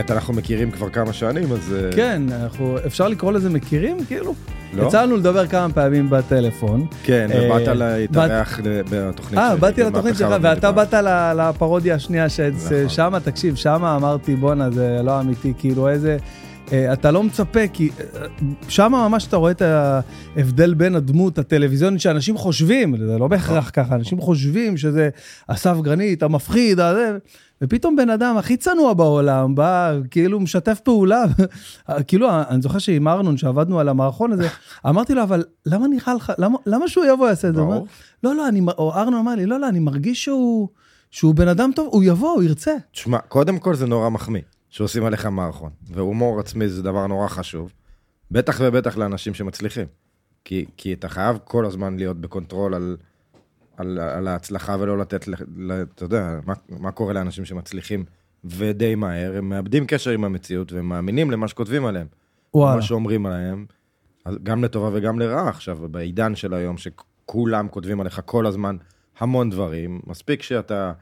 האמת, אנחנו מכירים כבר כמה שנים, אז... אה, כן, אנחנו, אפשר לקרוא לזה מכירים? כאילו? לא? יצא לנו לדבר כמה פעמים בטלפון. כן, אה, ובאת להתארח בתוכנית שלי. אה, באתי לתוכנית שלך, ואתה. באת לפרודיה השנייה, נכון. ששמה, תקשיב, שמה אמרתי, בואנה, זה לא אמיתי, כאילו איזה... אה, אתה לא מצפה, כי אה, שמה ממש אתה רואה את ההבדל בין הדמות הטלוויזיונית שאנשים חושבים, זה לא בהכרח ככה, אנשים חושבים שזה אסף גרנית, המפחיד, הזה, ופתאום בן אדם הכי צנוע בעולם בא, כאילו משתף פעולה, כאילו, אני זוכר שעם ארנון, שעבדנו על המערכון הזה, אמרתי לו, אבל למה נראה לך, למה, למה שהוא יבוא יעשה את זה? אומר. לא, לא, אני, או ארנו אמר לי, לא, לא, אני מרגיש שהוא, שהוא בן אדם טוב, הוא יבוא, הוא ירצה. תשמע, קודם כל זה נורא מחמיא, שעושים עליך מערכון, והומור עצמי זה דבר נורא חשוב, בטח ובטח לאנשים שמצליחים. כי, כי אתה חייב כל הזמן להיות ב control על, על, על ההצלחה ולא לתת, אתה יודע, מה, מה קורה לאנשים שמצליחים ודי מהר, הם מאבדים קשר עם המציאות והם מאמינים למה שכותבים עליהם. וואלה. מה שאומרים עליהם, גם לטובה וגם לרעה עכשיו, בעידן של היום, שכולם כותבים עליך כל הזמן המון דברים, מספיק שאתה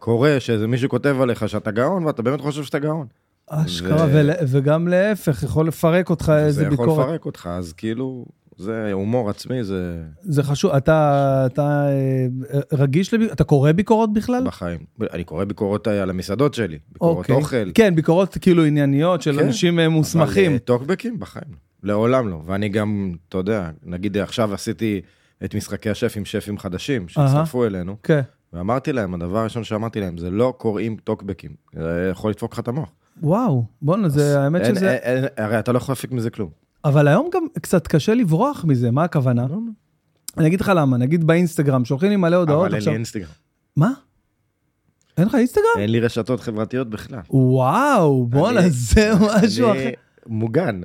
קורא שאיזה מישהו כותב עליך שאתה גאון, ואתה באמת חושב שאתה גאון. אשכרה, ו- ול- וגם להפך, יכול לפרק אותך איזה זה יכול ביקורת. לפרק אותך, אז כאילו, זה הומור עצמי, זה זה חשוב, אתה, אתה אה, רגיש, לב... אתה קורא ביקורות בכלל? בחיים. אני קורא ביקורות על המסעדות שלי, ביקורות אוקיי. אוכל. כן, ביקורות כאילו ענייניות של כן, אנשים אה, מוסמכים. אבל, אה, טוקבקים בחיים. לעולם לא. ואני גם, אתה יודע, נגיד עכשיו עשיתי את משחקי השף עם שפים חדשים, שהצטרפו אלינו. כן. ואמרתי להם, הדבר הראשון שאמרתי להם, זה לא קוראים טוקבקים, זה יכול לדפוק לך את המוח. וואו, בואנה, זה, האמת אין- שזה... אין- אין- הרי אתה לא יכול להפיק מזה כלום. אבל היום גם קצת קשה לברוח מזה, מה הכוונה? לא, אני אגיד לך למה, נגיד באינסטגרם, שולחים לי מלא הודעות אבל אין עכשיו. לי אינסטגרם. מה? אין לך אינסטגרם? אין לי רשתות חברתיות בכלל. וואו, בואנה, זה משהו אחר. אני מוגן.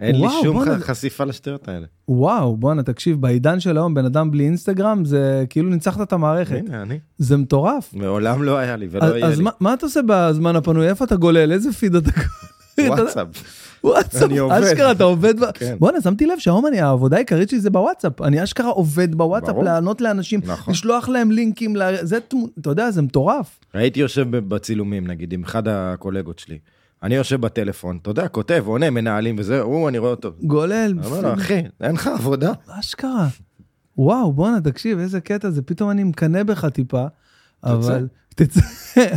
אין לי וואו, שום בואנה, ח- חשיפה לשטויות האלה. וואו, בואנה, תקשיב, בעידן של היום, בן אדם בלי אינסטגרם, זה כאילו ניצחת את המערכת. הנה, אני. זה מטורף. מעולם לא היה לי ולא אז, יהיה אז לי. מה, מה אתה עושה בזמן הפנוי? איפה אתה גולל? איזה פיד אתה? וואטסאפ. וואטסאפ. אשכרה, אתה עובד. כן. בואנה, שמתי לב שהיום אני, העבודה העיקרית שלי זה בוואטסאפ. אני אשכרה עובד בוואטסאפ, ברור. לענות לאנשים, נכון. לשלוח להם לינקים, זה, אתה יודע, זה מטורף. הייתי יושב בצילומים, נגיד, עם אחד הקולגות שלי. אני יושב בטלפון, אתה יודע, כותב, עונה, מנהלים וזה, הוא, אני רואה אותו. גולל, אני אומר לו, אחי, אין לך עבודה. אשכרה. וואו, בואנה, תקשיב, איזה קטע זה, פתאום אני מקנא בך טיפה, אבל... תצא.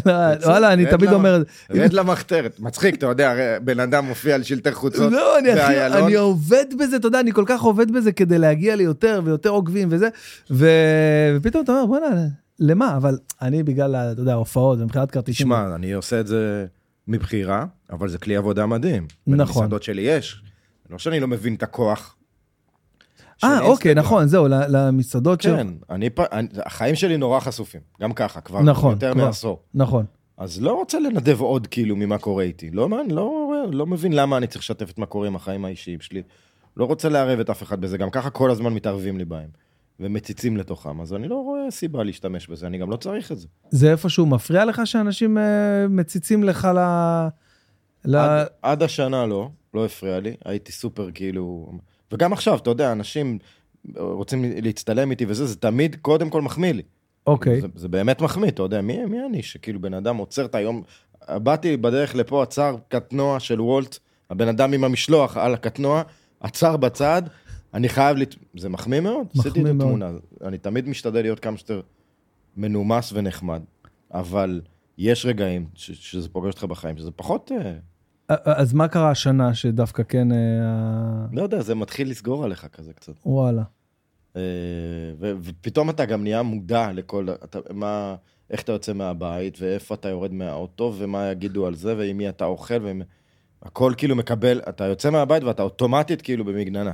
לא, וואלה, אני תמיד אומר. רד למחתרת. מצחיק, אתה יודע, בן אדם מופיע על שלטי חוצות. לא, אני, עובד בזה, אתה יודע, אני כל כך עובד בזה כדי להגיע ליותר ויותר עוקבים וזה. ופתאום אתה אומר, בוא'נה, למה? אבל אני בגלל, אתה יודע, ההופעות ומכירת כרטיסים. תשמע, אני עושה את זה מבחירה, אבל זה כלי עבודה מדהים. נכון. במסעדות שלי יש. לא שאני לא מבין את הכוח. אה, אוקיי. נכון, זהו, למסעדות של... כן, אני, אני, החיים שלי נורא חשופים, גם ככה, כבר נכון, יותר כבר. מעשור. נכון. אז לא רוצה לנדב עוד כאילו ממה קורה איתי. לא, מה, לא, לא מבין למה אני צריך לשתף את מה קורה עם החיים האישיים שלי. לא רוצה לערב את אף אחד בזה, גם ככה כל הזמן מתערבים לי בהם. ומציצים לתוכם, אז אני לא רואה סיבה להשתמש בזה, אני גם לא צריך את זה. זה איפשהו מפריע לך שאנשים אה, מציצים לך ל... ל... עד, עד השנה לא, לא הפריע לי, הייתי סופר כאילו... וגם עכשיו, אתה יודע, אנשים רוצים להצטלם איתי וזה, זה תמיד קודם כל מחמיא לי. אוקיי. זה, זה באמת מחמיא, אתה יודע, מי, מי אני שכאילו בן אדם עוצר את היום... באתי בדרך לפה, עצר קטנוע של וולט, הבן אדם עם המשלוח על הקטנוע, עצר בצד, אני חייב לת... זה מחמיא מאוד, עשיתי את. התמונה. אני תמיד משתדל להיות כמה שיותר מנומס ונחמד, אבל יש רגעים ש, שזה פוגש אותך בחיים, שזה פחות... אה, אז מה קרה השנה שדווקא כן... אה, לא יודע, זה מתחיל לסגור עליך כזה קצת. וואלה. אה, ו- ופתאום אתה גם נהיה מודע לכל, אתה, מה, איך אתה יוצא מהבית, ואיפה אתה יורד מהאוטו, ומה יגידו על זה, ועם מי אתה אוכל, ועם... הכל כאילו מקבל, אתה יוצא מהבית ואתה אוטומטית כאילו במגננה.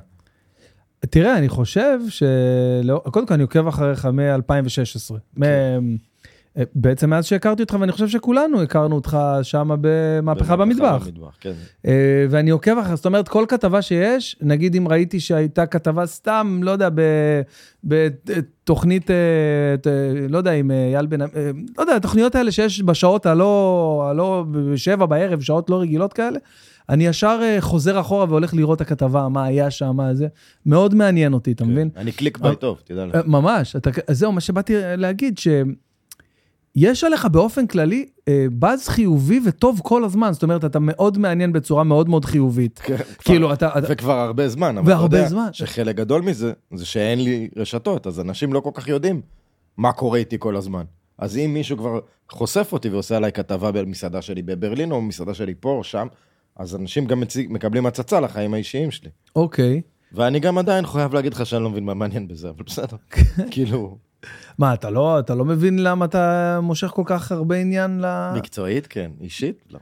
תראה, אני חושב ש... לא- קודם כל, אני עוקב אחריך מ-2016. מ- בעצם מאז שהכרתי אותך, ואני חושב שכולנו הכרנו אותך שם במהפכה במטבח. במטבח, כן. אה, ואני עוקב אחריך, זאת אומרת, כל כתבה שיש, נגיד אם ראיתי שהייתה כתבה סתם, לא יודע, בתוכנית, אה, לא יודע, עם אה, אייל בן... אה, לא יודע, התוכניות האלה שיש בשעות הלא, הלא, בשבע בערב, שעות לא רגילות כאלה, אני ישר אה, חוזר אחורה והולך לראות את הכתבה, מה היה שם, מה זה. מאוד מעניין אותי, אתה מבין? כן. אני קליק ביי טוב, תדע לך. אה, ממש, זהו, מה שבאתי להגיד, ש... יש עליך באופן כללי אה, באז חיובי וטוב כל הזמן, זאת אומרת, אתה מאוד מעניין בצורה מאוד מאוד חיובית. כן, כאילו, אתה... וכבר הרבה זמן, אבל אתה יודע זמן. שחלק גדול מזה, זה שאין לי רשתות, אז אנשים לא כל כך יודעים מה קורה איתי כל הזמן. אז אם מישהו כבר חושף אותי ועושה עליי כתבה במסעדה שלי בברלין, או במסעדה שלי פה או שם, אז אנשים גם מציג, מקבלים הצצה לחיים האישיים שלי. אוקיי. ואני גם עדיין חייב להגיד לך שאני לא מבין מה מעניין בזה, אבל בסדר. כאילו, מה, אתה לא, אתה לא מבין למה אתה מושך כל כך הרבה עניין ל... מקצועית כן, אישית לא.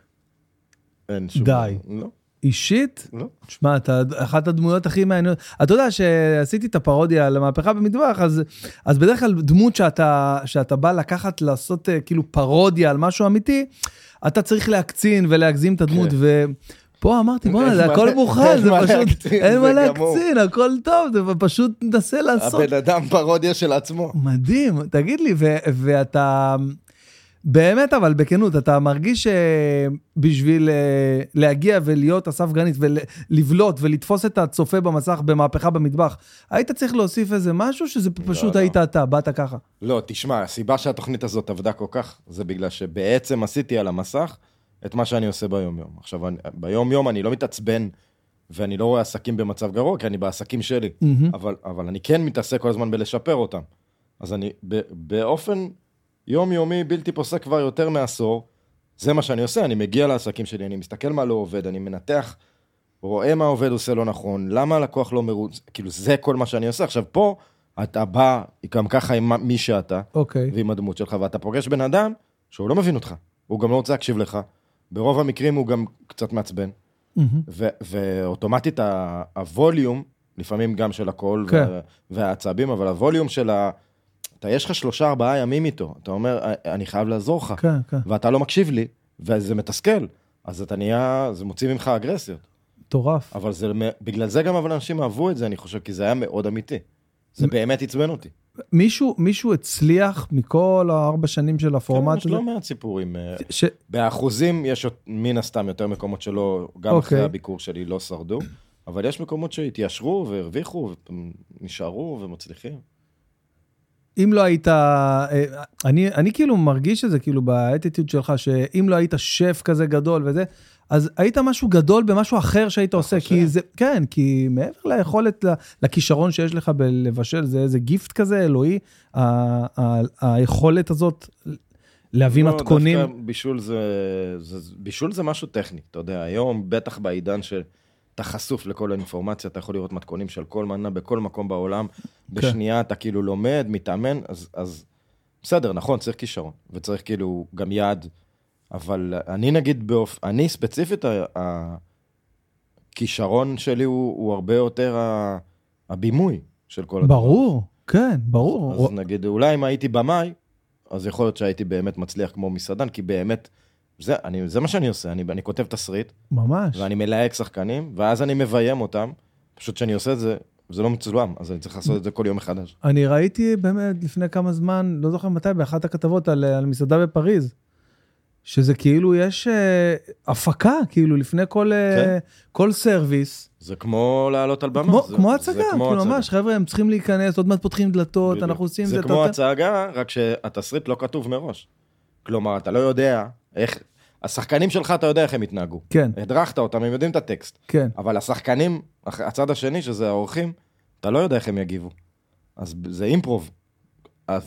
אין שום... די. לא, אישית? לא. שמע, אתה אחת הדמויות הכי מעניינות. אתה יודע שעשיתי את הפרודיה על המהפכה במטבח, אז, אז בדרך כלל דמות שאתה, שאתה בא לקחת, לעשות אה, כאילו פרודיה על משהו אמיתי, אתה צריך להקצין ולהגזים את הדמות, כן. ופה אמרתי, בוא'נה, זה הכל מוכן, זה פשוט, אין מה. להקצין, הכל טוב, זה פשוט ננסה לעשות. הבן אדם פרודיה של עצמו. מדהים, תגיד לי, ו- ואתה, באמת אבל בכנות, אתה מרגיש שבשביל אה, להגיע ולהיות אסף גרנית ולבלוט ולתפוס את הצופה במסך במהפכה במטבח, היית צריך להוסיף איזה משהו שזה פשוט לא. היית אתה, באת ככה. לא, תשמע, הסיבה שהתוכנית הזאת עבדה כל כך, זה בגלל שבעצם עשיתי על המסך את מה שאני עושה ביום-יום. עכשיו, ביום-יום אני לא מתעצבן, ואני לא רואה עסקים במצב גרוע, כי אני בעסקים שלי. מהמם. אבל, אבל אני כן מתעסק כל הזמן בלשפר אותם. אז אני, ב, באופן יומיומי, בלתי פוסק כבר יותר מעשור, זה מה שאני עושה, אני מגיע לעסקים שלי, אני מסתכל מה לא עובד, אני מנתח, רואה מה עובד עושה לא נכון, למה הלקוח לא מרוץ, כאילו זה כל מה שאני עושה. עכשיו פה, אתה בא גם ככה עם מי שאתה, אוקיי. ועם הדמות שלך, ואתה פוגש בן אדם שהוא לא מבין אותך, הוא גם לא רוצה להקשיב לך, ברוב המקרים הוא גם קצת מעצבן, מהמם. ו- ואוטומטית ה- הווליום, לפעמים גם של הקול כן. וה- והעצבים, אבל הווליום של ה... אתה, יש לך שלושה, ארבעה ימים איתו, אתה אומר, אני חייב לעזור לך, כן, כן, ואתה לא מקשיב לי, וזה מתסכל, אז אתה נהיה, זה מוציא ממך אגרסיות. מטורף. אבל זה, בגלל זה גם אבל אנשים אהבו את זה, אני חושב, כי זה היה מאוד אמיתי. זה באמת עצבן אותי. מישהו, מישהו הצליח מכל הארבע שנים של הפורמט כן, יש הזה? לא מעט סיפורים. אה, ש... באחוזים יש מן הסתם יותר מקומות שלא, גם אוקיי. אחרי הביקור שלי לא שרדו, אבל יש מקומות שהתיישרו והרוויחו ונשארו ומצליחים. אם לא היית, אה, אני, אני כאילו מרגיש את זה כאילו באטיטיוד שלך, שאם לא היית שף כזה גדול וזה, אז היית משהו גדול במשהו אחר שהיית עושה, חושב? כי זה, כן, כי מעבר ליכולת, לכישרון שיש לך בלבשל, זה איזה גיפט כזה אלוהי, ה- ה- היכולת הזאת להביא לא, מתכונים. בישול זה, זה, בישול זה משהו טכני, אתה יודע, היום בטח בעידן שאתה חשוף לכל האינפורמציה, אתה יכול לראות מתכונים של כל מנה בכל מקום בעולם, כן. בשנייה אתה כאילו לומד, מתאמן, אז, אז בסדר, נכון, צריך כישרון, וצריך כאילו גם יעד, אבל אני נגיד, באופ... אני ספציפית, הכישרון שלי הוא, הוא הרבה יותר ה... הבימוי של כל הדבר. ברור, כן, ברור. אז נגיד, אולי אם הייתי במאי, אז יכול להיות שהייתי באמת מצליח כמו מסעדן, כי באמת, זה, אני, זה מה שאני עושה, אני, אני כותב תסריט, ממש. ואני מלהק שחקנים, ואז אני מביים אותם, פשוט כשאני עושה את זה, זה לא מצולם, אז אני צריך לעשות את זה כל יום מחדש. אני ראיתי באמת לפני כמה זמן, לא זוכר מתי, באחת הכתבות על, על מסעדה בפריז, שזה כאילו יש אה, הפקה, כאילו לפני כל, אה, כן. כל סרוויס, זה כמו לעלות על במה. כמו, זה, כמו זה הצגה, כמו כאילו הצגה. ממש, חבר'ה, הם צריכים להיכנס, עוד מעט פותחים דלתות, בדיוק. אנחנו עושים זה זה. כמו אתה- הצגה, רק שהתסריט לא כתוב מראש. כלומר, אתה לא יודע איך... השחקנים שלך, אתה יודע איך הם יתנהגו. כן, הדרכת אותם, הם יודעים את הטקסט. כן, אבל השחקנים, הצד השני, שזה האורחים, אתה לא יודע איך הם יגיבו. אז זה אימפרוב.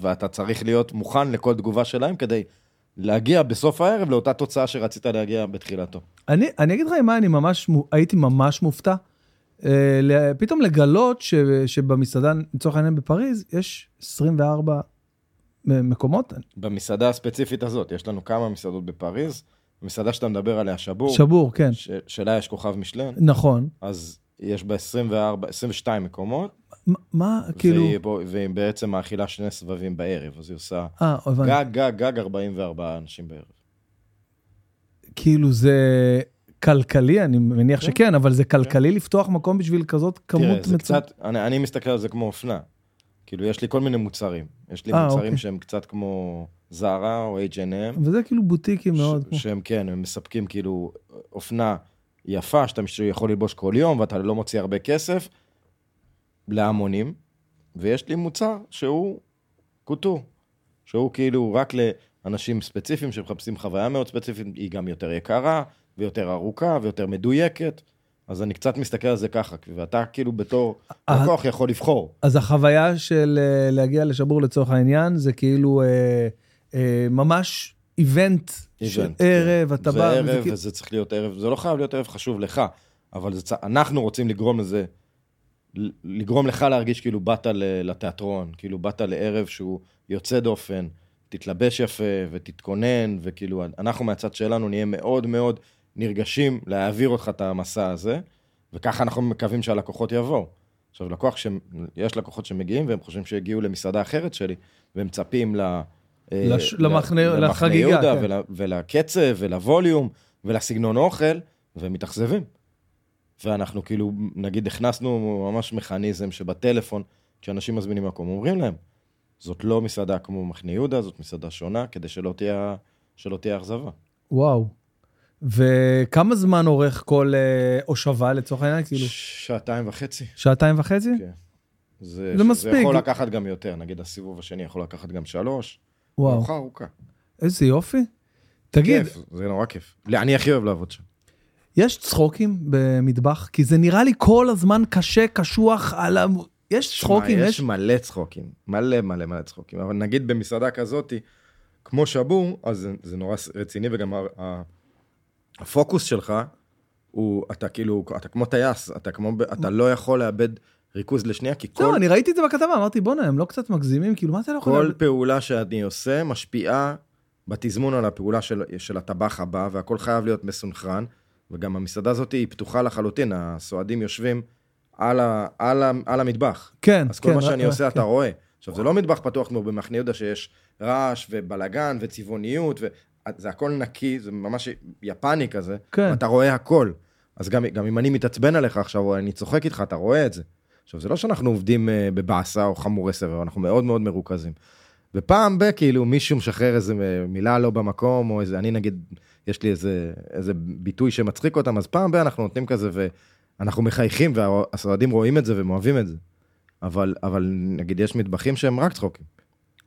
ואתה צריך להיות מוכן לכל תגובה שלהם כדי להגיע בסוף הערב לאותה תוצאה שרצית להגיע בתחילתו. אני, אני אגיד לך עם מה אני ממש, הייתי ממש מופתע. אה, פתאום לגלות ש, שבמסעדה, לצורך העניין בפריז, יש 24 מ- מקומות, במסעדה הספציפית הזאת, יש לנו כמה מסעדות בפריז, המסעדה שאתה מדבר עליה, שבור, שבור, כן, ש- שלה יש כוכב משלן, נכון. אז יש בה 24, 22 מקומות, מה- מה, כאילו, והיא, בו- והיא בעצם מאכילה שני סבבים בערב, אז היא עושה אה, הבנתי. גג, גג, גג 44 אנשים בערב. כאילו זה כלכלי, אני מניח כן. שכן, אבל זה כלכלי לפתוח מקום בשביל כזאת כמות תראה, זה מצו- קצת, אני, אני מסתכל על זה כמו אופנה. כאילו, יש לי כל מיני מוצרים. יש לי אה, מוצרים אוקיי. שהם קצת כמו זרה או H&M, וזה כאילו בוטיקי מאוד. ש- שהם כן, הם מספקים כאילו אופנה יפה, שאתה יכול ללבוש כל יום, ואתה לא מוציא הרבה כסף, להמונים, ויש לי מוצר שהוא קוטור, שהוא כאילו רק ל... אנשים ספציפיים שמחפשים חוויה מאוד ספציפית, היא גם יותר יקרה, ויותר ארוכה, ויותר מדויקת. אז אני קצת מסתכל על זה ככה, ואתה כאילו בתור אה, לקוח יכול לבחור. אז החוויה של אה, להגיע לשבור לצורך העניין, זה כאילו אה, אה, ממש איבנט של איבנט, ערב, כן. אתה זה בא... ערב, וזה וזה צריך להיות ערב, זה לא חייב להיות ערב חשוב לך, אבל זה, אנחנו רוצים לגרום לזה, לגרום לך להרגיש כאילו באת לתיאטרון, כאילו באת לערב שהוא יוצא דופן, תתלבש יפה ותתכונן, וכאילו אנחנו מהצד שלנו נהיה מאוד מאוד נרגשים להעביר אותך את המסע הזה, וככה אנחנו מקווים שהלקוחות יבואו. עכשיו, לקוח, ש... יש לקוחות שמגיעים והם חושבים שהגיעו למסעדה אחרת שלי, והם מצפים ל... אה, לש- ל- למחנה- לחגיגה, יהודה כן. ול... ולקצב ולווליום ולסגנון אוכל, והם מתאכזבים. ואנחנו כאילו, נגיד, הכנסנו ממש מכניזם שבטלפון, כשאנשים מזמינים מקום, אומרים להם, זאת לא מסעדה כמו מחנה יהודה, זאת מסעדה שונה, כדי שלא תהיה, שלא תהיה אכזבה. וואו. וכמה זמן אורך כל אה, הושבה לצורך העניין? כאילו, שעתיים וחצי. שעתיים וחצי? כן. זה, זה מספיק. זה יכול לקחת גם יותר, נגיד הסיבוב השני יכול לקחת גם שלוש. וואו, ארוחה ארוכה. איזה יופי. תגיד, כיף, זה נורא כיף. לא, אני הכי אוהב לעבוד שם. יש צחוקים במטבח? כי זה נראה לי כל הזמן קשה, קשוח, על ה... יש צחוקים, יש... יש מלא צחוקים, מלא מלא מלא צחוקים, אבל נגיד במסעדה כזאתי, כמו שבור, אז זה, זה נורא רציני, וגם הפוקוס שלך, הוא, אתה כאילו, אתה כמו טייס, אתה כמו, אתה לא יכול לאבד ריכוז לשנייה, כי כל, לא, אני ראיתי את זה בכתבה, אמרתי, בואנה, הם לא קצת מגזימים? כאילו, מה אתה לא יכול... כל? פעולה שאני עושה משפיעה בתזמון על הפעולה של, של הטבח הבא, והכל חייב להיות מסונכרן, וגם המסעדה הזאת היא פתוחה לחלוטין, הסועדים יושבים על, ה, על, ה, על המטבח. כן, אז כל כן, מה שאני עושה כן. אתה רואה. עכשיו, זה לא מטבח פתוח כמו במחנה יהודה שיש רעש ובלאגן וצבעוניות, וזה הכל נקי, זה ממש יפני כזה, כן. ואתה רואה הכל. אז גם, גם אם אני מתעצבן עליך עכשיו, או אני צוחק איתך, אתה רואה את זה. עכשיו, זה לא שאנחנו עובדים אה, בבאסה או חמורי סבר, אנחנו מאוד מאוד מרוכזים. ופעם ב, כאילו, מישהו משחרר איזה מילה לא במקום, או איזה, אני נגיד, יש לי איזה, איזה ביטוי שמצחיק אותם, אז פעם ב אנחנו נותנים כזה, ואנחנו מחייכים, והסועדים רואים את זה והם אוהבים את זה. אבל, אבל נגיד, יש מטבחים שהם רק צחוקים.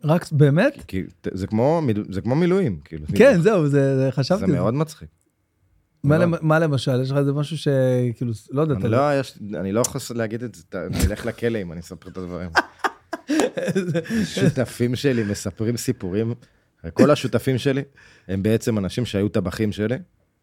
רק, באמת? כי זה כמו, זה כמו מילואים, כאילו. כן, זהו, זה, זה חשבתי. זה מאוד מצחיק. מה, מאוד. למ- מה למשל? יש לך איזה משהו שכאילו, לא יודע, אני לא, יש, אני לא יכול להגיד את זה, אני אלך לכלא אם אני אספר את הדברים. שותפים שלי מספרים סיפורים, כל השותפים שלי הם בעצם אנשים שהיו טבחים שלי.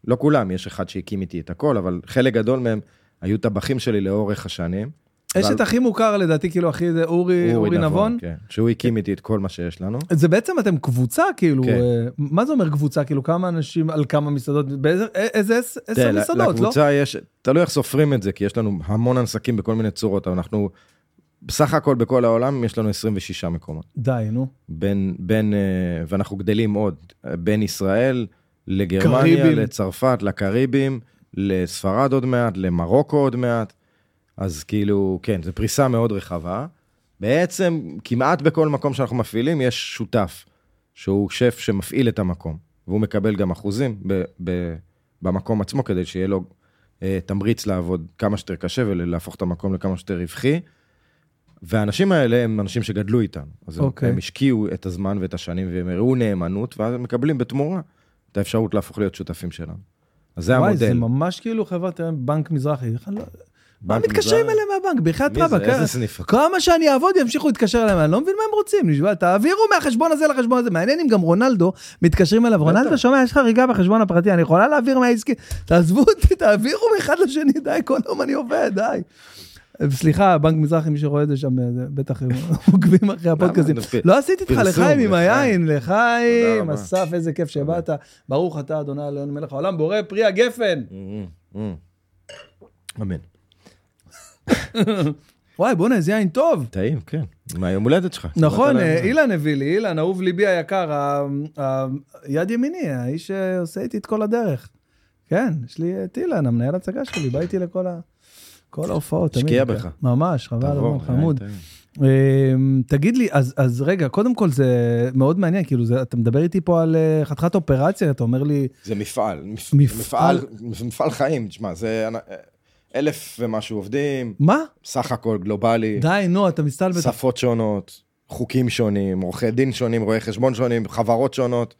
לא כולם, יש אחד שהקים איתי את הכל, אבל חלק גדול מהם היו טבחים שלי לאורך השנים. יש את הכי מוכר לדעתי, כאילו, הכי זה אורי אורי נבון. כן, שהוא הקים איתי את כל מה שיש לנו. זה בעצם אתם קבוצה, כאילו, כן. אה, מה זה אומר קבוצה? כאילו, כמה אנשים על כמה מסעדות? באיזה, א- איזה עש- עשר מסעדות, לא? לקבוצה יש, תלוי איך סופרים את זה, כי יש לנו המון עסקים בכל מיני צורות, אבל אנחנו, בסך הכל בכל העולם יש לנו 26 מקומות. די, נו. בין, בין, אה, ואנחנו גדלים עוד, אה, בין ישראל לגרמניה, קריבים. לצרפת, לקריבים, לספרד עוד מעט, למרוקו עוד מעט. אז כאילו, כן, זו פריסה מאוד רחבה. בעצם, כמעט בכל מקום שאנחנו מפעילים, יש שותף, שהוא שף שמפעיל את המקום, והוא מקבל גם אחוזים ב, ב, במקום עצמו, כדי שיהיה לו אה, תמריץ לעבוד כמה שיותר קשה ולהפוך את המקום לכמה שיותר רווחי. והאנשים האלה הם אנשים שגדלו איתנו. אז הם, אוקיי. הם השקיעו את הזמן ואת השנים והם הראו נאמנות, ואז הם מקבלים בתמורה את האפשרות להפוך להיות שותפים שלנו. אז זה וואי, זה המודל. ממש כאילו חברת אה, בנק מזרחי. מה מתקשרים? אליהם מהבנק? בחייאת? רבאק. איזה סניף? כמה שאני אעבוד ימשיכו להתקשר אליהם, אני לא מבין מה הם רוצים, נשבע, תעבירו מהחשבון הזה לחשבון הזה, מעניין אם גם רונלדו מתקשרים אליו, רונלדו שומע, יש חריגה בחשבון הפרטי, אני יכולה להעביר מהעסקי, תעזבו אותי, תעבירו מאחד לשני, די, כל יום אני עובד, די. סליחה, בנק מזרחי, מי שרואה את זה שם, בטח עוקבים אחרי הפודקאסטים. למה? לא עשיתי איתך לחיים עם. היין, לחיים. אסף, איזה כיף שבאת. ברוך אתה, אדוני אלוהינו מלך העולם, בורא פרי הגפן. Mm, mm. אמן. וואי, בוא'נה, איזה יין טוב. טעים, כן. מהיום הולדת שלך. נכון, אה. אילן הביא לי, אילן, אהוב ליבי היקר, ה- ה- יד ימיני, האיש שעושה איתי את כל הדרך. כן, יש לי את אילן, המנהל הצגה שלי, בא איתי לכל ה... כל ההופעות, תמיד. השקיע כן. בך. ממש, חבל, על חמוד. אמ, תגיד לי, אז, אז רגע, קודם כל זה מאוד מעניין, כאילו, זה, אתה מדבר איתי פה על אה, חתיכת אופרציה, אתה אומר לי, זה מפעל. מפ- מפעל? מפעל, מפעל חיים, תשמע, זה אנ- אלף ומשהו עובדים, מה? סך הכל גלובלי, די, נו, אתה מסתלבט. שפות שונות, חוקים שונים, עורכי דין שונים, רואי חשבון שונים, חברות שונות.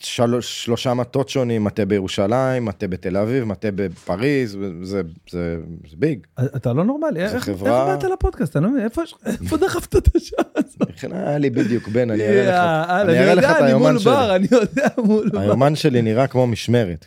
שלוש, שלושה מטות שונים, מטה בירושלים, מטה בתל אביב, מטה בפריז, זה, זה, זה ביג. אתה לא נורמלי, איך, חברה- איך באת לפודקאסט? אני לא מבין, איפה, איפה דחפת את השעה הזאת? לכן היה לי בדיוק בן, אני אראה לך, אני אראה לך את אני היומן שלי. אני יודע מול בר. היומן שלי נראה כמו משמרת,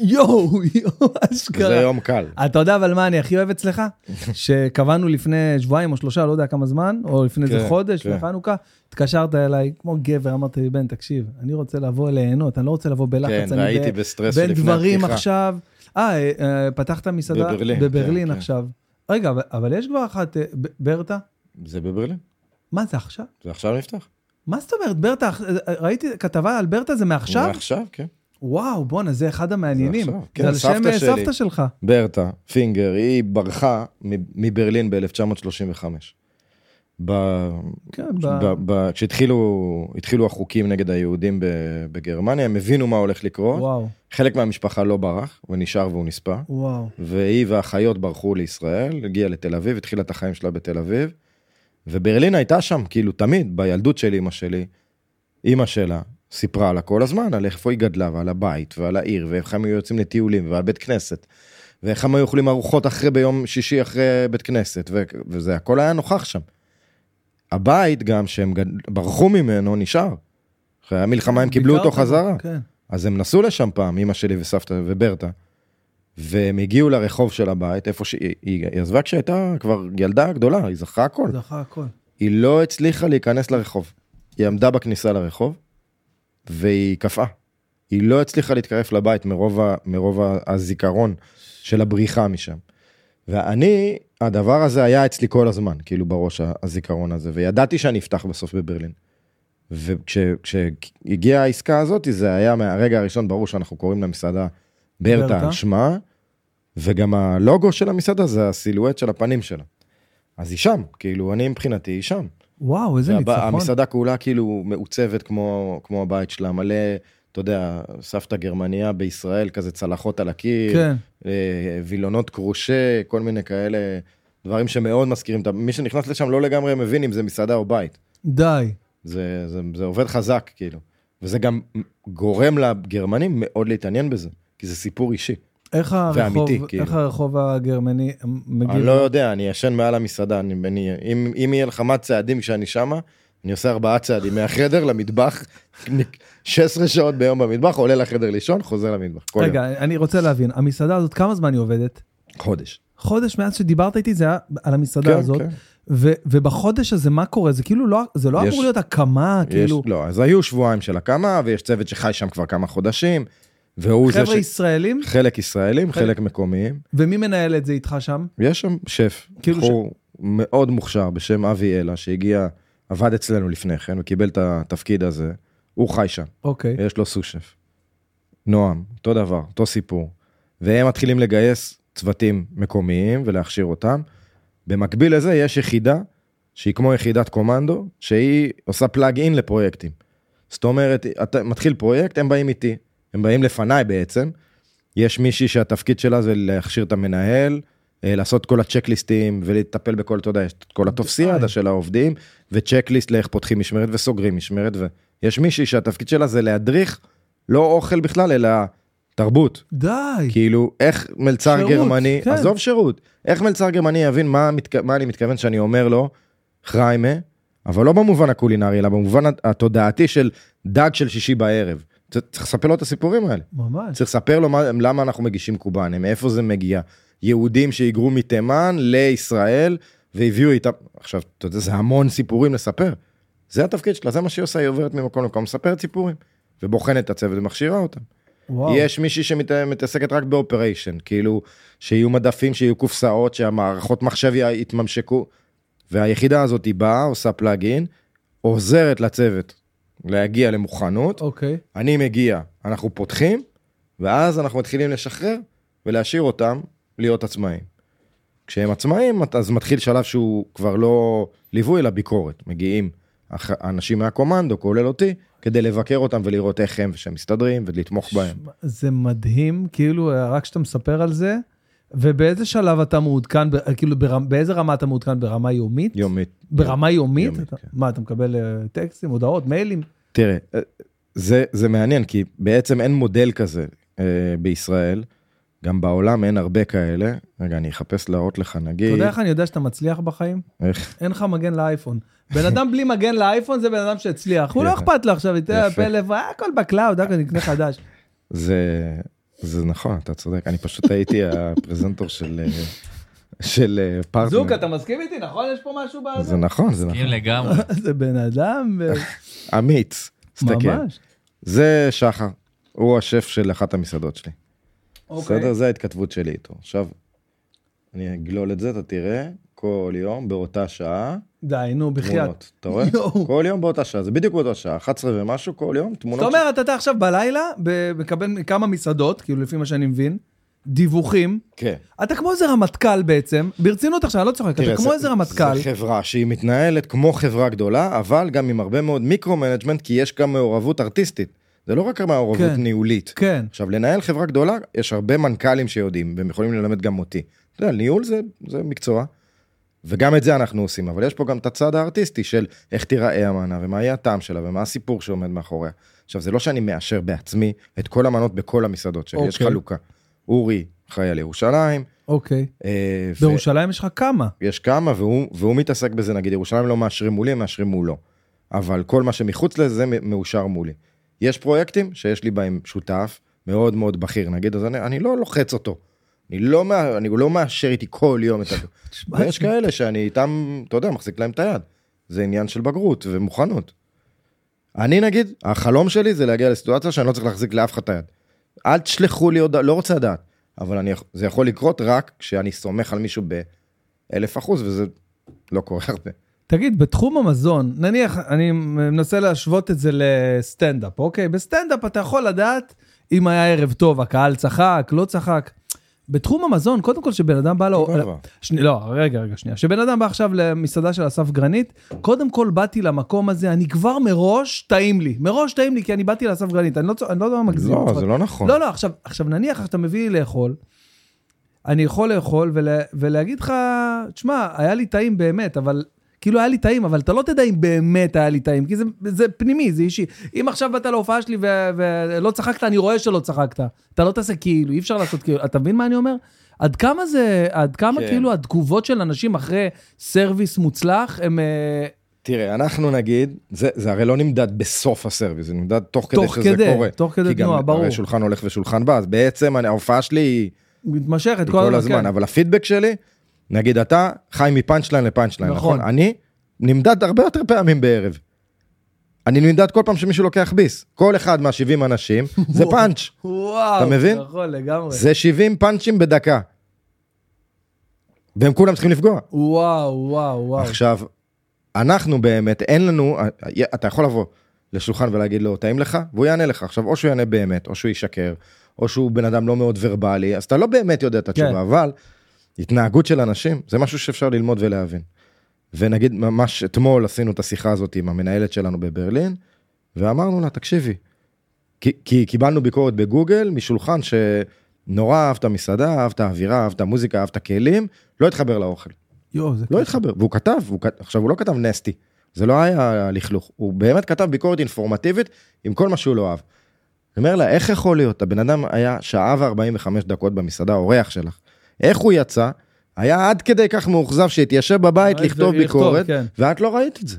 יואו, יואו, זה אשכרה. יום קל. אתה יודע אבל מה אני הכי אוהב אצלך? שקבענו לפני שבועיים או שלושה, לא יודע כמה זמן, או לפני איזה כן, חודש, כן. לחנוכה, התקשרת אליי כמו גבר, אמרת לי, בן, תקשיב, אני רוצה לבוא ליהנות, אני לא רוצה לבוא כן, בלחץ, אני והייתי ב- בסטרס בין לפני דברים הפתיחה. עכשיו. אה, אה, אה, פתחת מסעדה? בברלין, בברלין כן, כן. עכשיו. רגע, אבל- יש כבר אחת, אה, ברטה? זה בברלין, מה זה עכשיו? זה עכשיו נפתח. מה זאת אומרת, ברטה, אה, ראיתי כתבה על ברטה, זה מעכשיו? עכשיו, כן. וואו, בואנה, זה אחד המעניינים. עכשיו, כן, זה על שם סבתא שלך. ברטה פינגר, היא ברחה מברלין ב-1935. ב- כן, ב- ב- ב- כשהתחילו התחילו החוקים נגד היהודים בגרמניה, הם הבינו מה הולך לקרות. וואו, חלק מהמשפחה לא ברח, ונשאר והוא נספה. וואו. והיא והאחיות ברחו לישראל, הגיעה לתל אביב, התחילה את החיים שלה בתל אביב. וברלין הייתה שם, כאילו תמיד, בילדות של אמא שלי, אמא שלה סיפרה לה כל הזמן על איפה היא גדלה ועל הבית ועל העיר ואיך הם היו יוצאים לטיולים ועל בית כנסת. ואיך הם היו אוכלים ארוחות אחרי ביום שישי אחרי בית כנסת, ו- וזה הכל היה נוכח שם. הבית גם שהם. ברחו ממנו נשאר. אחרי המלחמה הם קיבלו אותו חזרה. כן. אז הם נסעו לשם פעם, אמא שלי וסבתא וברטה, והם הגיעו לרחוב של הבית, איפה שהיא היא, היא עזבה כשהייתה כבר ילדה גדולה, היא זכרה הכל. זכה הכל. היא לא הצליחה להיכנס לרחוב. היא עמדה בכניסה לרחוב, והיא קפאה. היא לא הצליחה להתקרב לבית מרוב, ה, מרוב הזיכרון של הבריחה משם. ואני, הדבר הזה היה אצלי כל הזמן, כאילו בראש הזיכרון הזה, וידעתי שאני אפתח בסוף בברלין. וכשהגיעה העסקה הזאת, זה היה מהרגע הראשון ברור שאנחנו קוראים למסעדה ברטה? על שמה, וגם הלוגו של המסעדה זה הסילואט של הפנים שלה. אז היא שם, כאילו, אני מבחינתי היא שם. וואו, איזה ניצחון. המסעדה כולה כאילו מעוצבת כמו, כמו הבית שלה, מלא, אתה יודע, סבתא גרמניה בישראל, כזה צלחות על הקיר, כן. אה, וילונות קרושה, כל מיני כאלה דברים שמאוד מזכירים, מי שנכנס לשם לא לגמרי מבין אם זה מסעדה או בית. די. זה, זה, זה עובד חזק, כאילו. וזה גם גורם לגרמנים מאוד להתעניין בזה, כי זה סיפור אישי. איך הרחוב, ואמיתי, כאילו. איך הרחוב הגרמני מגיב? אני לא יודע, אני ישן מעל המסעדה, אני, אני, אם, אם יהיה לך מה צעדים כשאני שמה, אני עושה ארבעה צעדים מהחדר למטבח, 16 שעות ביום במטבח, עולה לחדר לישון, חוזר למטבח. רגע, אני רוצה להבין, המסעדה הזאת, כמה זמן היא עובדת? יום. חודש. חודש מאז שדיברת איתי זה היה על המסעדה כן, הזאת, כן. ו- ובחודש הזה מה קורה? זה כאילו לא, זה לא יש- אמור להיות הקמה, יש, כאילו, לא, אז היו שבועיים של הקמה, ויש צוות שחי שם כבר כמה חודשים, והוא זה חבר'ה ש... ישראלים, חלק ישראלים, חלק- חלק מקומיים. ומי מנהל את זה איתך שם? יש שם שף, כאילו בחור מאוד מוכשר בשם אבי אלה, שהגיע, עבד אצלנו לפני כן, וקיבל את התפקיד הזה, הוא חי שם. אוקיי, יש לו סו-שף. נועם, אותו דבר, אותו סיפור. והם מתחילים לגייס צוותים מקומיים ולהכשיר אותם. במקביל לזה יש יחידה שהיא כמו יחידת קומנדו, שהיא עושה פלאג אין לפרויקטים. זאת אומרת, אתה מתחיל פרויקט, הם באים איתי, הם באים לפניי בעצם. יש מישהי שהתפקיד שלה זה להכשיר את המנהל, אה, לעשות כל הצ'קליסטים ולטפל בכל, אתה יודע, יש את כל הטופסיאדה של העובדים, וצ'קליסט לאיך פותחים משמרת וסוגרים משמרת, ויש מישהי שהתפקיד שלה זה להדריך, לא אוכל בכלל, אלא תרבות. די, כאילו, איך מלצר שירות, גרמני, כן. עזוב שירות, איך מלצר גרמני יבין מה, מתכ... מה אני מתכוון שאני אומר לו, חריימה, אבל לא במובן הקולינרי, אלא במובן התודעתי של דג של שישי בערב. צריך לספר לו את הסיפורים האלה. ממש, צריך לספר לו מה, למה אנחנו מגישים קובאנה, מאיפה זה מגיע. יהודים שהיגרו מתימן לישראל והביאו איתם, עכשיו, אתה יודע, זה המון סיפורים לספר. זה התפקיד שלה, זה מה שהיא עושה, היא עוברת ממקום למקום, מספרת סיפורים. ובוחנת את הצוות ומכשירה אותם. וואו, יש מישהי שמתעסקת רק באופריישן, כאילו, שיהיו מדפים, שיהיו קופסאות, שהמערכות מחשב יתממשקו. והיחידה הזאת היא באה, עושה פלאגין, עוזרת לצוות להגיע למוכנות. אוקיי, אני מגיע, אנחנו פותחים, ואז אנחנו מתחילים לשחרר ולהשאיר אותם להיות עצמאים. כשהם עצמאים, אז מתחיל שלב שהוא כבר לא ליווי, אלא ביקורת. מגיעים אנשים מהקומנדו, כולל אותי, כדי לבקר אותם ולראות איך הם ושהם מסתדרים ולתמוך בהם. זה מדהים, כאילו, רק כשאתה מספר על זה, ובאיזה שלב אתה מעודכן, ב- כאילו ברמ, באיזה רמה אתה מעודכן? ברמה יומית? יומית. ברמה יומית? יומית, אתה, כן. מה, אתה מקבל אה, טקסטים, הודעות, מיילים? תראה, אה, זה, זה מעניין, כי בעצם אין מודל כזה אה, בישראל. גם בעולם אין הרבה כאלה. רגע, אני אחפש להראות לך, נגיד... אתה יודע איך אני יודע שאתה מצליח בחיים? איך? אין לך מגן לאייפון. בן אדם בלי מגן לאייפון זה בן אדם שהצליח. הוא לא. אכפת לו עכשיו. פלאפון, אה, הכל ב cloud, הכל נקנה חדש. זה, זה נכון, אתה צודק. אני פשוט הייתי הפרזנטור של, של אה, פרטנר. זוק, אתה מסכים איתי, נכון? יש פה משהו בזה? זה נכון, זה מסכים נכון. לגמרי. זה בן אדם, אמיץ. תסתכל. ממש. זה שחר, הוא השף של אחת המסעדות שלי. אוקיי. בסדר? זה ההתכתבות שלי איתו. עכשיו, אני אגלול את זה, אתה תראה, כל יום באותה שעה, די, נו, בחייאת. אתה רואה? כל יום באותה שעה, זה בדיוק באותה שעה, 11 ומשהו, כל יום, תמונות. זאת אומרת, אתה עכשיו בלילה, מקבל מכמה מסעדות, כאילו לפי מה שאני מבין, דיווחים. כן. אתה כמו איזה רמטכ"ל בעצם, ברצינות עכשיו, אני לא צוחק, אתה כמו זה- איזה רמטכ"ל. זה חברה שהיא מתנהלת כמו חברה גדולה, אבל גם עם הרבה מאוד micro-management, כי יש גם מעורבות ארטיסטית. זה לא רק מעורבות כן. ניהולית. כן. עכשיו, לנהל חברה גדולה, יש הרבה מנכ"לים שיודעים, והם יכולים ללמד גם אותי. אתה יודע, ניהול זה, זה מקצוע, וגם את זה אנחנו עושים, אבל יש פה גם את הצד הארטיסטי של איך תיראה המנה, ומה יהיה הטעם שלה, ומה הסיפור שעומד מאחוריה. עכשיו, זה לא שאני מאשר בעצמי את כל המנות בכל המסעדות שלי, יש אוקיי. חלוקה. אורי אחראי על ירושלים, אוקיי. אה, ו- בירושלים יש לך כמה. יש כמה, והוא, והוא מתעסק בזה, נגיד, ירושלים לא מאשרים מולי, הם מאשרים מולו. אבל כל מה שמחוץ לזה מאושר מולי. יש פרויקטים שיש לי בהם שותף מאוד מאוד בכיר, נגיד, אז אני, אני לא לוחץ אותו. אני לא, אני לא מאשר איתי כל יום את ה... ויש כאלה שאני איתם, אתה יודע, מחזיק להם את היד. זה עניין של בגרות ומוכנות. אני נגיד, החלום שלי זה להגיע לסיטואציה שאני לא צריך להחזיק לאף אחד את היד. אל תשלחו לי הודעה, לא רוצה לדעת, אבל אני, זה יכול לקרות רק כשאני סומך על מישהו באלף אחוז, וזה לא קורה הרבה. תגיד, בתחום המזון, נניח, אני מנסה להשוות את זה לסטנדאפ, אוקיי? בסטנדאפ אתה יכול לדעת אם היה ערב טוב, הקהל צחק, לא צחק. בתחום המזון, קודם כל שבן אדם בא לו... שני, לא, רגע, רגע, שנייה. שבן אדם בא עכשיו למסעדה של אסף גרנית, קודם כל באתי למקום הזה, אני כבר מראש טעים לי. מראש טעים לי, כי אני באתי לאסף גרנית, אני לא, צ- אני לא, לא מגזים. לא, זה לא נכון. לא, לא, עכשיו, עכשיו נניח שאתה מביא לי לאכול, אני יכול לאכול ולה, ולהגיד לך, תשמע, היה לי טעים באמת, אבל... כאילו היה לי טעים, אבל אתה לא תדע אם באמת היה לי טעים, כי זה, זה פנימי, זה אישי. אם עכשיו באת להופעה שלי ו- ולא צחקת, אני רואה שלא צחקת. אתה לא תעשה כאילו, אי אפשר לעשות כאילו, אתה מבין מה אני אומר? עד כמה זה, עד כמה כן. כאילו התגובות של אנשים אחרי סרוויס מוצלח, הם... אה, תראה, אנחנו נגיד, זה, זה הרי לא נמדד בסוף הסרוויס, זה נמדד תוך כדי תוך שזה כדי, קורה. תוך כדי כי גם תנועה, ברור. הרי שולחן הולך ושולחן בא, אז בעצם אני- ההופעה שלי היא מתמשכת כל, כל הזמן, כן. אבל הפידבק שלי, נגיד אתה חי מ punchline ל punchline, נכון. נכון? אני נמדד הרבה יותר פעמים בערב. אני נמדד כל פעם שמישהו לוקח ביס. כל אחד מה-70 אנשים זה פאנץ'. וואו, אתה מבין? נכון, לגמרי. זה 70 פאנצ'ים בדקה. והם כולם צריכים לפגוע. וואו, וואו, וואו. עכשיו, אנחנו באמת, אין לנו, אתה יכול לבוא לשולחן ולהגיד לו, טעים לך? והוא יענה לך. עכשיו, או שהוא יענה באמת, או שהוא ישקר, או שהוא בן אדם לא מאוד ורבלי, אז אתה לא באמת יודע את התשובה, כן. אבל התנהגות של אנשים, זה משהו שאפשר ללמוד ולהבין. ונגיד, ממש אתמול עשינו את השיחה הזאת עם המנהלת שלנו בברלין, ואמרנו לה, תקשיבי, כי, כי קיבלנו ביקורת בגוגל משולחן שנורא אהב את המסעדה, אהב את האווירה, אהב את המוזיקה, אהב את הכלים, לא התחבר לאוכל. יואו, זה לא כיף. התחבר, והוא כתב, הוא, עכשיו הוא לא כתב נסטי, זה לא היה לכלוך, הוא באמת כתב ביקורת אינפורמטיבית עם כל מה שהוא לא אהב. אני אומר לה, איך יכול להיות? הבן אדם היה שעה ו-45 דקות במסעדה, אורח שלך. איך הוא יצא? היה עד כדי כך מאוכזב שהתיישב בבית אה, לכתוב ביקורת, כן. ואת לא ראית את זה.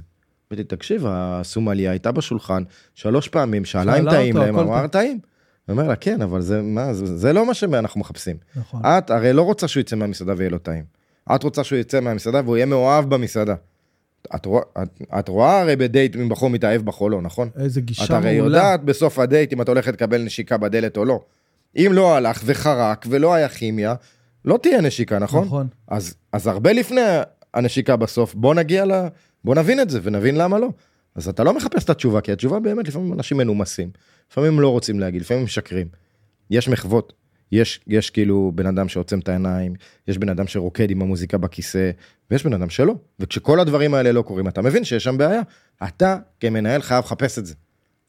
אמרתי, תקשיב, הסומליה הייתה בשולחן שלוש פעמים, שאלה אם טעים להם, הכל אמר טוב. טעים. אני אומר לה, כן, אבל זה, מה, זה, זה לא מה שאנחנו מחפשים. נכון. את הרי לא רוצה שהוא יצא מהמסעדה ויהיה לו טעים. את רוצה שהוא יצא מהמסעדה והוא יהיה מאוהב במסעדה. את, רוא, את, את רואה הרי בדייט אם בחור מתאהב בחולו, נכון? איזה גישה את הרי מעולה. יודעת בסוף הדייט אם את הולכת לקבל נשיקה בדלת או לא. אם לא הלך וחרק ולא היה כימיה, לא תהיה נשיקה, נכון? נכון. אז, אז הרבה לפני הנשיקה בסוף, בוא נגיע ל... בוא נבין את זה ונבין למה לא. אז אתה לא מחפש את התשובה, כי התשובה באמת, לפעמים אנשים מנומסים, לפעמים לא רוצים להגיד, לפעמים משקרים. יש מחוות, יש, יש כאילו בן אדם שעוצם את העיניים, יש בן אדם שרוקד עם המוזיקה בכיסא, ויש בן אדם שלא. וכשכל הדברים האלה לא קורים, אתה מבין שיש שם בעיה. אתה כמנהל חייב לחפש את זה.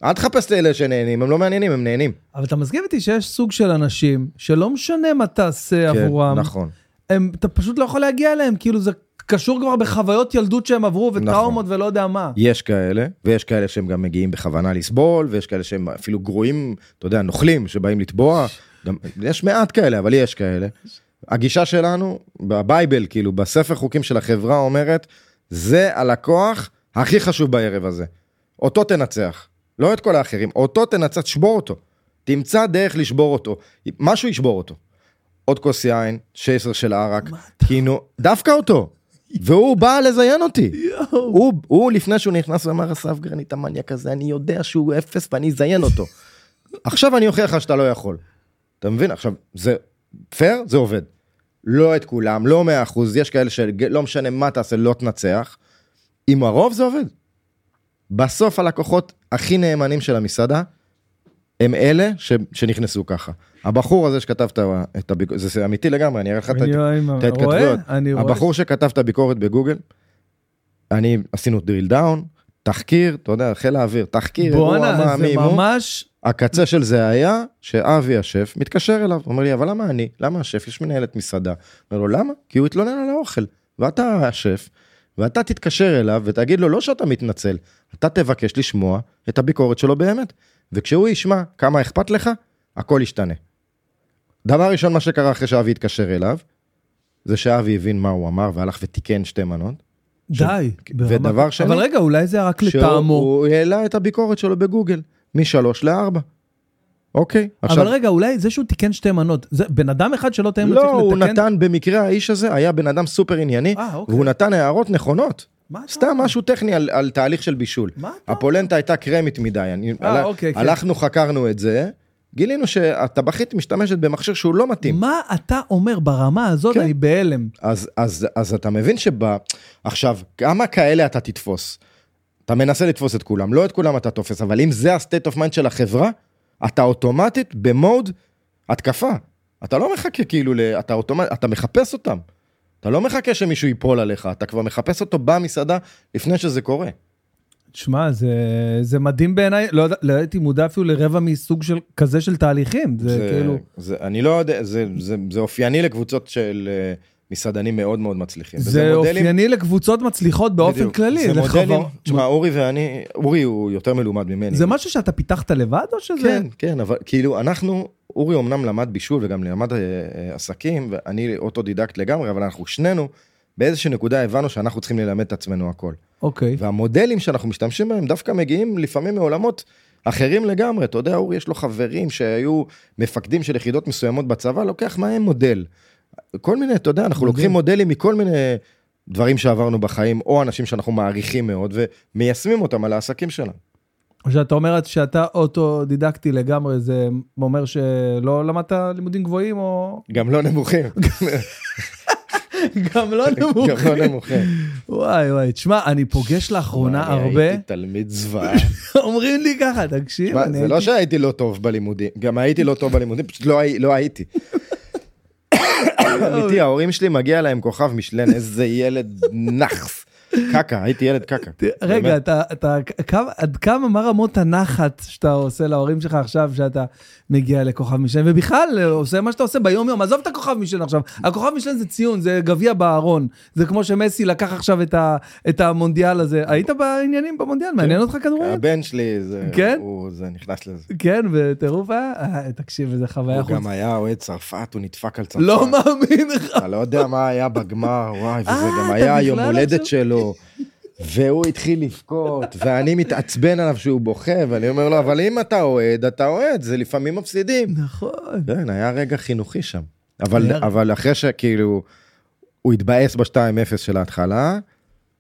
אל תחפש את אלה שנהנים, הם לא מעניינים, הם נהנים. אבל אתה מסכים איתי שיש סוג של אנשים שלא משנה מה תעשה כן, עבורם, נכון. הם, אתה פשוט לא יכול להגיע אליהם, כאילו זה קשור כבר בחוויות ילדות שהם עברו וטראומות ולא יודע מה. יש כאלה, ויש כאלה שהם גם מגיעים בכוונה לסבול, ויש כאלה שהם אפילו גרועים, אתה יודע, נוכלים, שבאים לתבוע. גם, יש מעט כאלה, אבל יש כאלה. הגישה שלנו, בבייבל, כאילו, בספר חוקים של החברה אומרת, זה הלקוח הכי חשוב בערב הזה. אותו תנצח, לא את כל האחרים, אותו תנצח, תשבור אותו. תמצא דרך לשבור אותו, משהו ישבור אותו. עוד כוס יין, שייסר של ערק, כאילו, דווקא אותו. והוא בא לזיין אותי. הוא, הוא לפני שהוא נכנס ואמר אסף גרנית המניאק הזה אני יודע שהוא אפס ואני אזיין אותו. עכשיו אני אוכיח לך שאתה לא יכול. אתה מבין עכשיו זה פייר זה עובד. לא את כולם לא 100% יש כאלה שלא משנה מה תעשה לא תנצח. עם הרוב זה עובד. בסוף הלקוחות הכי נאמנים של המסעדה הם אלה ש, שנכנסו ככה. הבחור הזה שכתב את הביקורת, זה, אמיתי לגמרי, אני אראה לך את ההתכתבויות. הבחור שכתב את הביקורת בגוגל, אני עשינו drill down, תחקיר, אתה יודע, חיל האוויר, תחקיר, בואנה, זה. ממש, הקצה של זה היה שאבי השף מתקשר אליו, אומר לי, אבל למה אני? למה השף? יש מנהלת מסעדה. אומר לו, למה? כי הוא התלונן על האוכל. ואתה השף, ואתה תתקשר אליו ותגיד לו, לא שאתה מתנצל, אתה תבקש לשמוע את הביקורת שלו באמת. וכשהוא ישמע כמה אכפת לך, הכל ישתנה. דבר ראשון, מה שקרה אחרי שאבי התקשר אליו, זה שאבי הבין מה הוא אמר והלך ותיקן שתי מנות. די. ברמה- ודבר שני- אבל רגע, אולי זה היה רק שהוא לטעמו. הוא העלה את הביקורת שלו בגוגל, משלוש לארבע. אוקיי, אבל רגע, אולי זה שהוא תיקן שתי מנות, זה בן אדם אחד שלא לו לא, צריך הוא לתקן? נתן, במקרה האיש הזה היה בן אדם סופר ענייני, אה, אוקיי. והוא נתן הערות נכונות. סתם? משהו טכני על, על תהליך של בישול. מה אתה הפולנטה הייתה קרמית מדי, אני, אה, הלך- אוקיי, כן. הלכנו, חקרנו את זה, גילינו שהטבחית משתמשת במכשיר שהוא לא מתאים. מה אתה אומר ברמה הזאת? כן. אני בהלם. אז, אז, אז אתה מבין שב... עכשיו, כמה כאלה אתה תתפוס? אתה מנסה לתפוס את כולם, לא את כולם אתה תופס, אבל אם זה ה-state of mind של החברה, אתה אוטומטית במוד התקפה. אתה לא מחכה כאילו, ל... אתה, אוטומט... אתה מחפש אותם. אתה לא מחכה שמישהו ייפול עליך, אתה כבר מחפש אותו במסעדה לפני שזה קורה. תשמע, זה, זה מדהים בעיניי, לא, לא הייתי מודע אפילו לרבע מסוג של כזה של תהליכים, זה, זה כאילו, זה, אני לא יודע, זה, זה, זה אופייני לקבוצות של אה, מסעדנים מאוד מאוד מצליחים. זה, מודלים- אופייני לקבוצות מצליחות באופן בדיוק. כללי. זה לחבר- מודלים, תשמע, אורי ואני, אורי הוא יותר מלומד ממני. זה משהו שאתה פיתחת לבד או שזה... כן, כן, אבל כאילו אנחנו, אורי אמנם למד בישול וגם למד אה, אה, עסקים, ואני אוטודידקט לגמרי, אבל אנחנו שנינו, באיזושהי נקודה הבנו שאנחנו צריכים ללמד את עצמנו הכל. אוקיי. והמודלים שאנחנו משתמשים בהם דווקא מגיעים לפעמים מעולמות אחרים לגמרי. אתה יודע, אורי יש לו חברים שהיו מפקדים של יחידות מסוימות בצבא, לוקח מהם מודל. כל מיני, אתה יודע, אנחנו מדהים. לוקחים מודלים מכל מיני דברים שעברנו בחיים, או אנשים שאנחנו מעריכים מאוד, ומיישמים אותם על העסקים שלנו. או שאתה אומר שאתה אוטודידקטי לגמרי, זה אומר שלא למדת לימודים גבוהים או... גם לא נמוכים. גם לא גם נמוכים. לא נמוכים. וואי וואי, תשמע, אני פוגש לאחרונה הרבה, הייתי תלמיד זוועה. אומרים לי ככה, תקשיב, זה לא הייתי... שהייתי לא טוב בלימודים, גם הייתי לא טוב בלימודים, פשוט לא לא הייתי. אמיתי, ההורים שלי מגיע להם כוכב משלן, איזה ילד נאחס. קקה, הייתי ילד קקה. רגע, באמת. אתה, אתה, כמה, עד כמה, מה רמות הנחת שאתה עושה להורים שלך עכשיו, שאתה מגיע לכוכב משלן, ובכלל, עושה מה שאתה עושה ביום יום, עזוב את הכוכב משלן עכשיו, הכוכב משלן זה ציון, זה גביע בארון, זה כמו שמסי לקח עכשיו את, ה, את המונדיאל הזה, היית בעניינים במונדיאל, מעניין אותך כדורגל? הבן שלי, זה, כן? הוא, זה נכנס לזה. כן, וטירוף היה? אה, תקשיב, איזה חוויה הוא חוץ. גם היה אוהד צרפת, הוא נדפק על צרפת. לא מאמין לך. אתה לא יודע מה היה בגמר, וואי, וזה אה, גם היה יום הולדת עכשיו- והוא התחיל לבכות, ואני מתעצבן עליו שהוא בוכה, ואני אומר לו, אבל אם אתה אוהד, אתה אוהד, זה לפעמים מפסידים. נכון. כן, היה רגע חינוכי שם. אבל, היה- אבל אחרי שכאילו, הוא התבאס ב-2-0 של ההתחלה.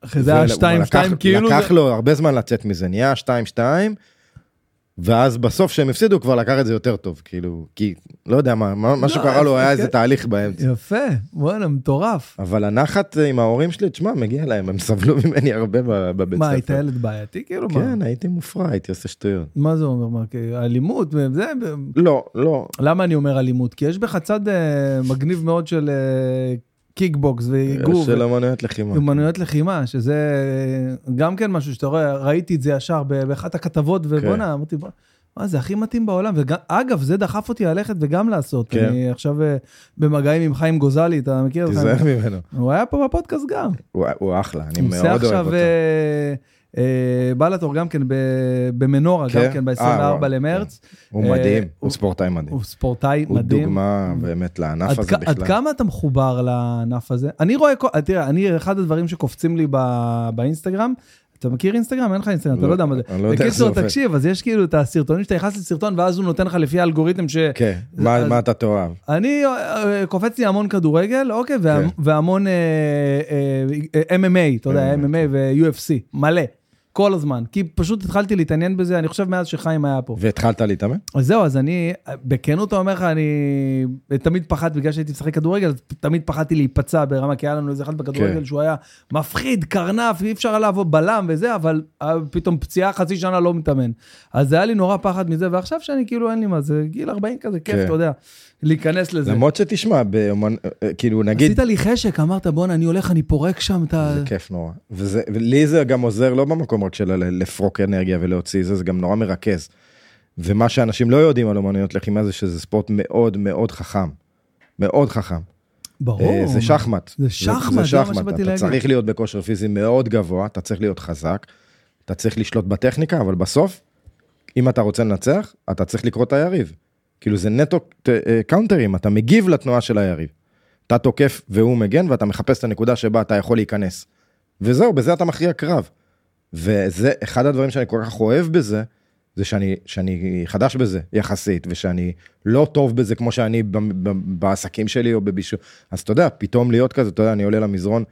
אחרי זה היה ול- 2-2 לקח- כאילו, לקח לו הרבה זמן לצאת מזה, נהיה 2-2, ואז בסוף שהם הפסידו, כבר לקח את זה יותר טוב, כאילו, כי לא יודע מה, מה, מה שקרה לו היה איזה כן. תהליך באמצע. יפה, וואלה, מטורף. אבל הנחת עם ההורים שלי, תשמע, מגיע להם, הם סבלו ממני הרבה בבית מה, ספר. היית ילד בעייתי כאילו? מה? כן, הייתי מופרע, הייתי עושה שטויות. מה זה אומר? מה, אלימות? זה, לא, לא, למה אני אומר אלימות? כי יש בך צד אה, מגניב מאוד של אה, קיקבוקס ואיגור. של אמנויות לחימה. אומנויות לחימה, שזה גם כן משהו שאתה רואה, ראיתי את זה ישר באחת הכתבות, כן. ובואנה, אמרתי, "בוא, מה, זה הכי מתאים בעולם. ואגב, זה דחף אותי ללכת וגם לעשות. כן. אני עכשיו אה, במגעים עם חיים גוזלי, אתה מכיר? תיזהר? ממנו. הוא היה פה בפודקאסט גם. הוא- הוא אחלה, אני הוא מאוד עושה אוהב עכשיו אותו. אה, אה, בלאטור גם כן במנורה, כן? גם כן ב-24 אה, וואו, למרץ. הוא אה, מדהים, הוא- הוא ספורטאי מדהים. הוא ספורטאי הוא מדהים. דוגמה באמת לענף הזה כ- עד בכלל. כמה אתה מחובר לענף הזה? אני רואה, תראה, אני, אחד הדברים שקופצים לי באינסטגרם, אתה מכיר אינסטגרם? אין לך אינסטגרם, אתה לא, לא יודע מה זה. אני לא יודע איך זה בקיצור, עובד. תקשיב, אז יש כאילו את הסרטונים שאתה נכנס לסרטון, ואז הוא נותן לך לפי האלגוריתם ש... כן, מה אתה תאהב? אני, אה, קופץ לי המון כדורגל, אוקיי, כן. והמון אה, אה, MMA, אתה יודע, MMA, MMA ו-UFC, מלא, כל הזמן. כי פשוט התחלתי להתעניין בזה, אני חושב מאז שחיים היה פה. והתחלת להתאמן? אז זהו, אז אני, בכנות אומר לך, אני תמיד פחדתי, בגלל שהייתי משחק כדורגל, אז תמיד פחדתי להיפצע ברמה, כי היה לנו איזה אחד בכדורגל כן. שהוא היה מפחיד, קרנף, אי אפשר לעבוד בלם וזה, אבל אה, פתאום פציעה חצי שנה לא מתאמן. אז היה לי נורא פחד מזה, ועכשיו שאני כאילו אין לי מה, זה גיל 40 כזה, כיף, כן. אתה יודע, להיכנס לזה. למרות שתשמע, באומן- אה, כאילו נגיד, עשית לי חשק, אמרת, בואנה, אני הולך, אני פורק שם את ה... זה כיף נורא. וזה- ולי זה גם עוזר לא במקום רק של לפרוק אנרגיה ולהוציא זה, זה גם נורא מרכז. ומה שאנשים לא יודעים על אומנויות לחימה זה שזה ספורט מאוד מאוד חכם. מאוד חכם. ברור. אה, זה שחמט. זה שחמט, זה מה שבאתי אתה להגיד. צריך להיות בכושר פיזי מאוד גבוה, אתה צריך להיות חזק, אתה צריך לשלוט בטכניקה, אבל בסוף, אם אתה רוצה לנצח, אתה צריך לקרוא את היריב. כאילו זה נטו אה, קאונטרים, אתה מגיב לתנועה של היריב. אתה תוקף והוא מגן, ואתה מחפש את הנקודה שבה אתה יכול להיכנס. וזהו, בזה אתה מכריע קרב. וזה אחד הדברים שאני כל כך אוהב בזה, זה שאני, שאני חדש בזה יחסית, ושאני לא טוב בזה כמו שאני ב, ב, בעסקים שלי או בבישול. אז אתה יודע, פתאום להיות כזה, אתה יודע, אני עולה למזרון,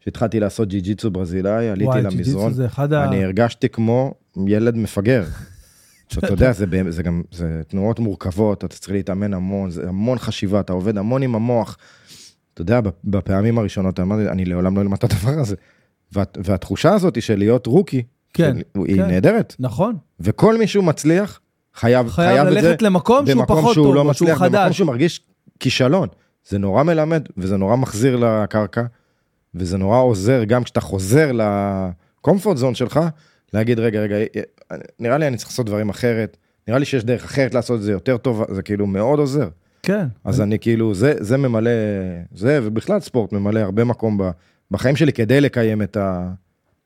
כשהתחלתי לעשות ג'י ג'יצו ברזילאי, עליתי וואי, למזרון, אחד ה... אני הרגשתי כמו ילד מפגר. שאתה יודע, זה, זה גם, זה תנועות מורכבות, אתה צריך להתאמן המון, זה המון חשיבה, אתה עובד המון עם המוח. אתה יודע, בפעמים הראשונות אמרתי, אני לעולם לא אלמד את הדבר הזה. וה, והתחושה הזאת היא של להיות רוקי, כן, של, היא כן. נהדרת. נכון. וכל מי שהוא מצליח, חייב, חייב חייב את זה ללכת למקום שהוא במקום פחות שהוא טוב, לא שהוא מצליח, במקום חדש. שהוא מרגיש כישלון. זה נורא מלמד, וזה נורא מחזיר לקרקע, וזה נורא עוזר גם כשאתה חוזר לקומפורט זון שלך, להגיד, רגע, רגע, נראה לי אני צריך לעשות דברים אחרת, נראה לי שיש דרך אחרת לעשות את זה יותר טוב, זה כאילו מאוד עוזר. כן. אז אני כאילו, זה, זה ממלא, זה, ובכלל ספורט ממלא הרבה מקום ב, בחיים שלי כדי לקיים את, ה,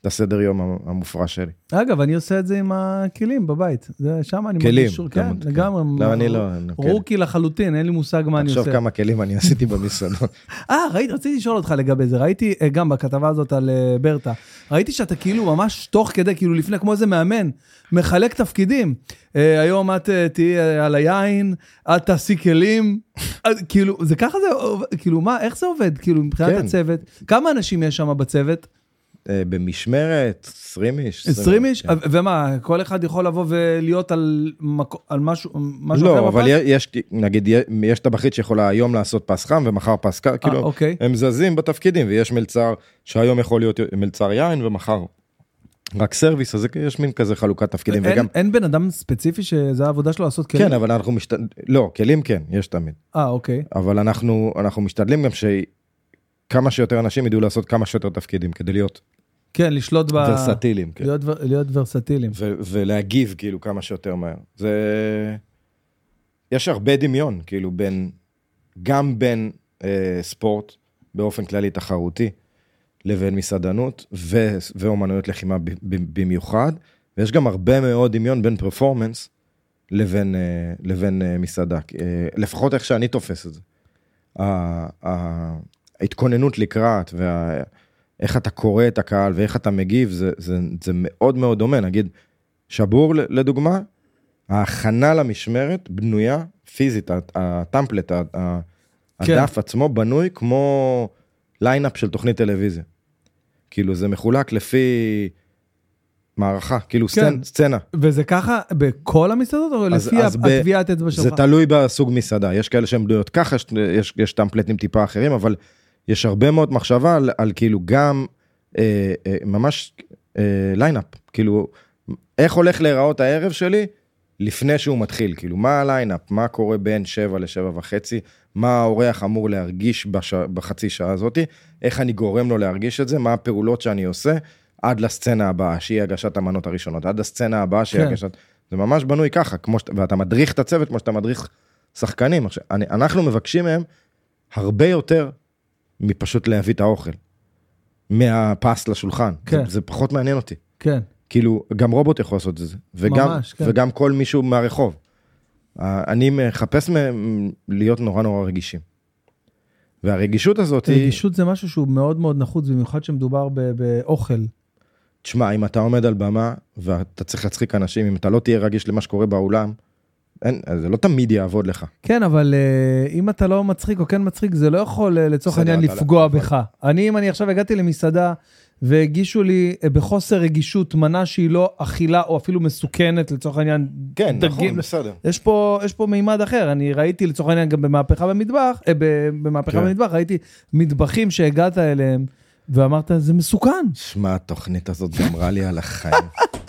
את הסדר יום המופרע שלי. אגב, אני עושה את זה עם הכלים בבית. זה שם אני כלים, מרגיש- גם- כן, לגמרי. לא, אני לא, כן. רוקי לחלוטין, אין לי מושג מה אני תחשוב עושה. כמה כלים אני עשיתי במסעדות. אה, רציתי לשאול אותך לגבי זה. ראיתי אה, גם בכתבה הזאת על אה, ברטה, ראיתי שאתה כאילו ממש תוך כדי, כאילו לפני, כמו איזה מאמן, מחלק תפקידים. אה, היום את תהיי על היין, את תעשי כלים. כאילו, זה ככה זה, כאילו, מה, איך זה עובד? כאילו, מבחינת כן. הצוות. כמה אנשים יש שם בצוות? אה, במשמרת, 20 איש. 20 איש? כן. ומה, כל אחד יכול לבוא ולהיות על מקו- על משהו משהו אחר לא, אבל בפס? יש, נגיד, יש טבחית שיכולה היום לעשות פס חם ומחר פס קר, כאילו, אוקיי. הם זזים בתפקידים, ויש מלצר שהיום יכול להיות מלצר יין ומחר רק סרוויס, אז יש מין כזה חלוקת תפקידים, אין- וגם, אין בן אדם ספציפי שזה העבודה שלו לעשות כלים? כן, אבל אנחנו משת... לא, כלים כן, יש תמיד, אה, אוקיי. אבל אנחנו, אנחנו משתדלים גם שכמה שיותר אנשים ידעו לעשות כמה שיותר תפקידים, כדי להיות כן, לשלוט ב... ורסטיליים, כן. להיות, להיות ורסטיליים. ו- ולהגיב כאילו כמה שיותר מהר. זה... יש הרבה דמיון, כאילו, בין, גם בין אה, ספורט באופן כללי תחרותי, לבין מסעדנות ו- ואומנויות לחימה ב- ב- במיוחד, ויש גם הרבה מאוד דמיון בין performance לבין, אה, לבין אה, מסעדה, אה, לפחות איך שאני תופס את זה. ההתכוננות לקראת, וה... איך אתה קורא את הקהל ואיך אתה מגיב, זה, זה, זה מאוד מאוד דומה. נגיד, שבור לדוגמה, ההכנה למשמרת בנויה פיזית, ה template, כן. הדף עצמו בנוי כמו lineup של תוכנית טלוויזיה. כאילו זה מחולק לפי מערכה, כאילו כן. סצנ, סצנה. וזה ככה בכל המסעדות, או אז- לפי אז הטביעת אצבע שלך? זה תלוי בסוג מסעדה, יש כאלה שהן בנויות ככה, יש, יש template ים טיפה אחרים, אבל יש הרבה מאוד מחשבה על, על כאילו גם אה, אה, ממש אה, lineup, כאילו איך הולך להיראות הערב שלי לפני שהוא מתחיל, כאילו מה ה lineup, מה קורה בין 7 ל-7 וחצי, מה האורח אמור להרגיש בש... בחצי שעה הזאת, איך אני גורם לו להרגיש את זה, מה הפעולות שאני עושה, עד לסצנה הבאה, שהיא הגשת המנות הראשונות, עד הסצנה הבאה שהיא כן. הגשת... זה ממש בנוי ככה, כמו שאת... ואתה מדריך את הצוות כמו שאתה מדריך שחקנים. עכשיו, אני... אנחנו מבקשים מהם הרבה יותר מפשוט להביא את האוכל. מהפס לשולחן. כן. זה, זה פחות מעניין אותי. כן. כאילו, גם רובוט יכול לעשות את זה. וגם, ממש, כן. וגם כל מישהו מהרחוב. אני מחפש מהם להיות נורא נורא רגישים. והרגישות הזאת היא, רגישות זה משהו שהוא מאוד מאוד נחוץ, במיוחד שמדובר ב- באוכל. תשמע, אם אתה עומד על במה ואתה צריך להצחיק אנשים, אם אתה לא תהיה רגיש למה שקורה באולם, אין, זה לא תמיד יעבוד לך. כן, אבל אה, אם אתה לא מצחיק או כן מצחיק, זה לא יכול אה, לצורך העניין לא- לפגוע אבל- בך. אני, אם אני עכשיו הגעתי למסעדה והגישו לי אה, בחוסר רגישות מנה שהיא לא אכילה או אפילו מסוכנת, לצורך העניין, כן, דגים. נכון, בסדר. יש פה, יש פה מימד אחר, אני ראיתי לצורך העניין גם במהפכה במטבח, ב- במהפכה כן. במטבח, ראיתי מטבחים שהגעת אליהם, ואמרת, זה מסוכן. שמע, התוכנית הזאת גמרה לי על החיים.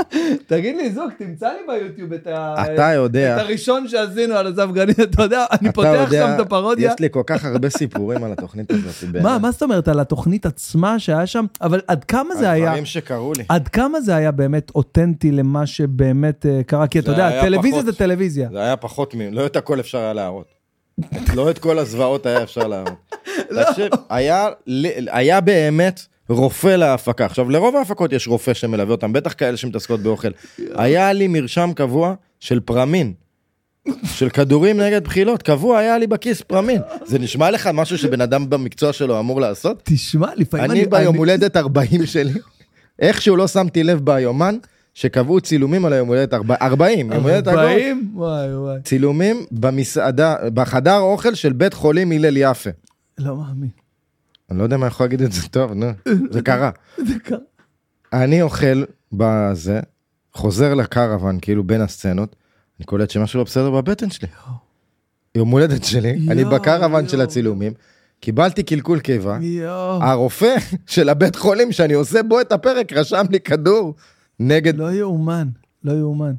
תגיד לי, זוג, תמצא לי ביוטיוב את, ה... אתה יודע, את הראשון שעשינו על עזב גרנית, אתה יודע, אני פותח שם את הפרודיה. יש לי כל כך הרבה סיפורים על התוכנית הזאת. מה, מה זאת אומרת על התוכנית עצמה שהיה שם? אבל עד כמה זה היה, הדברים שקרו לי. עד כמה זה היה באמת אותנטי למה שבאמת אה, קרה? כי אתה יודע, טלוויזיה. זה טלוויזיה. זה היה פחות מ... לא את הכל אפשר היה להראות. לא את כל הזוועות היה אפשר להראות. לא. היה באמת רופא להפקה. עכשיו, לרוב ההפקות יש רופא שמלווה אותם, בטח כאלה שמתעסקות באוכל. היה לי מרשם קבוע של פרמין. של כדורים נגד בחילות, קבוע היה לי בכיס פרמין. זה נשמע לך משהו שבן אדם במקצוע שלו אמור לעשות? תשמע, לפעמים אני ביום הולדת 40 שלי, איכשהו לא שמתי לב ביומן, שקבעו צילומים על היום הולדת 40, יום הולדת הגול. 40? וואי וואי. צילומים במסעדה, בחדר אוכל של בית חולים הלל יפה. לא מאמין. אני לא יודע מה יכול להגיד את זה טוב, נו, זה קרה. זה קרה. אני אוכל בזה, חוזר לקרוון, כאילו בין הסצנות, אני קולט שמשהו לא בסדר בבטן שלי. יום הולדת שלי, אני בקרוון של. הצילומים, קיבלתי קלקול קיבה. הרופא של הבית חולים שאני עושה בו את הפרק רשם לי כדור נגד לא יאומן. לא יאומן.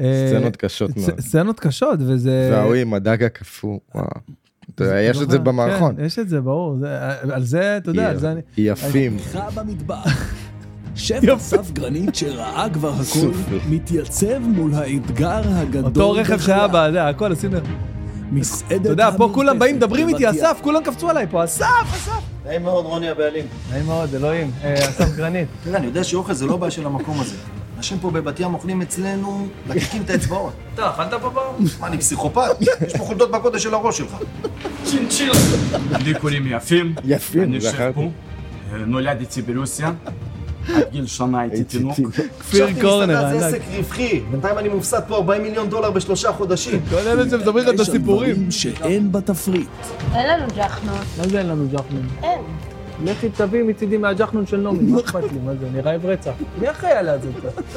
אה, סצנות קשות צ- מאוד. סצנות קשות, וזה... וההוא עם הדג הקפוא, וואו. יש את זה במערכון. כן, יש את זה, ברור. זה- על זה, אתה יודע, על זה אני... יפים. שף אסף גרנית שראה כבר הכל, סופי. מתייצב מול האתגר הגדול אותו רכב שהיה. בזה, הכל, לב. מסעדת אתה יודע, פה כולם באים, מדברים איתי. אסף, כולם קפצו עליי פה, אסף, אסף. נעים מאוד, רוני הבעלים. נעים מאוד, אלוהים. אה, אסף גרנית. תראה, אני יודע שאוכל זה לא בעיה של המקום הזה. אנשים פה בבת ים אוכלים אצלנו, לקקים את האצבעות. אתה אכלת פה פעם? מה, אני פסיכופת? יש פה חולדות בגודל של הראש שלך. לי קוראים יפים, יפים, אני שף זכרתי. פה, אה, נולדתי ברוסיה, עד גיל שנה הייתי תינוק. כפיר קורנר, מסעדה זה. עסק רווחי. בינתיים אני מופסד פה 40 מיליון דולר בשלושה חודשים. כל אלה שמספרים לך את הסיפורים. שאין בתפריט. אין לנו ג'חנון. מה זה אין לנו ג'חנון? אין. לכי תביא מצידי מהג'חנון של נעמי, מה אכפת לי? מה זה, אני רעב רצח. מי אחראי על זה?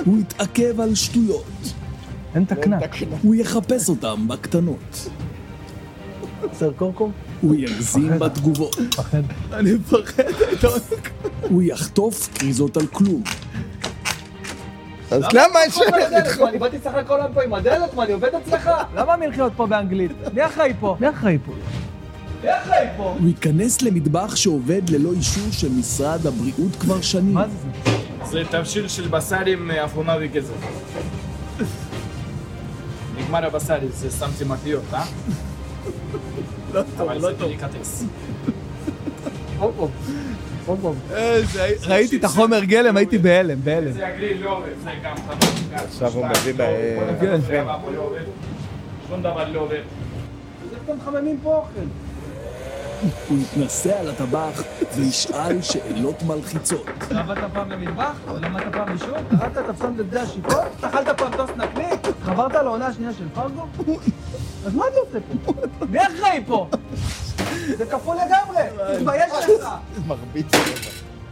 הוא יתעכב על שטויות. אין תקנה. הוא יחפש אותם בקטנות. חסר קורקום? הוא יגזים בתגובות. מפחד. אני מפחד. הוא יחטוף קריזות על כלום. אז למה יש אני באתי לשחק כל היום פה עם הדלת, מה, אני עובד אצלך? למה המלחיות פה באנגלית? מי אחראי פה? מי אחראי פה? מי אחראי פה? הוא ייכנס למטבח שעובד ללא אישור של משרד הבריאות כבר שנים. מה זה? זה תבשיל של בשר עם אה, אפונה וגזר. נגמר הבשר, זה שמתי מקליות, אה? לא טוב, לא זה טוב. פעם. ראיתי את החומר גלם, הייתי בהלם, בהלם. זה הגריל לא עובד, זה גם חמור. עכשיו הוא מביא ב... כן. זה לא. שום דבר לא עובד. איך אתם מחממים פה אוכל? הוא יתנסה על הטבח וישאל שאלות מלחיצות. עבדת פעם למטבח? למדת פעם בישול? קראת את הפסם לשדה השיפוט? אכלת פעם טוס נקניק? חברת לעונה השנייה של פרגו? אז מה אתה עושה פה? מי אחראי פה? זה כפול לגמרי, תתבייש לך. מרביץ.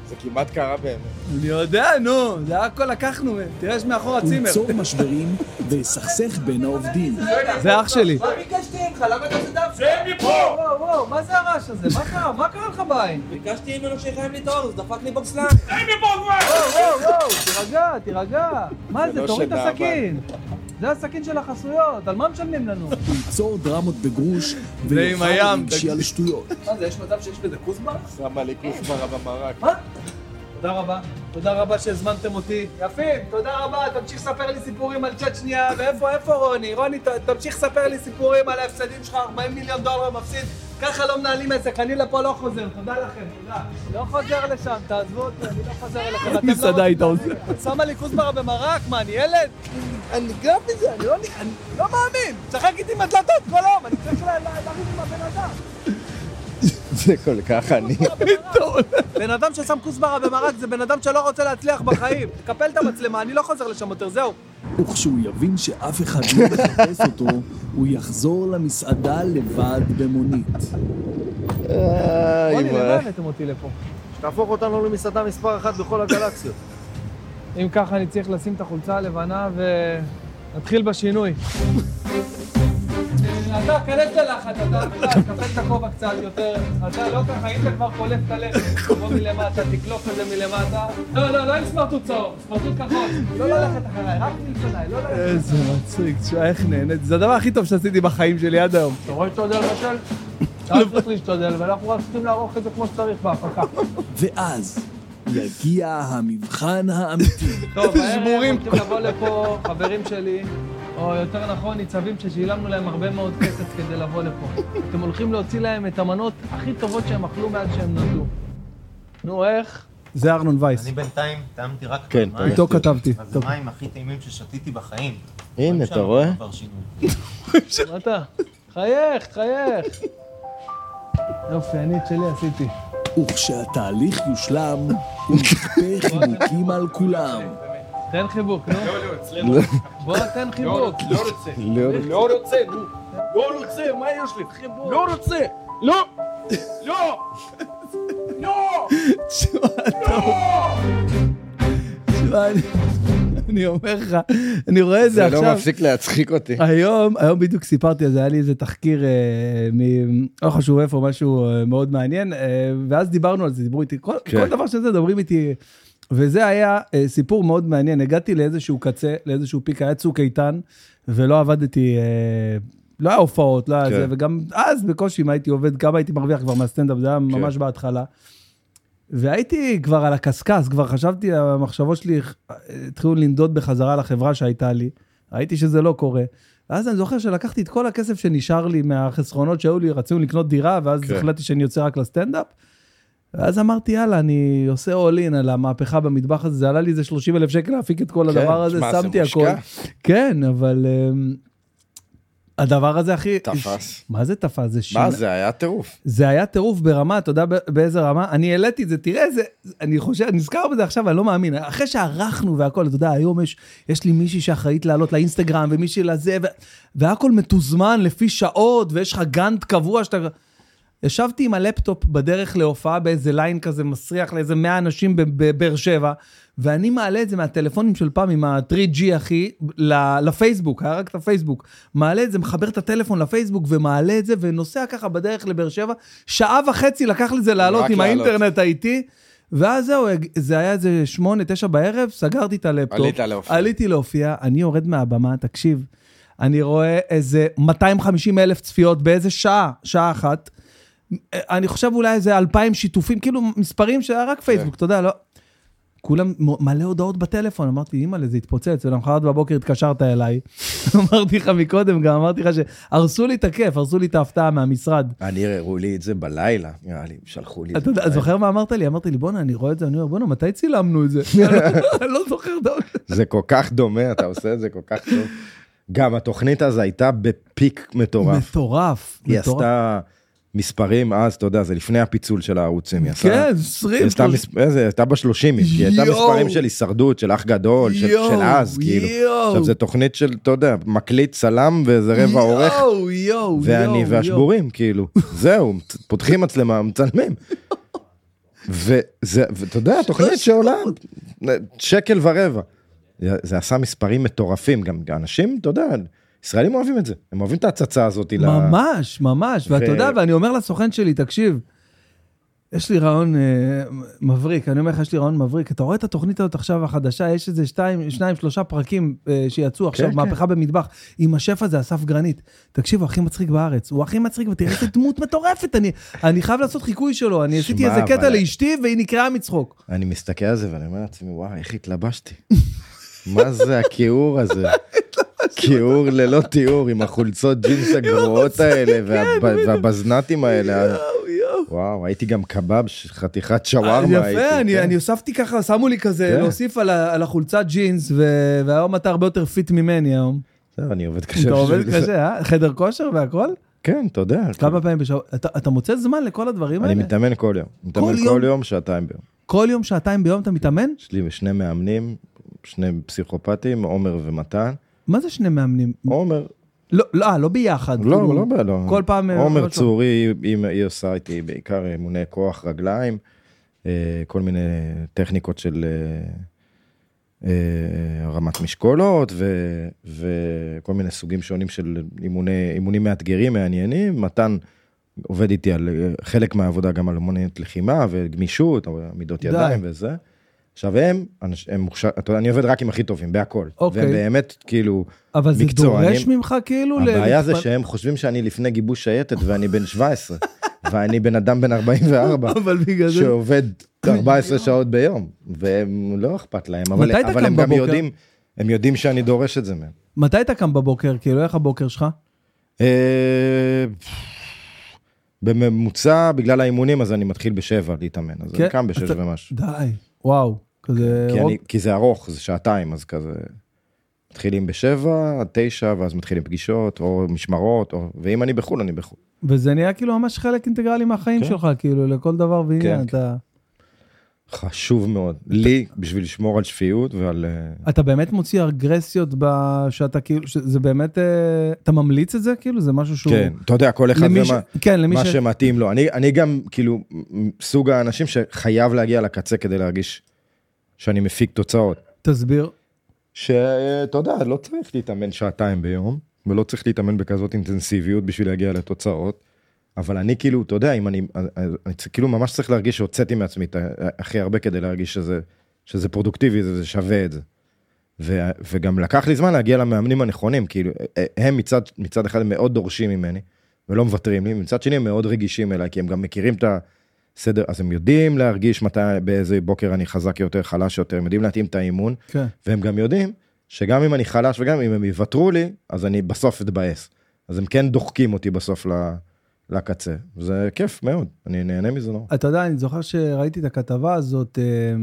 זה כמעט קרה באמת. אני יודע, נו, זה הכל לקחנו מהם. תראה, יש מאחור הוא הצימר. ייצור משברים ויסכסך בין העובדים. זה אח שלי. מה ביקשתי ממך? למה אתה עושה דף? צא מפה! וואו, וואו, מה זה הרעש הזה? מה קרה? מה קרה לך בעין? ביקשתי ממנו שיחיים לי את האור, אז דפק לי בבסלן. צא מפה כבר! וואו, וואו, וואו, תירגע, תירגע. מה זה? לא תוריד את הסכין. זה הסכין של החסויות, על מה משלמים לנו? הוא ייצור דרמות בגרוש הים, רגשי על שטויות. מה זה, יש מצב שיש בזה כוסברה? שמה לי כוסברה במרק. מה? תודה רבה. תודה רבה שהזמנתם אותי. יפים, תודה רבה. תמשיך לספר לי סיפורים על צ'אט שנייה. ואיפה, איפה רוני? רוני, ת- תמשיך לספר לי סיפורים על ההפסדים שלך, 40 מיליון דולר מפסיד. ככה לא מנהלים עסק, אני לפה לא חוזר. תודה לכם, תודה. לא חוזר לשם, תעזבו אותי, אני לא חוזר אליכם. אתם לא מסעדה היית. את שמה לי כוסברה במרק? מה, אני ילד? אני נגרם מזה, אני לא לא מאמין. שחק איתי עם הדלתות כל היום, אני צריך לריב עם הבן אדם. זה כל כך אני. בן אדם ששם כוסברה במרק זה בן אדם שלא רוצה להצליח בחיים. תקפל את המצלמה, אני לא חוזר לשם יותר, זהו. וכשהוא יבין שאף אחד לא מחפש אותו, הוא יחזור למסעדה לבד במונית. רוני, למה הבאתם אותי לפה? שתהפוך אותנו למסעדה מספר אחת בכל הגלקסיות. אם ככה אני צריך לשים את החולצה הלבנה ונתחיל בשינוי. אתה, כנס ללחץ, אתה, אתה, תקפל את הכובע קצת יותר. אתה לא ככה, אם אתה כבר קולף את הלחץ, תבוא מלמטה, תקלוף את זה מלמטה. לא, לא, לא עם סמרטוט צהוב, סמרטוט כחול. לא ללכת אחריי, רק מלפניי, לא ללכת. איזה מצחיק, תשמע, איך נהנית. זה הדבר הכי טוב שעשיתי בחיים שלי עד היום. אתה רואה להשתדל בשל? אתה צריך להשתדל, ואנחנו רק צריכים לערוך את זה כמו שצריך בהפקה. ואז יגיע המבחן האמיתי. טוב, שבורים. הולכים לבוא לפה חברים שלי, או יותר נכון, ניצבים ששילמנו להם הרבה מאוד כסף כדי לבוא לפה. אתם הולכים להוציא להם את המנות הכי טובות שהם אכלו מאז שהם נולדו. נו, איך? זה ארנון וייס. אני בינתיים טעמתי רק כן, את המים. איתו כתבתי. אז. המים הכי טעימים ששתיתי בחיים. הנה, אתה רואה? אתה? חייך, חייך. יופי, אני את שלי עשיתי. וכשהתהליך יושלם, הוא יכפה חיבוקים על כולם. תן חיבוק, נו. בוא תן חיבוק. לא תשמע, אני- אני אומר לך, אני רואה את זה זה עכשיו. לא מפסיק להצחיק אותי. היום, היום בדיוק סיפרתי על זה, היה לי איזה תחקיר, אה, מ... לא חשוב איפה, משהו אה, מאוד מעניין, אה, ואז דיברנו על זה, דיברו איתי, כל, כן. כל דבר שזה, מדברים איתי, וזה היה אה, סיפור מאוד מעניין, הגעתי לאיזשהו קצה, לאיזשהו פיק, היה צוק איתן, ולא עבדתי, אה, לא היה הופעות, לא היה כן. זה, וגם אז בקושי, אם הייתי עובד, כמה הייתי מרוויח כבר מהסטנדאפ, זה היה ממש בהתחלה. והייתי כבר על הקשקש, כבר חשבתי, המחשבות שלי אה, התחילו לנדוד בחזרה לחברה שהייתה לי. ראיתי שזה לא קורה. ואז אני זוכר שלקחתי את כל הכסף שנשאר לי מהחסכונות שהיו לי, רצינו לקנות דירה, ואז כן. החלטתי שאני יוצא רק לסטנדאפ. ואז אמרתי, יאללה, אני עושה all in על המהפכה במטבח הזה, זה עלה לי איזה 30 אלף שקל להפיק את כל כן, הדבר הזה, שמע, זה שמתי הכל. כן, אבל אמ, הדבר הזה הכי... תפס. מה זה תפס? זה שינה. מה זה היה טירוף. זה היה טירוף ברמה, אתה יודע באיזה רמה? אני העליתי את זה, תראה, זה, אני חושב, אני נזכר בזה עכשיו, אני לא מאמין. אחרי שערכנו והכל, אתה יודע, היום יש, יש לי מישהי שאחראית להעלות לאינסטגרם, ומישהי לזה, ו, והכל מתוזמן לפי שעות, ויש לך Gantt קבוע שאתה... ישבתי עם הלפטופ בדרך להופעה באיזה line כזה מסריח לאיזה 100 אנשים בב- בבאר שבע, ואני מעלה את זה מהטלפונים של פעם עם ה-3G אחי, לפייסבוק, היה רק את הפייסבוק. מעלה את זה, מחבר את הטלפון לפייסבוק ומעלה את זה, ונוסע ככה בדרך לבאר שבע. שעה וחצי לקח לזה לעלות עם לעלות. האינטרנט האיטי. ואז זהו, זה היה איזה שמונה, תשע בערב, סגרתי את הלפטופ. עלית להופיע. עליתי להופיע, אני יורד מהבמה, תקשיב, אני רואה איזה 250 אלף צפיות באיזה שעה, שעה אחת. אני חושב אולי איזה 2,000 שיתופים, כאילו מספרים שהיה רק פייסבוק, אתה יודע, לא... כולם מלא הודעות בטלפון, אמרתי, אימא'לה, זה התפוצץ, ולמחרת בבוקר התקשרת אליי. אמרתי לך מקודם, גם אמרתי לך שהרסו לי את הכיף, הרסו לי את ההפתעה מהמשרד. אני, הראו לי את זה בלילה, נראה לי, שלחו לי את אתה זה. בלילה. זוכר מה אמרת לי? אמרתי לי, בואנה, אני רואה את זה, אני אומר, בואנה, מתי צילמנו את זה? אני לא זוכר. דבר. זה כל כך דומה, אתה עושה את זה כל כך טוב. גם התוכנית הזו הייתה בפיק מטורף. מטורף. היא. עשתה מספרים אז, אתה יודע, זה לפני הפיצול של הערוצים. היא כן, היא 20, עשתה מס- איזה, הייתה בשלושים, היא הייתה. מספרים של הישרדות, של אח גדול, של של אז, כאילו. עכשיו, זו תוכנית של, אתה יודע, מקליט צלם ואיזה רבע עורך, יואו, יואו, ואני והשבורים, כאילו. זהו, פותחים מצלמה, מצלמים. וזה, ואתה יודע, תוכנית שעולה שקל ורבע. זה עשה מספרים מטורפים, גם אנשים, אתה יודע, ישראלים אוהבים את זה, הם אוהבים את ההצצה הזאת. ל- ממש, ממש, ואתה ו- יודע, ואני אומר לסוכן שלי, תקשיב, יש לי רעיון אה, מבריק, אני אומר לך, יש לי רעיון מבריק. אתה רואה את התוכנית הזאת עכשיו החדשה, יש איזה שתיים, שניים, שלושה פרקים אה, שיצאו עכשיו, כן. מהפכה במטבח, עם השף הזה, אסף גרנית. תקשיב, הוא הכי מצחיק בארץ, הוא הכי מצחיק, ותראה איזה דמות מטורפת, אני, אני חייב לעשות חיקוי שלו, אני עשיתי שמע, איזה קטע אבל- לאשתי, והיא נקרעה מצחוק. אני מסתכל על זה ואני אומר לעצמי, וואי, איך התלבשתי? מה זה הכיעור הזה? כיעור ללא תיאור, עם החולצות ג'ינס הגרועות האלה, והב- והבזנתים האלה. וואו, הייתי גם קבב, חתיכת שווארמה הייתי. יפה, אני, כן. אני הוספתי ככה, שמו לי כזה, כן. להוסיף על, ה- על החולצת ג'ינס, ו- והיום אתה הרבה יותר fit ממני היום. זהו, אני עובד קשה. אתה עובד. קשה, אה? חדר כושר והכל? כן, אתה יודע. כמה פעמים בשבוע? אתה, אתה מוצא זמן לכל הדברים אני האלה? מתאמן כל יום. מתאמן יום? כל יום, שעתיים ביום. כל יום, שעתיים ביום אתה מתאמן? יש לי שני מאמנים, שני פסיכופטים, עומר ומתן. מה זה שני מאמנים? עומר, לא, לא, אה, לא ביחד. לא, כאילו, לא, לא, לא. כל פעם... אה, עומר. צורי, היא, היא עושה איתי בעיקר אימוני כוח רגליים, אה, כל מיני טכניקות של הרמת משקולות ו, וכל מיני סוגים שונים של אימוני, אימונים מאתגרים, מעניינים. מתן עובד איתי על חלק מהעבודה גם על אמנויות לחימה וגמישות, עמידות די. ידיים וזה. עכשיו הם, הם מוכשר, אתה יודע, אני עובד רק עם הכי טובים, בהכל. אוקיי. והם באמת, כאילו, אבל זה מקצוענים. דורש ממך כאילו... הבעיה זה שהם חושבים שאני לפני גיבוש שייטת ואני בן 17, ואני בן אדם בן 44, אבל בגלל זה... שעובד 14 שעות ביום, והם לא אכפת להם, אבל, אבל הם גם בבוקר? יודעים, הם יודעים שאני דורש את זה מהם. מתי אתה קם בבוקר? כאילו, איך הבוקר שלך? אה, בממוצע, בגלל האימונים, אז אני מתחיל בשבע להתאמן, אז כן, אני קם בשש ומשהו. די, וואו. כזה... כי, רוב- אני, כי זה ארוך, זה שעתיים, אז כזה... מתחילים בשבע עד תשע, ואז מתחילים פגישות, או משמרות, או... ואם אני בחו"ל, אני בחו"ל. וזה נהיה כאילו ממש חלק אינטגרלי מהחיים כן. שלך, כאילו, לכל דבר ועניין. כן, אתה... חשוב מאוד. לי, בשביל לשמור על שפיות ועל... אה, אתה באמת מוציא אגרסיות ב... שאתה כאילו, שזה באמת, אה, אתה ממליץ את זה כאילו? זה משהו שהוא... כן, אתה יודע, כל אחד למי ש... ומה כן, למי מה ש... שמתאים לו. אני, אני גם, כאילו, סוג האנשים שחייב להגיע לקצה כדי להרגיש שאני מפיק תוצאות. תסביר. שאתה יודע, לא צריך להתאמן שעתיים ביום, ולא צריך להתאמן בכזאת אינטנסיביות בשביל להגיע לתוצאות. אבל אני כאילו, אתה יודע, אם אני, אני, אני כאילו ממש צריך להרגיש שהוצאתי מעצמי ה- הכי הרבה כדי להרגיש שזה, שזה פרודוקטיבי, זה, זה שווה את זה. ו, וגם לקח לי זמן להגיע למאמנים הנכונים, כאילו, הם מצד, מצד אחד מאוד דורשים ממני, ולא מוותרים לי, מצד שני הם מאוד רגישים אליי, כי הם גם מכירים את הסדר, אז הם יודעים להרגיש מתי, באיזה בוקר אני חזק יותר, חלש יותר, הם יודעים להתאים את האימון, כן. והם גם יודעים שגם אם אני חלש וגם אם הם יוותרו לי, אז אני בסוף אתבאס. אז הם כן דוחקים אותי בסוף ל- לקצה. זה כיף מאוד, אני נהנה מזה נורא. אתה יודע, אני זוכר שראיתי את הכתבה הזאת, אה,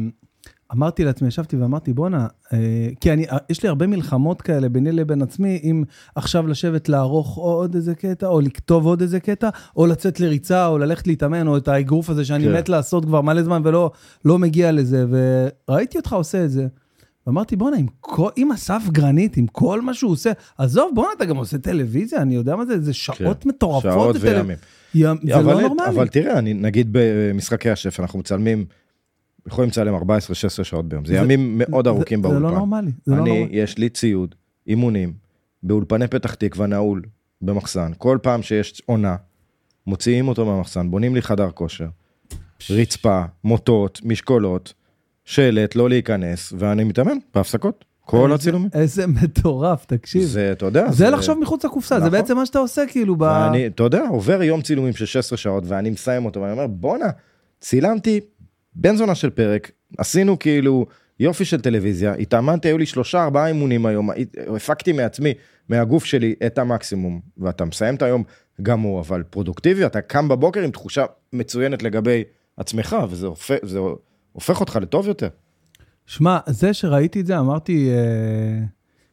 אמרתי לעצמי, ישבתי ואמרתי, בואנה, אה, כי אני, יש לי הרבה מלחמות כאלה ביני לבין עצמי, אם עכשיו לשבת לערוך עוד איזה קטע, או לכתוב עוד איזה קטע, או לצאת לריצה, או ללכת להתאמן, או את האגרוף הזה שאני כן. מת לעשות כבר מלא זמן ולא לא מגיע לזה, וראיתי אותך עושה את זה. ואמרתי, בואנה, עם, כל- עם אסף גרנית, עם כל מה שהוא עושה, עזוב, בואנה, אתה גם עושה טלוויזיה, אני יודע מה זה, זה שעות כן, מטורפות. שעות וימים. ים- זה אבל, לא נורמלי. אבל תראה, אני, נגיד במשחקי השף, אנחנו מצלמים, יכולים לצלם 14-16 שעות ביום. זה, זה- ימים מאוד זה- ארוכים זה באולפן. לא נורמלי, זה לא אני, נורמלי. יש לי ציוד, אימונים, באולפני פתח תקווה נעול, במחסן. כל פעם שיש עונה, מוציאים אותו מהמחסן, בונים לי חדר כושר, רצפה, מוטות, משקולות, שלט, לא להיכנס, ואני מתאמן בהפסקות, כל הצילומים. איזה מטורף, תקשיב. זה, אתה יודע, זה לחשוב מחוץ לקופסה, זה נכון. בעצם מה שאתה עושה כאילו ב... ואני, אתה יודע, עובר יום צילומים של 16 שעות, ואני מסיים אותו, ואני אומר, בואנה, צילמתי בן זונה של פרק, עשינו כאילו יופי של טלוויזיה, התאמנתי, היו לי שלושה, ארבעה אימונים היום, הפקתי מעצמי, מהגוף שלי, את המקסימום, ואתה מסיים את היום גמור, אבל פרודוקטיבי, אתה קם בבוקר עם תחושה מצוינת לגבי עצמך, וזה הופך, הופך אותך לטוב יותר. שמע, זה שראיתי את זה, אמרתי, אה,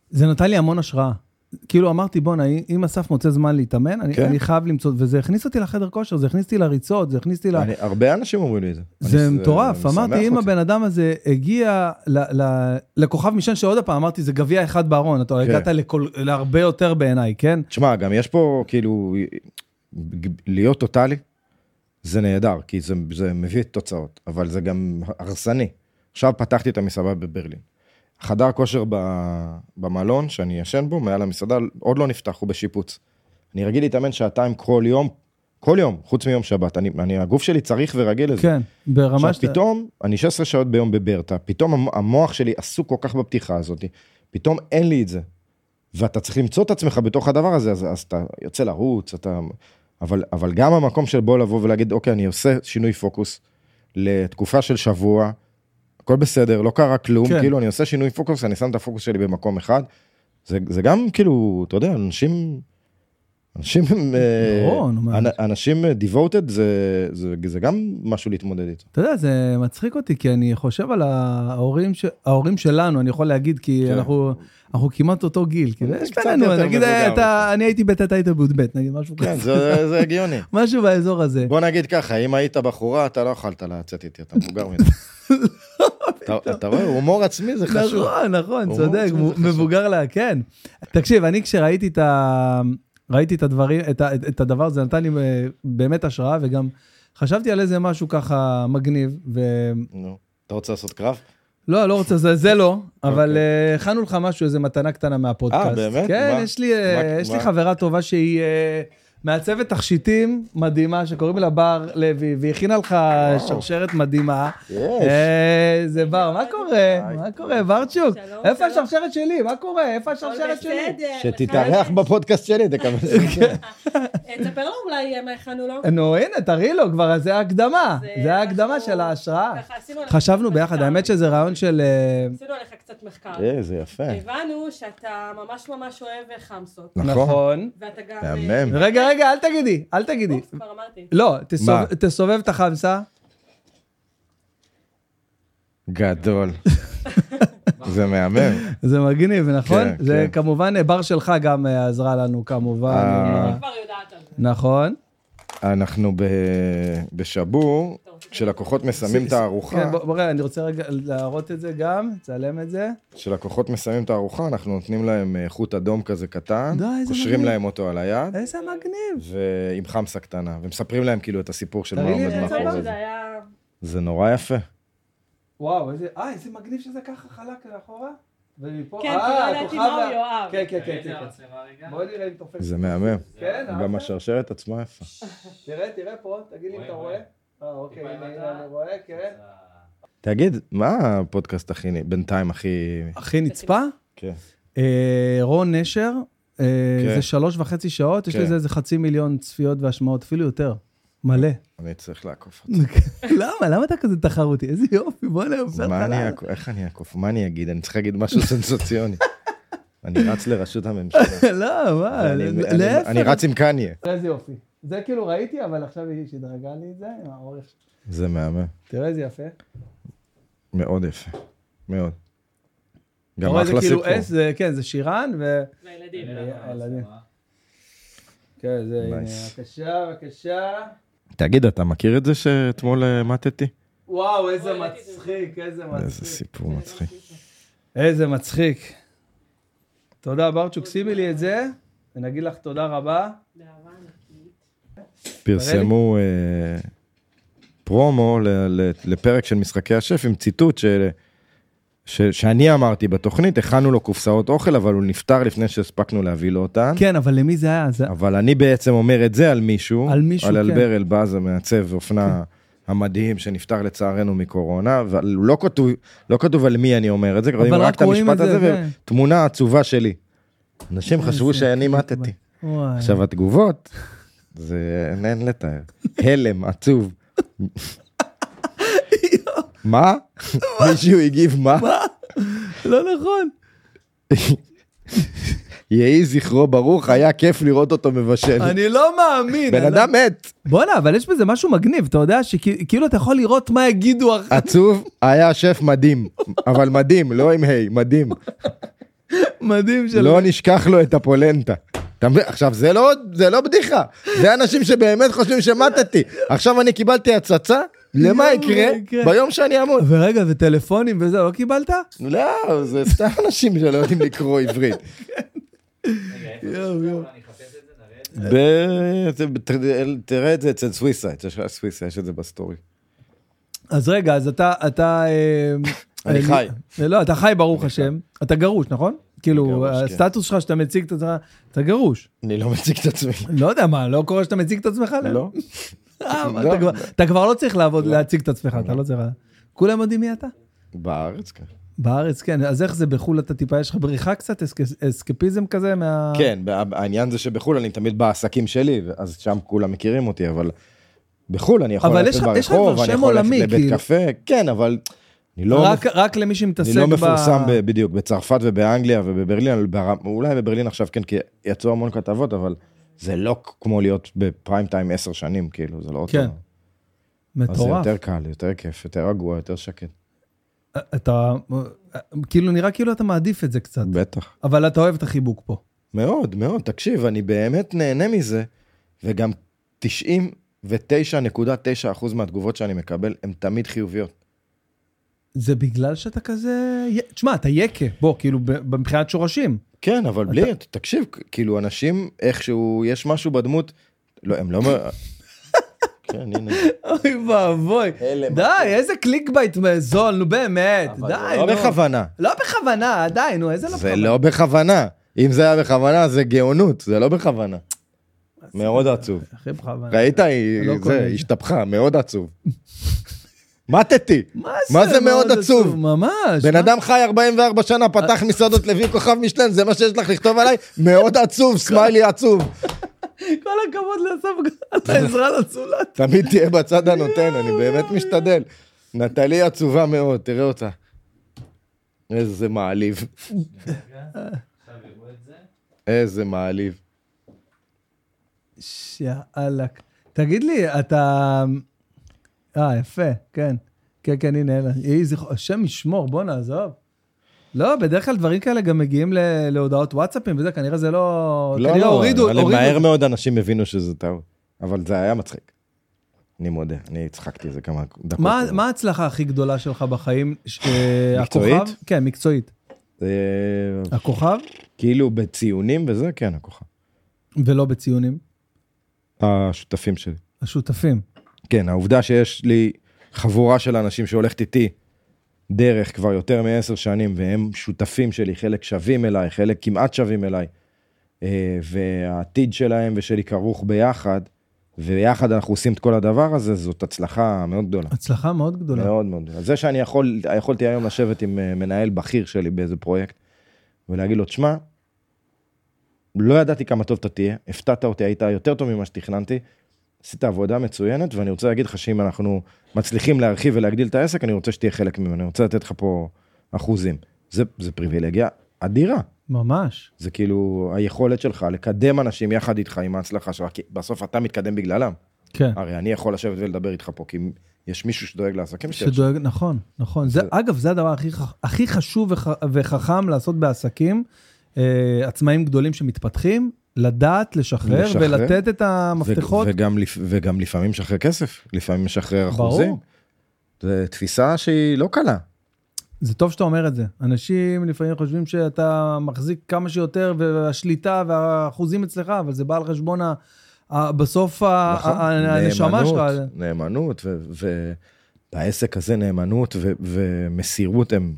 זה נתן לי המון השראה. כאילו אמרתי, בואנה, אם אסף מוצא זמן להתאמן, אני, כן. אני חייב למצוא, וזה הכניס אותי לחדר כושר, זה הכניס אותי לריצות, זה הכניס אותי ל... אני, הרבה אנשים אומרים לי את זה. זה מטורף, אמרתי, אם. הבן אדם הזה הגיע ל- ל- לכוכב משען, שעוד פעם אמרתי, זה גביע אחד בארון, אתה כן. הגעת לכל- להרבה יותר בעיניי, כן? תשמע, גם יש פה כאילו, להיות טוטאלי, זה נהדר, כי זה, זה מביא תוצאות, אבל זה גם הרסני. עכשיו פתחתי את המסעדה בברלין. חדר כושר ב- במלון שאני ישן בו, מעל המסעדה, עוד לא נפתח, הוא בשיפוץ. אני רגיל להתאמן שעתיים כל יום, כל יום, חוץ מיום שבת. אני, אני, הגוף שלי צריך ורגיל לזה. כן, ברמה עכשיו שאתה... פתאום, אני 16 שעות ביום בברטה, פתאום המ- המוח שלי עסוק כל כך בפתיחה הזאת, פתאום אין לי את זה. ואתה צריך למצוא את עצמך בתוך הדבר הזה, אז, אז אתה יוצא לרוץ, אתה... אבל, אבל גם המקום של בוא לבוא ולהגיד, אוקיי, אני עושה שינוי פוקוס לתקופה של שבוע, הכל בסדר, לא קרה כלום, כן. כן. כאילו אני עושה שינוי פוקוס, אני שם את הפוקוס שלי במקום אחד. זה, זה גם כאילו, אתה יודע, אנשים... אנשים, אה, ברור, נו, מה. אנ- אנשים devoted זה, זה, זה גם משהו להתמודד איתו. אתה יודע, זה מצחיק אותי, כי אני חושב על ההורים, ש... ההורים שלנו, אני יכול להגיד, כי כן. אנחנו, אנחנו כמעט אותו גיל. כאילו, יש בינינו, נגיד, אתה, אני הייתי בט' היית בי"ב, נגיד, משהו כן, כזה. זה, זה הגיוני. משהו באזור הזה. בוא נגיד ככה, אם היית בחורה, אתה לא יכולת לצאת איתי, אתה מבוגר מדי. אתה- רואה, הומור עצמי זה חשוב. נכון, נכון, צודק. מבוגר לה, כן. תקשיב, אני כשראיתי את ה... ראיתי את הדברים, את, ה, את הדבר הזה, נתן לי אה, באמת השראה, וגם חשבתי על איזה משהו ככה מגניב, ולא, נו, אתה רוצה לעשות קרב? לא רוצה, זה, זה לא, אבל אוקיי. אה, הכנו לך משהו, איזה מתנה קטנה מהפודקאסט. אה, באמת? כן, מה? יש לי, אה, מה- יש לי מה? חברה טובה שהיא מעצבת תכשיטים מדהימה, שקוראים לה בר לוי, והיא הכינה לך שרשרת מדהימה. יש. אה, זה בר, מה קורה? מה קורה, ברצ'וק? איפה. השרשרת שלי? מה קורה? איפה השרשרת שלי? שתתארח. בפודקאסט שלי, תקבל כן. אה, תספר לנו אולי אה, מה הכנו לו. נו, הנה, תראי לו כבר, זה ההקדמה. זה ההקדמה של ההשראה. חשבנו ביחד. האמת שזה רעיון של... עשינו עליך קצת מחקר. אה, זה יפה. הבנו שאתה ממש ממש אוהב חמסות. נכון. נכון. ואתה גם... רגע, רגע, אל תגידי, אל תגידי. כבר אמרתי. לא? תסובב את החמסה. גדול. זה מהמם. זה מגניב, נכון? כן, זה כן. כמובן, אה, בר שלך גם אה, עזרה לנו, כמובן. אה. אני כבר יודעת על זה. נכון. אנחנו ב- בשבור, כשלקוחות מסיימים את הארוחה, כן, בוא, בוא, רגע, אני רוצה רגע להראות את זה גם, לצלם את זה. כשלקוחות מסיימים את הארוחה, אנחנו נותנים להם אה, חוט אדום כזה קטן, די, קושרים מגניב. להם אותו על היד, איזה מגניב. ועם חמסה קטנה, ומספרים להם כאילו את הסיפור של מה עומד מאחורי. זה. זה נורא יפה. וואו, איזה, אה, איזה מגניב שזה ככה חלק לאחורה. ומפה, כן, אה, לא הוא וה- יואב. כן, כן, כן, כן. כן. בוא נראה אם תופס. זה מהמם. כן, גם? השרשרת עצמה יפה. תראה, תראה פה, תגיד לי אם אתה רואה. אה, אוקיי, הנה, אני רואה, כן. תגיד, מה הפודקאסט הכי, בינתיים הכי... הכי נצפה? כן. אה, רון נשר, אה, כן. זה שלוש וחצי שעות, יש כן. לזה איזה חצי מיליון צפיות והשמעות, אפילו יותר. מלא. אני צריך לעקוף אותו. למה? למה אתה כזה תחרותי? איזה יופי, בוא נעופר מה אני לך. אעקוף? איך אני אעקוף? מה אני אגיד? אני צריך להגיד משהו סנסציוני. אני רץ לראשות הממשלה. לא, מה, להפך. אני רץ עם קניה. איזה יופי. זה כאילו ראיתי, אבל עכשיו היא שדרגה לי את זה, עם האורך. זה מהמם. תראה איזה יפה. מאוד יפה. מאוד. גם אחלה כאילו סיפור. אס, זה- כן, זה שירן, ו... והילדים. הילדים. כן, זה, הנה. בבקשה, בבקשה. תגיד, אתה מכיר את זה שאתמול אה, מתתי? וואו, איזה. מצחיק, איזה איזה מצחיק. סיפור מצחיק. איזה מצחיק. תודה, ברצ'וק, שימי לי את זה, ונגיד לך תודה רבה. פרסמו אה, פרומו ל- ל- לפרק של משחקי השף עם ציטוט של... ש, שאני אמרתי בתוכנית, הכנו לו קופסאות אוכל, אבל הוא נפטר לפני שהספקנו להביא לו אותן. כן, אבל למי זה היה? זה... אבל אני בעצם אומר את זה על מישהו, על מישהו, על כן. אלבר אלבז המעצב אופנה המדהים שנפטר לצערנו מקורונה, אבל לא כתוב, לא כתוב על מי אני אומר את זה, אבל רק את המשפט את זה, הזה כן. ותמונה עצובה שלי. אנשים חשבו שאני מתתי. עכשיו התגובות, זה אין- לתאר. הלם, עצוב. מה? מישהו הגיב מה? לא נכון. יהי זכרו ברוך, היה כיף לראות אותו מבשל. אני לא מאמין. בן אני- אדם מת. בואנה, אבל יש בזה משהו מגניב, אתה יודע שכאילו אתה יכול לראות מה יגידו אחר עצוב, היה שף מדהים. אבל מדהים, לא עם היי, מדהים. מדהים של... לא נשכח לו את הפולנטה. אתה מבין? עכשיו זה לא, זה לא בדיחה, זה אנשים שבאמת חושבים שמטתי. עכשיו אני קיבלתי הצצה, למה יקרה כן. ביום שאני אמות? ורגע, וטלפונים וזה, לא קיבלת? לא, זה סתם אנשים שלא יודעים לקרוא עברית. זה- תראה את זה אצל סוויסה, אצל סוויסה, יש את זה ב story. אז רגע, אז אתה, אתה, אה, אני אה, חי. לא, אתה חי ברוך השם, אתה גרוש, נכון? כאילו, גרוש, כן. הסטטוס שלך שאתה מציג את עצמך, אתה גרוש. אני לא מציג את עצמי. לא יודע מה, לא קורה שאתה מציג את עצמך? לא. אה, לא. אתה כבר- לא צריך לעבוד, להציג את עצמך, אתה לא צריך... כולם יודעים מי אתה? בארץ, כן. בארץ, כן. אז איך זה בחו"ל אתה טיפה, יש לך בריחה קצת, אסק- אסקפיזם כזה מה... כן, העניין זה שבחו"ל אני תמיד בעסקים שלי, אז שם כולם מכירים אותי, אבל בחו"ל אני יכול ללכת ברחוב, אני יכול ללכת לבית כאילו. קפה, כן, אבל אני לא... רק- רק למי שמתעסק אני לא ב... מפורסם ב- בדיוק בצרפת ובאנגליה ובברלין, בר- אולי בברלין עכשיו כן, כי יצאו המון כתבות, אבל זה לא כמו להיות בפריים טיים עשר שנים, כאילו, זה לא אותו. כן. אז זה מטורף. יותר קל, יותר כיף, יותר רגוע, יותר שקט. אתה, כאילו, נראה כאילו אתה מעדיף את זה קצת. בטח. אבל אתה אוהב את החיבוק פה. מאוד, מאוד, תקשיב, אני באמת נהנה מזה, וגם 99.9% מהתגובות שאני מקבל הן תמיד חיוביות. זה בגלל שאתה כזה... תשמע, אתה יקה, בוא, כאילו, מבחינת שורשים. כן, אבל בלי, תקשיב, כאילו אנשים, איכשהו, יש משהו בדמות, לא, הם לא... כן, הנה. אוי ואבוי. די, איזה clickbait זול, נו באמת. די, זה לא נו. בכוונה. לא בכוונה, די, נו, איזה לא זה בכוונה. לא בכוונה. אם זה היה בכוונה, זה גאונות, זה לא בכוונה. מאוד עצוב. הכי בכוונה. ראית? היא לא זה, זה. השתפכה, מאוד עצוב. מתתי. מה מה זה מאוד עצוב? ממש. בן? אדם חי 44 שנה, פתח מסעדות עלי כוכב מישלן, זה מה שיש לך לכתוב עליי? מאוד עצוב, סמיילי עצוב. כל הכבוד לאסף על העזרה לצולת. תמיד תהיה בצד הנותן, אני באמת משתדל. נטלי עצובה מאוד, תראה אותה. איזה מעליב. איזה מעליב. יאללה. תגיד לי, אתה... אה, יפה, כן. כן, כן, הנה, אלה. יהי זכרו, השם ישמור, בוא נעזוב. לא, בדרך כלל דברים כאלה גם מגיעים ל- להודעות וואטסאפים וזה, כנראה זה לא... לא, כנראה לא, הורידו, אבל הורידו. מהר מאוד אנשים הבינו שזה טעות. אבל זה היה מצחיק. אני מודה, אני הצחקתי איזה כמה דקות. מה מה ההצלחה הכי גדולה שלך בחיים? אה, מקצועית? הכוכב? כן, מקצועית. זה הכוכב כאילו בציונים וזה, כן, הכוכב. ולא בציונים. השותפים שלי. השותפים. כן, העובדה שיש לי חבורה של אנשים שהולכת איתי דרך כבר יותר מעשר שנים, והם שותפים שלי, חלק שווים אליי, חלק כמעט שווים אליי, אה, והעתיד שלהם ושלי כרוך ביחד, ויחד אנחנו עושים את כל הדבר הזה, זאת הצלחה מאוד גדולה. הצלחה מאוד גדולה. מאוד מאוד גדולה. זה שאני יכול, יכולתי היום לשבת עם אה, מנהל בכיר שלי באיזה פרויקט, ולהגיד לו, תשמע, לא ידעתי כמה טוב אתה תהיה, הפתעת אותי, היית יותר טוב ממה שתכננתי, עשית עבודה מצוינת, ואני רוצה להגיד לך שאם אנחנו מצליחים להרחיב ולהגדיל את העסק, אני רוצה שתהיה חלק ממנו, אני רוצה לתת לך פה אחוזים. זה, זה פריבילגיה אדירה. ממש. זה כאילו היכולת שלך לקדם אנשים יחד איתך עם ההצלחה שלך, כי בסוף אתה מתקדם בגללם. כן. הרי אני יכול לשבת ולדבר איתך פה, כי יש מישהו שדואג לעסקים שלי. שדואג, נכון, נכון. זה, אגב, זה הדבר הכי, הכי חשוב וח, וחכם לעשות בעסקים, אה, עצמאים גדולים שמתפתחים, לדעת לשחרר, לשחרר. ולתת את המפתחות. ו- וגם, וגם לפעמים משחרר כסף, לפעמים משחרר ברור. אחוזים. זו תפיסה שהיא לא קלה. זה טוב שאתה אומר את זה. אנשים לפעמים חושבים שאתה מחזיק כמה שיותר, והשליטה והאחוזים אצלך, אבל זה בא על חשבון ה... ה- בסוף ה- נכון? הנשמה שלך. נאמנות, נאמנות, ו- ובעסק הזה נאמנות ו- ומסירות הם,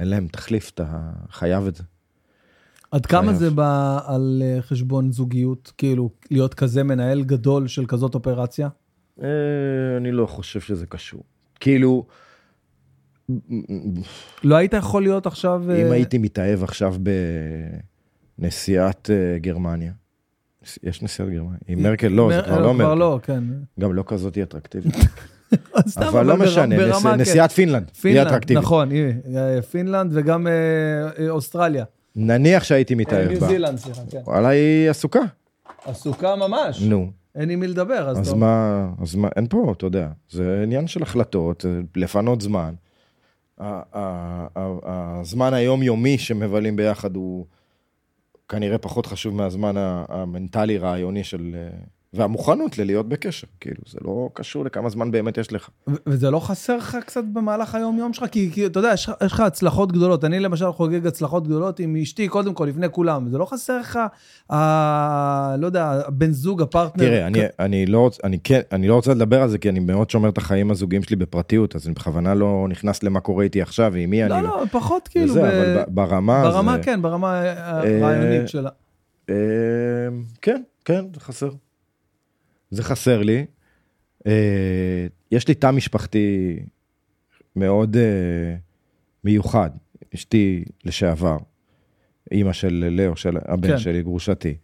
אין להם תחליף, אתה חייב את זה. עד כמה חייב. זה בא על אה, חשבון זוגיות? כאילו, להיות כזה מנהל גדול של כזאת אופרציה? אה, אני לא חושב שזה קשור. כאילו, לא היית יכול להיות עכשיו... אה, אם הייתי מתאהב עכשיו בנשיאת אה, גרמניה, יש נשיאת גרמניה, עם מרקל לא, זה כבר לא כבר מרקל, לא, כן. גם לא כזאת היא אטרקטיבית, אבל לא משנה, ברמה, כן. פינלנד, היא אטרקטיבית. נכון, אה, פינלנד וגם אה, אה, אוסטרליה. נניח שהייתי מתאהב בה, ניו זילנד, סליחה, כן. וואלה היא עסוקה, עסוקה ממש. נו, אין עם מי לדבר, אז אז טוב. מה, אז מה, אין פה, אתה יודע, זה עניין של החלטות, זה לפנות זמן. הזמן היומיומי שמבלים ביחד הוא כנראה פחות חשוב מהזמן ה- המנטלי רעיוני של, אה, והמוכנות ללהיות בקשר, כאילו, זה לא קשור לכמה זמן באמת יש לך. ו- וזה לא חסר לך קצת במהלך היום-יום שלך? כי, כי אתה יודע, יש יש לך הצלחות גדולות. אני למשל חוגג הצלחות גדולות עם אשתי, קודם כל, לפני כולם. זה לא חסר לך, ה... לא יודע, הבן זוג, הפרטנר. תראה, אני, אני, לא, רוצ- אני, כן, אני לא רוצה לדבר על זה, כי אני מאוד שומר את החיים הזוגיים שלי בפרטיות, אז אני בכוונה לא נכנס למה קורה איתי עכשיו, ועם מי לא, אני... לא, פחות כאילו. וזה, ב- אבל ברמה... ברמה, זה, כן, ברמה הרעיונית שלה. אה, כן, כן, זה חסר. זה חסר לי. אה, יש לי תא משפחתי מאוד אה, מיוחד. אשתי לשעבר, אימא של לאו, של הבן כן. שלי, גרושתי.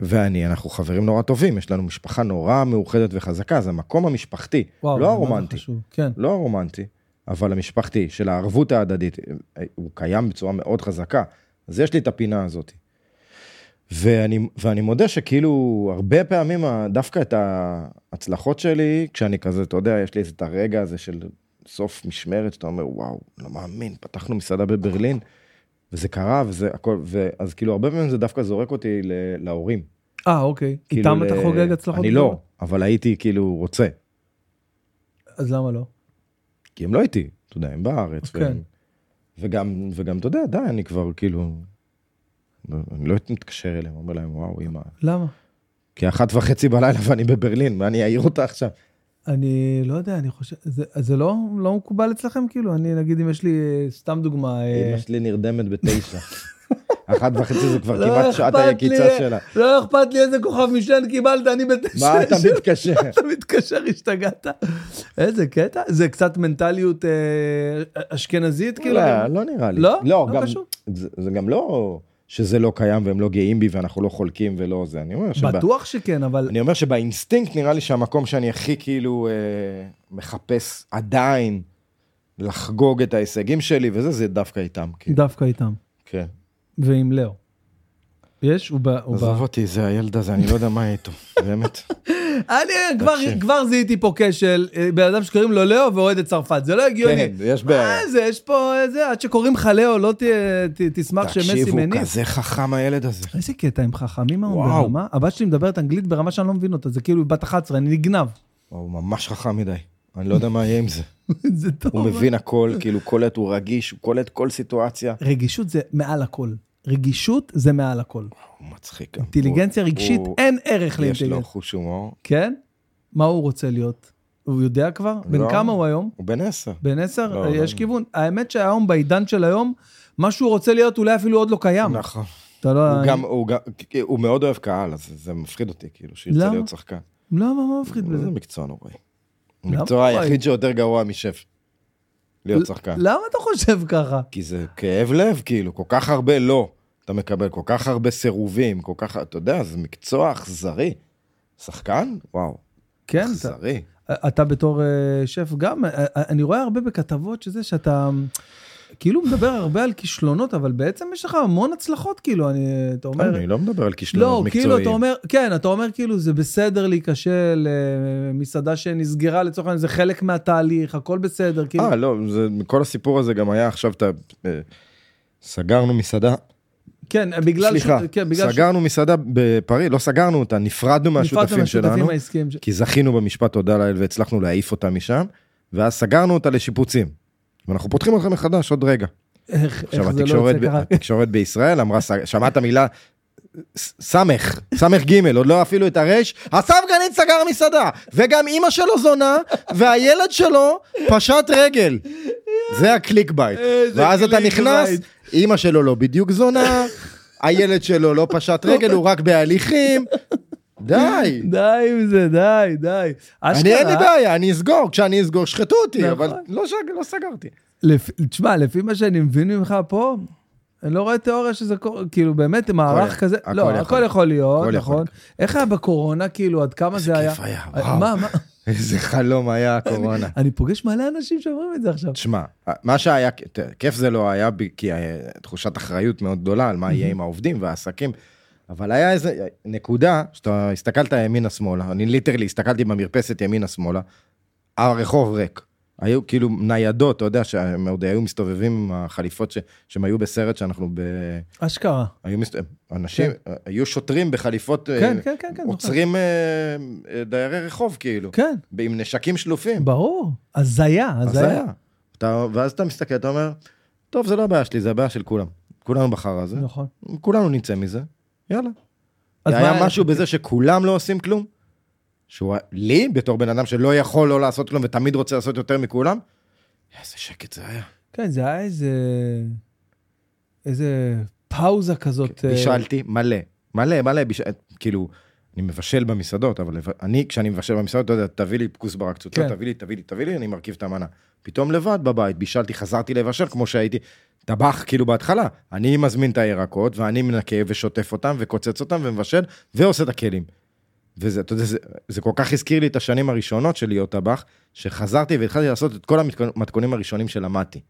ואני, אנחנו חברים נורא טובים, יש לנו משפחה נורא מאוחדת וחזקה, זה המקום המשפחתי, וואו, לא הרומנטי, כן. לא הרומנטי, אבל המשפחתי, של הערבות ההדדית, הוא קיים בצורה מאוד חזקה. אז יש לי את הפינה הזאת. ואני, ואני מודה שכאילו, הרבה פעמים, דווקא את ההצלחות שלי, כשאני כזה, אתה יודע, יש לי את הרגע הזה של סוף משמרת, שאתה אומר, וואו, לא מאמין, פתחנו מסעדה בברלין, וזה קרה, וזה הכל, ואז כאילו, הרבה פעמים זה דווקא זורק אותי להורים. אה, אוקיי. כאילו, איתם אתה ל- חוגג הצלחות אני? לא, אבל הייתי כאילו רוצה, אז למה לא? כי הם לא איתי, אתה יודע, הם בארץ. כן. והם, וגם, וגם, אתה יודע, די, אני כבר כאילו, אני לא מתקשר אליהם, אומר להם, וואו, אמא, למה? כי אחת וחצי בלילה ואני בברלין, מה אני אעיר אותה עכשיו? אני לא יודע, אני חושב, זה, זה לא, לא מקובל אצלכם? כאילו, אני נגיד, אם יש לי, אה, סתם דוגמה, אה, אמא שלי נרדמת בתשע. אחת וחצי זה כבר לא כמעט שעת היקיצה לי, שלה. לא אכפת לי איזה כוכב משלן קיבלת, אני בתשע. מה אתה מתקשר? אתה מתקשר, השתגעת. איזה קטע? זה קצת מנטליות אה, אשכנזית, כאילו? לא, לא נראה לי. לא? לא, לא גם? זה זה גם לא שזה לא קיים והם לא גאים בי ואנחנו לא חולקים ולא זה. אני אומר שב- בטוח שכן, אבל... אני אומר שבאינסטינקט נראה לי שהמקום שאני הכי כאילו אה, מחפש עדיין לחגוג את ההישגים שלי וזה, זה דווקא איתם. כאילו. דווקא איתם. כן. ועם לאו. יש? הוא בא... הוא עזוב אותי, זה הילד הזה, אני לא יודע מה איתו, באמת. אני כבר- זיהיתי פה כשל, אה, בן אדם שקוראים לו לאו ואוהד את צרפת, זה לא הגיוני. כן, יש בעיה. מה זה, יש פה איזה, עד שקוראים לך לאו, לא תשמח שמסי תקשיב, הוא מניף. כזה חכם הילד הזה. איזה קטע, הם חכמים וואו. ברמה? הבת שלי מדברת אנגלית ברמה שאני לא מבין אותה, זה כאילו בת 11, אני נגנב. הוא ממש חכם מדי. אני לא יודע מה יהיה עם זה. זה טוב. הוא מבין הכל, כאילו קולט, הוא רגיש, הוא קולט כל סיטואציה. רגישות זה מעל הכל. רגישות זה מעל הכל. הוא מצחיק. אינטליגנציה הוא- רגשית, הוא- אין ערך יש לו לאינטליגנציה. חוש הומור. כן? מה הוא רוצה להיות? הוא יודע כבר? בן לא. כמה הוא היום? הוא בן עשר. בן עשר? לא, יש לא. כיוון. האמת שהיום, בעידן של היום, מה שהוא רוצה להיות אולי אפילו עוד לא קיים. נכון. אתה לא... הוא גם, הוא גם, הוא מאוד אוהב קהל, אז זה מפחיד אותי, כאילו, שירצה למה? להיות שחקן. למה? מה מפחיד בזה? זה מקצוע נוראי. המקצוע? היחיד שיותר גרוע משף. להיות שחקן. למה אתה חושב ככה? כי זה כאב לב, כאילו, כל כך הרבה לא. אתה מקבל כל כך הרבה סירובים, כל כך, אתה יודע, זה מקצוע אכזרי. שחקן? וואו, כן, אתה- אכזרי. אתה בתור אה, שף גם, אה, אה, אני רואה הרבה בכתבות שזה שאתה כאילו מדבר הרבה על כישלונות, אבל בעצם יש לך המון הצלחות, כאילו, אני, אתה אומר... אני לא מדבר על כישלונות לא, מקצועיים. כאילו, אתה אומר, כן, אתה אומר כאילו, זה בסדר להיכשל, מסעדה שנסגרה לצורך העניין, זה חלק מהתהליך, הכל בסדר, כאילו. אה, לא, זה, כל הסיפור הזה גם היה עכשיו, אתה, סגרנו מסעדה, כן, בגלל סליחה, ש... כן, בגלל סגרנו מסעדה בפריז, לא סגרנו אותה, נפרדנו מהשותפים שלנו. ש- כי זכינו במשפט תודה לאל והצלחנו להעיף אותה משם, ואז סגרנו אותה לשיפוצים. ואנחנו פותחים אותה מחדש עוד רגע. איך עכשיו איך זה לא ב-? התקשורת בישראל אמרה, שמעת מילה, סמך, סמך ג', עוד לא אפילו את הרייש, הספגנית סגר מסעדה, וגם אימא שלו זונה, והילד שלו פשט רגל. זה ה clickbait. ואז אתה נכנס. אימא שלו לא בדיוק זונה, הילד שלו לא פשט רגל, הוא רק בהליכים. די. די עם זה, די, די. אני אין לי בעיה, אני אסגור, כשאני אסגור שחטו אותי, נכון. אבל לא שג- לא סגרתי. תשמע, לפי מה שאני מבין ממך פה, אני לא רואה תיאוריה שזה קורה, כאילו באמת מערך כזה, הכל לא, יכול הכל. יכול להיות, הכל יכול נכון? להיות. איך היה בקורונה, כאילו, עד כמה זה היה? כיף היה, אה, וואו. מה, מה? איזה חלום היה הקורונה. אני פוגש מלא אנשים שאומרים את זה עכשיו. תשמע, מה שהיה, כיף זה לא היה, כי היה תחושת אחריות מאוד גדולה על מה יהיה עם העובדים והעסקים, אבל היה איזה נקודה, שאתה הסתכלת ימינה-שמאלה, אני ליטרלי הסתכלתי במרפסת ימינה-שמאלה, הרחוב ריק. היו כאילו ניידות, אתה יודע, שהם עוד היו מסתובבים עם החליפות ש- שהם היו בסרט שאנחנו ב... אשכרה. היו מסת... אנשים, היו שוטרים בחליפות, אה, כן, כן, כן, כן. עוצרים אה, אה, דיירי רחוב, כאילו, כן, עם נשקים שלופים. ברור. הזיה, הזיה. אתה, ואז אתה מסתכל, אתה אומר, טוב, זה לא הבעיה שלי, זה הבעיה של כולם. כולנו בחר הזה, נכון. כולנו נצא מזה, יאללה. היה מה- משהו בזה שכולם לא עושים כלום? שהוא, לי, בתור בן אדם שלא יכול לא לעשות כלום ותמיד רוצה לעשות יותר מכולם, איזה שקט זה היה. כן, זה היה איזה... איזה פאוזה כזאת. אה, בישלתי מלא, מלא, מלא, ביש... כאילו, אני מבשל במסעדות, אבל אני, כשאני מבשל במסעדות, אתה יודע, תביא לי כוסברה קצוצה, כן. תביא לי, תביא לי, תביא לי, אני מרכיב את המנה. פתאום לבד בבית, בישלתי, חזרתי לבשל כמו שהייתי טבח כאילו בהתחלה. אני מזמין את הירקות, ואני מנקה ושוטף אותם, וקוצץ אותם, ומבשל, ועושה את הכלים. וזה, אתה יודע, זה, זה כל כך הזכיר לי את השנים הראשונות של להיות טבח, שחזרתי והתחלתי לעשות את כל המתכונים הראשונים שלמדתי.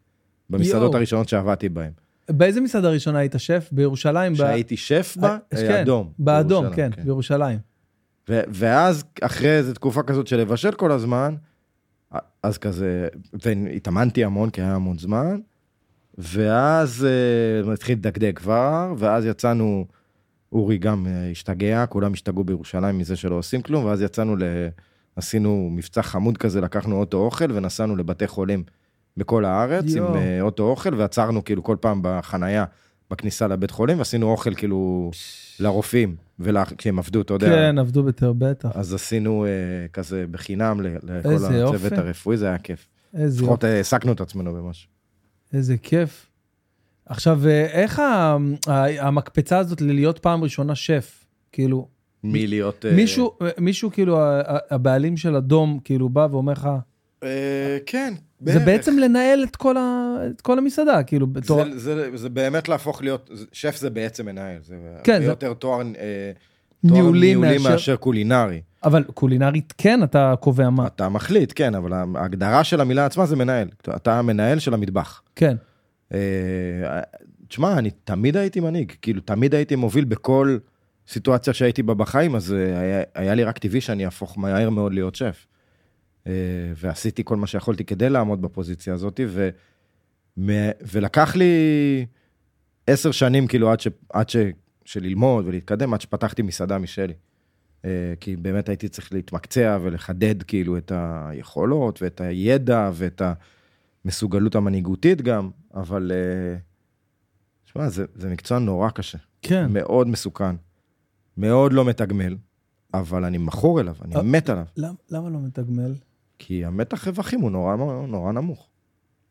במסעדות יואו. הראשונות שעבדתי בהן. באיזה מסעדה ראשונה היית שף? בירושלים? ב- שהייתי שף בה, אה, אה, כן, אדום. באדום, בירושלים, כן, בירושלים. ו- ואז, אחרי איזו תקופה כזאת של לבשל כל הזמן, אז כזה, והתאמנתי המון, כי היה המון זמן, ואז אה, התחיל לדקדק כבר, ואז יצאנו, אורי גם אה, השתגע, כולם השתגעו בירושלים מזה שלא עושים כלום, ואז יצאנו, ל... עשינו מבצע חמוד כזה, לקחנו אוטו אוכל ונסענו לבתי חולים בכל הארץ, יואו. עם אה, אוטו אוכל, ועצרנו כאילו כל פעם בחנייה, בכניסה לבית חולים, ועשינו אוכל כאילו לרופאים, ולה... כשהם עבדו, אתה יודע. כן, עבדו בתר, בטח. אז עשינו אה, כזה בחינם לכל הצוות יופי. הרפואי, זה היה כיף. איזה לפחות אה, העסקנו את עצמנו במשהו. איזה כיף. עכשיו, אה, איך ה- ה- המקפצה הזאת ללהיות פעם ראשונה שף? כאילו, מלהיות... אה, מישהו, מישהו כאילו, ה- ה- הבעלים של אדום, כאילו, בא ואומר לך, אה, כן, זה בערך. בעצם לנהל את כל ה- את כל המסעדה, כאילו, בתור... זה, זה, זה באמת להפוך להיות, זה- שף זה בעצם מנהל, זה כן, הרבה זה- יותר תואר, אה, תואר ניהולי ניהולי מאשר- מאשר קולינרי. אבל קולינרית, כן, אתה קובע מה. אתה מחליט, כן, אבל ההגדרה של המילה עצמה זה מנהל. אתה המנהל של המטבח. כן. אה, תשמע, אני תמיד הייתי מנהיג, כאילו, תמיד הייתי מוביל בכל סיטואציה שהייתי בה בחיים, אז אה, היה, היה לי רק טבעי שאני אהפוך מהר מאוד להיות שף. אה, ועשיתי כל מה שיכולתי כדי לעמוד בפוזיציה הזאת, ו, ולקח לי עשר שנים, כאילו, עד, ש, עד ש, שללמוד ולהתקדם, עד שפתחתי מסעדה משלי. כי באמת הייתי צריך להתמקצע ולחדד, כאילו, את היכולות ואת הידע ואת המסוגלות המנהיגותית גם, אבל... אה, תשמע, זה, זה מקצוע נורא קשה. כן. מאוד מסוכן, מאוד לא מתגמל, אבל אני מכור אליו, אני אה. מת עליו. למ- למה לא מתגמל? כי המתח רווחים הוא נורא, נורא נמוך.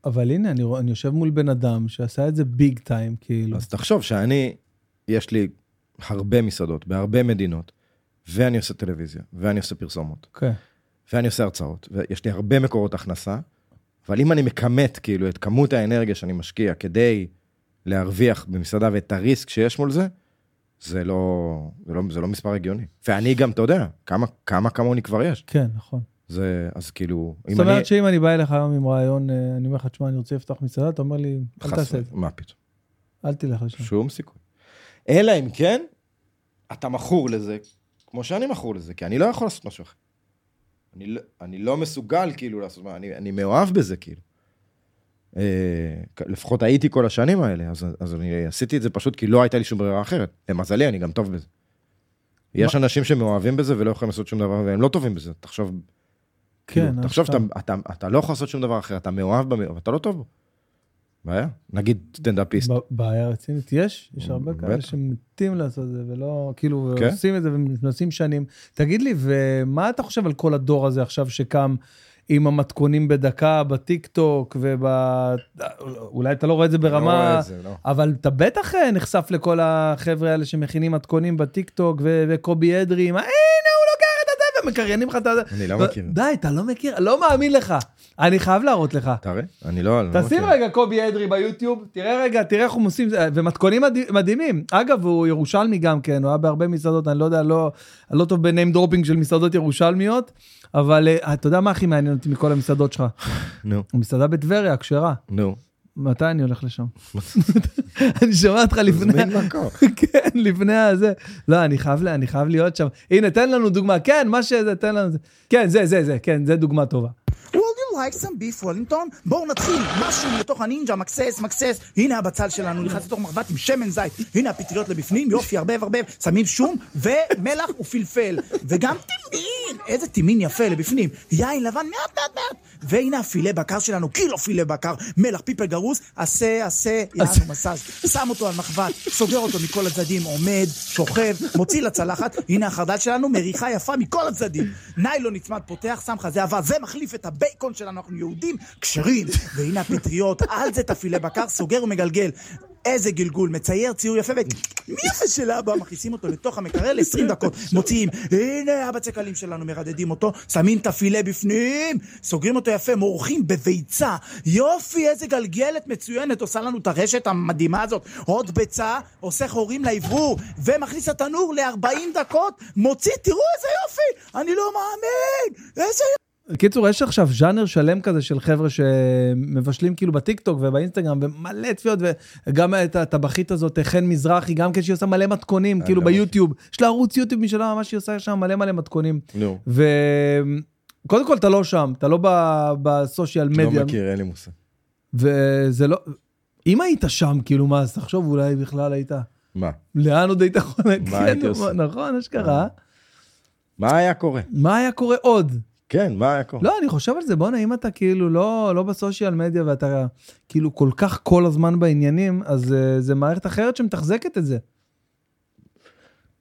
אבל הנה, אני, אני יושב מול בן אדם שעשה את זה ביג טיים, כאילו. אז תחשוב שאני, יש לי הרבה מסעדות בהרבה מדינות, ואני עושה טלוויזיה, ואני עושה פרסומות, כן. ואני עושה הרצאות, ויש לי הרבה מקורות הכנסה, אבל אם אני מכמת כאילו את כמות האנרגיה שאני משקיע כדי להרוויח במסעדה ואת הריסק שיש מול זה, זה לא, זה לא, זה לא מספר הגיוני. ואני גם, אתה יודע, כמה, כמה כמוני כבר יש. כן, נכון. זה, אז כאילו, אם זאת אומרת אני... שאם אני בא אליך היום עם רעיון, אה, אני אומר לך, תשמע, אני רוצה לפתוח מסעדה, אתה אומר לי, אל תעשה את זה, מה פתאום, אל תלך לשם. שום סיכוי. אלא אם כן, אתה מכור לזה, כמו שאני מכור לזה, כי אני לא יכול לעשות משהו אחר. אני לא, אני לא מסוגל כאילו לעשות, מה, אני, אני מאוהב בזה כאילו. אה, לפחות הייתי כל השנים האלה, אז, אז אני עשיתי את זה פשוט כי לא הייתה לי שום ברירה אחרת. למזלי, אני גם טוב בזה. יש אנשים שמאוהבים בזה ולא יכולים לעשות שום דבר, והם לא טובים בזה. תחשוב, כן, כאילו, תחשוב שאתה עכשיו. אתה, אתה לא יכול לעשות שום דבר אחר, אתה מאוהב אבל אתה לא טוב בו. בעיה. נגיד סטנדאפיסט. בעיה רצינית, יש, יש הרבה כאלה. שמתים לעשות את זה, ולא, כאילו, כן. עושים את זה ומנסים שנים. תגיד לי, ומה אתה חושב על כל הדור הזה עכשיו שקם עם המתכונים בדקה בטיק טוק, וב... אולי אתה לא רואה את זה לא רואה ברמה... את זה, לא. אבל אתה בטח אה, נחשף לכל החבר'ה האלה שמכינים מתכונים בטיק טוק, ו- וקובי אדרי, עם ה- הנה ומקריינים לך את הזה. אני לא מכיר. די, אתה לא מכיר, לא מאמין לך. אני חייב להראות לך. תראה, אני לא... לא תשים. רגע קובי אדרי ביוטיוב, תראה רגע, תראה איך הוא עושים, ומתכונים מדהים- מדהימים. אגב, הוא ירושלמי גם כן, הוא היה בהרבה מסעדות, אני לא יודע, לא, לא טוב ב name dropping של מסעדות ירושלמיות, אבל אה, אתה יודע מה הכי מעניין אותי מכל המסעדות שלך? נו, המסעדה בטבריה, הכשרה. נו. מתי אני הולך לשם? אני שומע אותך לפני, מזמין מקום. כן, לפני הזה. לא, אני חייב, אני חייב להיות שם. הנה, תן לנו דוגמה. כן, מה שזה, תן לנו זה. כן, זה, זה, זה, כן, זה דוגמה טובה. Like some beef וולינגטון? בואו נתחיל, משהו לתוך הנינג'ה, מקסס, מקסס. הנה הבצל שלנו, נכנס לתוך מחבת עם שמן זית. הנה הפטריות לבפנים, יופי, ערבב, ערבב. שמים שום ומלח ופלפל. וגם טימין, איזה טימין יפה לבפנים. יין לבן, מעט, מעט, מעט. והנה הפילה בקר שלנו, קילו פילה בקר, מלח, פיפל גרוס, עשה, עשה, יענו מסאז'. שם אותו על מחבת, סוגר אותו מכל הצדדים, עומד, שוכב, מוציא לצלחת, הנה החרדל שלנו, מריחה יפה מכל הצדדים. ניילון נצמד, פותח, שם לך זה אהבה, זה מחליף את הבייקון שלנו, אנחנו יהודים כשרים. והנה הפטריות, על זה את הפילה בקר, סוגר ומגלגל. איזה גלגול, מצייר ציור יפה, ומי יפה של אבא? מכניסים אותו לתוך המקרר ל-20 דקות, מוציאים, הנה הבצקלים שלנו, מרדדים אותו, שמים את הפילה בפנים, סוגרים אותו יפה, מורחים בביצה, יופי, איזה גלגלת מצוינת, עושה לנו את הרשת המדהימה הזאת, עוד ביצה, עושה חורים לאוורור, ומכניס לתנור ל-40 דקות, מוציא, תראו איזה יופי, אני לא מאמין, איזה בקיצור, יש עכשיו ז'אנר שלם כזה של חבר'ה שמבשלים כאילו בטיקטוק ובאינסטגרם ומלא צפיות, וגם את הטבחית הזאת, חן מזרחי, גם כשהיא עושה מלא מתכונים, כאילו ביוטיוב. יש לה ערוץ יוטיוב משלה, ממש היא עושה שם מלא מלא מתכונים. נו. וקודם כל, אתה לא שם, אתה לא בסושיאל מדיה. לא מכיר, אין לי מושג. וזה לא... אם היית שם, כאילו, מה, אז תחשוב, אולי בכלל היית... מה? לאן עוד היית יכול... מה הייתי עושה? נכון, אשכרה. מה היה קורה? מה היה קורה עוד? כן, מה היה קורה? לא, אני חושב על זה, בואנה, אם אתה כאילו לא, לא בסושיאל מדיה ואתה כאילו כל כך כל הזמן בעניינים, אז uh, זה מערכת אחרת שמתחזקת את זה.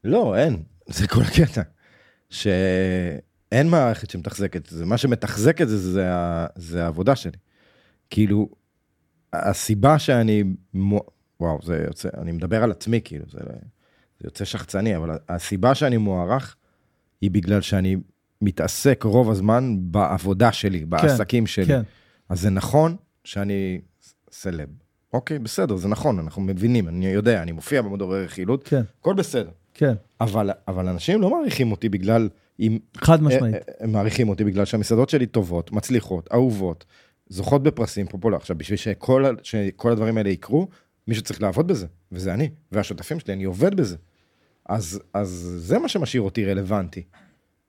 לא, אין. זה כל הקטע. שאין מערכת שמתחזקת את זה. מה שמתחזק את זה, זה. זה העבודה שלי. כאילו, הסיבה שאני... וואו, זה יוצא... אני מדבר על עצמי, כאילו, זה, זה יוצא שחצני, אבל הסיבה שאני מוערך היא בגלל שאני מתעסק רוב הזמן בעבודה שלי, בעסקים שלי. כן. אז זה נכון שאני סלב. אוקיי, בסדר, זה נכון, אנחנו מבינים, אני יודע, אני מופיע במדורי רכילות, כן. הכל בסדר. כן, אבל, אבל אנשים לא מעריכים אותי בגלל... אם, חד משמעית. אה, אה, הם מעריכים אותי בגלל שהמסעדות שלי טובות, מצליחות, אהובות, זוכות בפרסים פופולר. עכשיו, בשביל שכל, שכל הדברים האלה יקרו, מישהו צריך לעבוד בזה, וזה אני, והשותפים שלי, אני עובד בזה. אז, אז זה מה שמשאיר אותי רלוונטי.